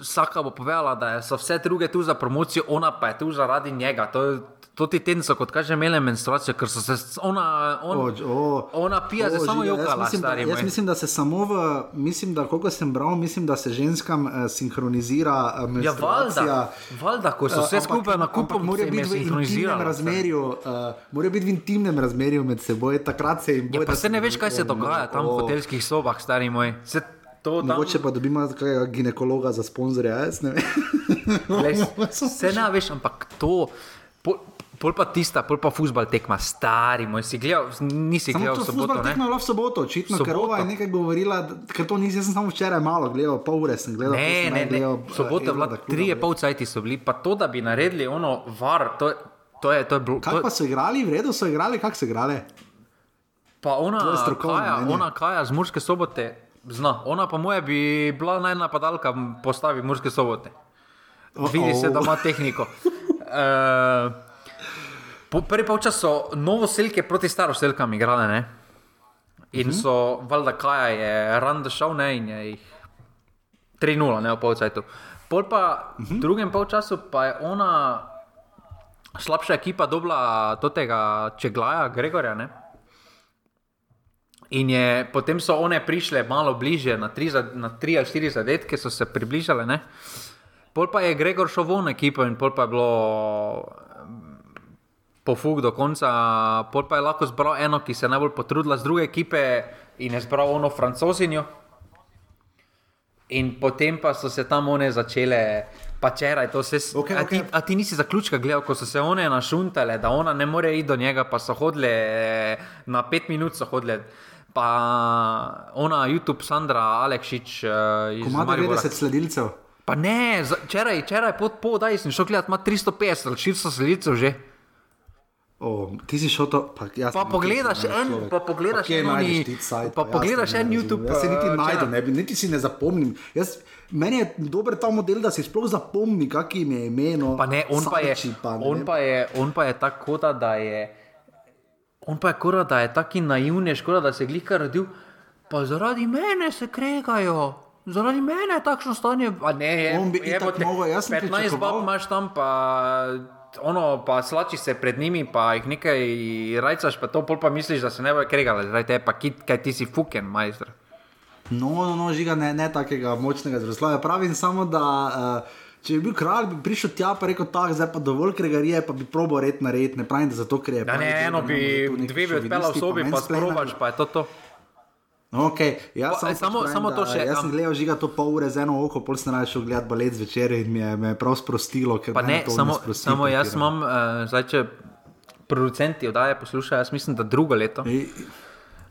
vsaka bo povedala, da so vse druge tu za promocijo, ona pa je tu zaradi njega. To, to ti teden so, kot kaže, imele menstruacijo, ker so se ona, on, Oč, o, ona pija, o, se samo jokala. Jaz mislim, da, stari jaz moj. mislim, da se samo v, mislim, da koliko sem bral, mislim, da se ženskam uh, sinhronizira uh, Ja, menstruacija. valjda, valjda, ko so Eh, vse ampak- skupaj na kupu, je biti v intimnem razmerju, uh, morajo biti v intimnem razmerju med seboj, takrat se jim bo. Ja, pa se ne veš, kaj se dogaja tam v hotelskih sobah, stari moj. Se to tam, Mogoče pa dobimo kakega ginekologa za sponzorja, jaz ne vem. Glej, (laughs) se ne veš, ampak to. Pol, pol pa tista, pol pa futbal tekma, stari moj, si gledal, nisi Samo gledal ne? tekmo je bilo v soboto, očitno, ker Soboto. ova je nekaj govorila, ker to nisem, jaz sem samo včeraj malo gledal, pol ure sem gledal. Ne, sem ne, ne. gledal, je eh, bila Edvarda Kluba, tri je ne. pol cajti so bili, pa to, da bi naredili ono var, to, je- to je, to je bilo. Kaj pa so igrali, v redu so igrali, kako so igrali? Pa ona, je strokovno kaja, mnenje. ona kaja z Murske sobote, zna. Ona pa moja bi bila najnapadalka postavi Murske sobote. Vidi se, da ima tehniko. Uh, (laughs) po, prvi polčas so novoselke proti staroselkam igrale, ne? In Mhm. so, valjda, Kaja je randa šel, ne, in je jih 3-0, ne, v polčasu. Pol pa v Mhm. drugem polčasu pa je ona slabša ekipa dobila tega Čeglaja, Gregorja, ne? In je, potem so one prišle malo bliže, na tri, za- na tri ali štiri zadetke so se približale. Ne? Pol pa je Gregor šel von ekipo in pol pa je bilo pofuk do konca. Pol pa je lahko zbral eno, ki se je najbolj potrudila z druge ekipe in je zbral ono francozinjo. In potem pa so se tam one začele, pa čeraj to vse. Okej, a, ti, okej. a ti nisi zaključka gledal, ko so se one našuntale, da ona ne more iti do njega, pa so hodile na pet minut, so hodile. Pa ona, YouTube, Sandra, Alekšič, uh, ima Maribora. 90 sledilcev. Pa ne, včeraj, včeraj pod podaj sem šel gledat, ima 350 ali 400 sledilcev že. O, ti si šel to, pa jaz. Pa pogledaš en, človek. pa pogledaš kje en najdeš ti cajt, pa jaz pogledaš en. YouTube, Jaz se niti eh, najdem, channel. ne, niti si ne zapomnim. Jaz, meni je dober ta model, da si sploh zapomni, kak jim je ime. No, Pa ne, on pa je, pa ne on pa je, on pa je tako, da, je. On pa je kora, da je taki naivni, škoda, da se je glika rodil. Pa zaradi mene se kregajo. Zaradi mene je takšno stanje. A ne, je, On bi je, itak mogel, jaz sem 15 pričakoval- bab imaš tam, pa, ono, pa slači se pred njimi, pa jih nekaj rajcaš, pa to pol pa misliš, da se ne bojo kregali. Zaradi tebe pa kit, kaj ti si fuken, majster. No, no, no žiga ne, ne takega močnega zrasloja. Pravim samo, da uh, Če bi bil kralj, bi prišel tja in rekel: tako, zdaj pa dovolj kregarije, pa bi probo red narediti, ne pravim, da zato ker je. Ja, ne, eno bi, dve bi odpeljal v sobi, pa sprobaš, pa je to to. Okay, jaz Pa, samo, samo- pravim, samo da to še, Jaz sem gledal žiga to pol ure z eno oko, pol sem šel gledati balet zvečer in mi je, me je prav sprostilo. Pa ne, samo, sprosti samo jaz imam, uh, zdaj če producenti oddaje poslušajo, jaz mislim, da drugo leto.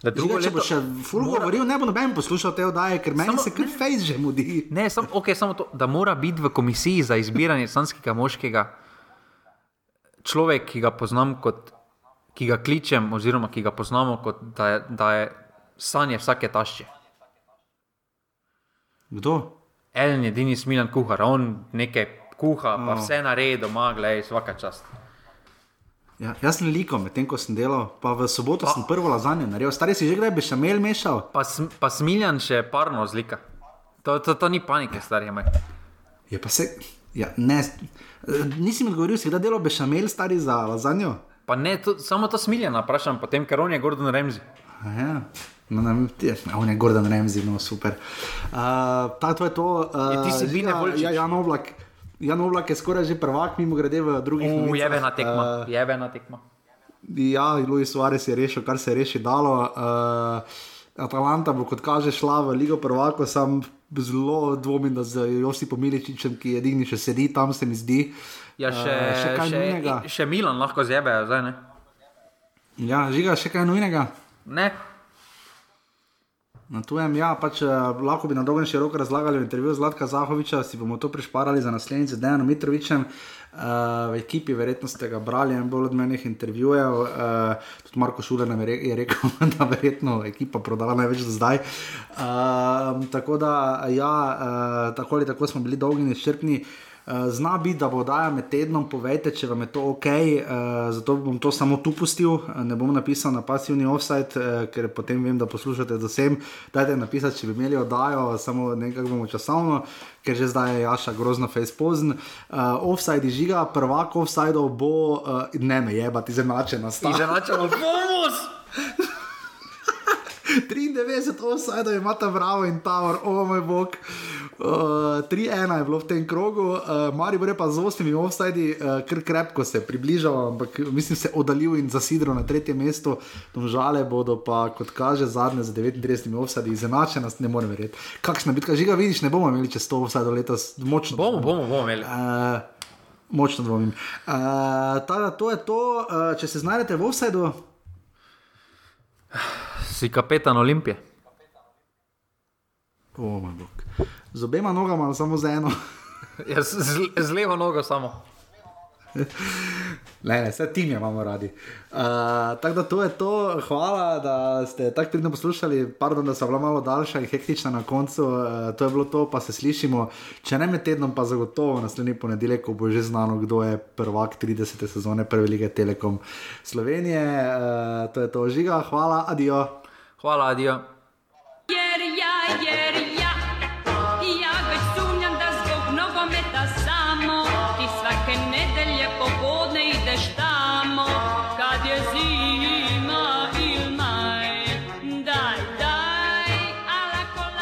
Da drugo Žiga, če bo še ful govoril, ne bo noben poslušal te oddaje, ker meni Samo- se kar fejs že mudi. Ne, sam, okay, samo to, da mora biti v komisiji za izbiranje sanskega moškega človek, ki ga poznam kot, ki ga kličem, oziroma ki ga poznamo kot da da je sanje vsake tašče. Kdo? En edini smilen kuhar, on nekaj kuha, pa Oh. vse naredi doma, gledaj, vsaka čast. Ja, jaz sem liko, medtem ko sem delal, pa v soboto pa. sem prvo lazanjo naredil. Stari si že kdaj bi šamel mešal? Pa, sm- pa smiljan še parno zlika. To, to, to ni panike, stari moj. Je pa se. Ja, ne, nisi mi odgovoril, si kdaj delal bešamel stari za lazanjo? Pa ne, to, samo to smiljana vprašam, potem ker on je Gordon Ramsay. A Ja. No, ne, ti- on je Gordon Ramsay, no super. Uh, ta, to je to. Uh, ti si Bine Volčič. Ja, Jan Oblak. Jan Oblak je skoraj že prvak, mimo grede v drugih. novicah. Ujebena tekma, Eh, uh, jebena tekma. Ja, Luis Suarez je rešil, kar se je reši dalo. Uh, Atalanta bo, kot kaže, šla v Ligo prvako, sam zelo dvomim, da z Josipom Miličičem, ki je edini še sedi tam, se mi zdi. Ja, še, Eh, še kaj še, nujnega. še Milan lahko zjebejo, zdaj ne. Ja, žiga, še kaj nujnega. Ne, Na tujem, ja, pač uh, lahko bi na dolgo in široko razlagali v intervjuju Zlatka Zahoviča, si bomo to prišparali za naslednjič z Dejanom Mitrovičem. Uh, v ekipi verjetno ste ga brali en bolj od menih intervjujev. Uh, tudi Marko Šuler nam je, re je rekel, (laughs) da verjetno ekipa prodala največ do zdaj. Uh, tako da, ja, uh, tako ali tako smo bili dolgi in izčrpni. Uh, zna biti, da bo oddaja med tednom, povejte, če vam je to ok, uh, zato bom to samo tu pustil, uh, ne bom napisal na pasivni offside, uh, ker potem vem, da poslušate z vsem. Dajte napisati, če bi imeli oddajo, samo nekako bomo časovno, ker že zdaj je Jaša grozno face pozn. Uh, offside žiga, prvak offside bo, uh, ne me jebati, izenačena sta. izenačeno bonus! (laughs) 93 offside imata Bravo in Tower, o oh, moj bog. Uh, 3-1 je bilo v tem krogu, uh, Mari je pa z osmimi offsidi, uh, kar krepko se približal, ampak mislim se oddalil in zasidral na tretje mesto. Domžale bodo pa, kot kaže, zadnje z 39 offsidi, izenačena, ne morem verjeti. Kakšna bitka, žiga vidiš, ne bomo imeli čez 100 offside letos, močno. Bomo, bomo, bomo imeli. Uh, močno dvomim. Uh, tada, to je to, uh, če se znajdete v offsideu. Si kapetan Olimpije. O, moj bog. Z obema nogama, ali samo z eno. (laughs) Ja, z, z, z levo nogo samo. Ne, ne, vse tim imamo radi. Uh, tako da to je to, hvala, da ste tako pridno poslušali. Pardon, da sem bila malo daljša in hektična na koncu. Uh, to je bilo to, pa se slišimo. Če ne med tednom, pa zagotovo naslednji ponedeljek, ko bo že znano, kdo je prvak 30. sezone Prve lige Telekom Slovenije. Uh, to je to, žiga, hvala, adijo. Hvala, adijo. Jer ja, jer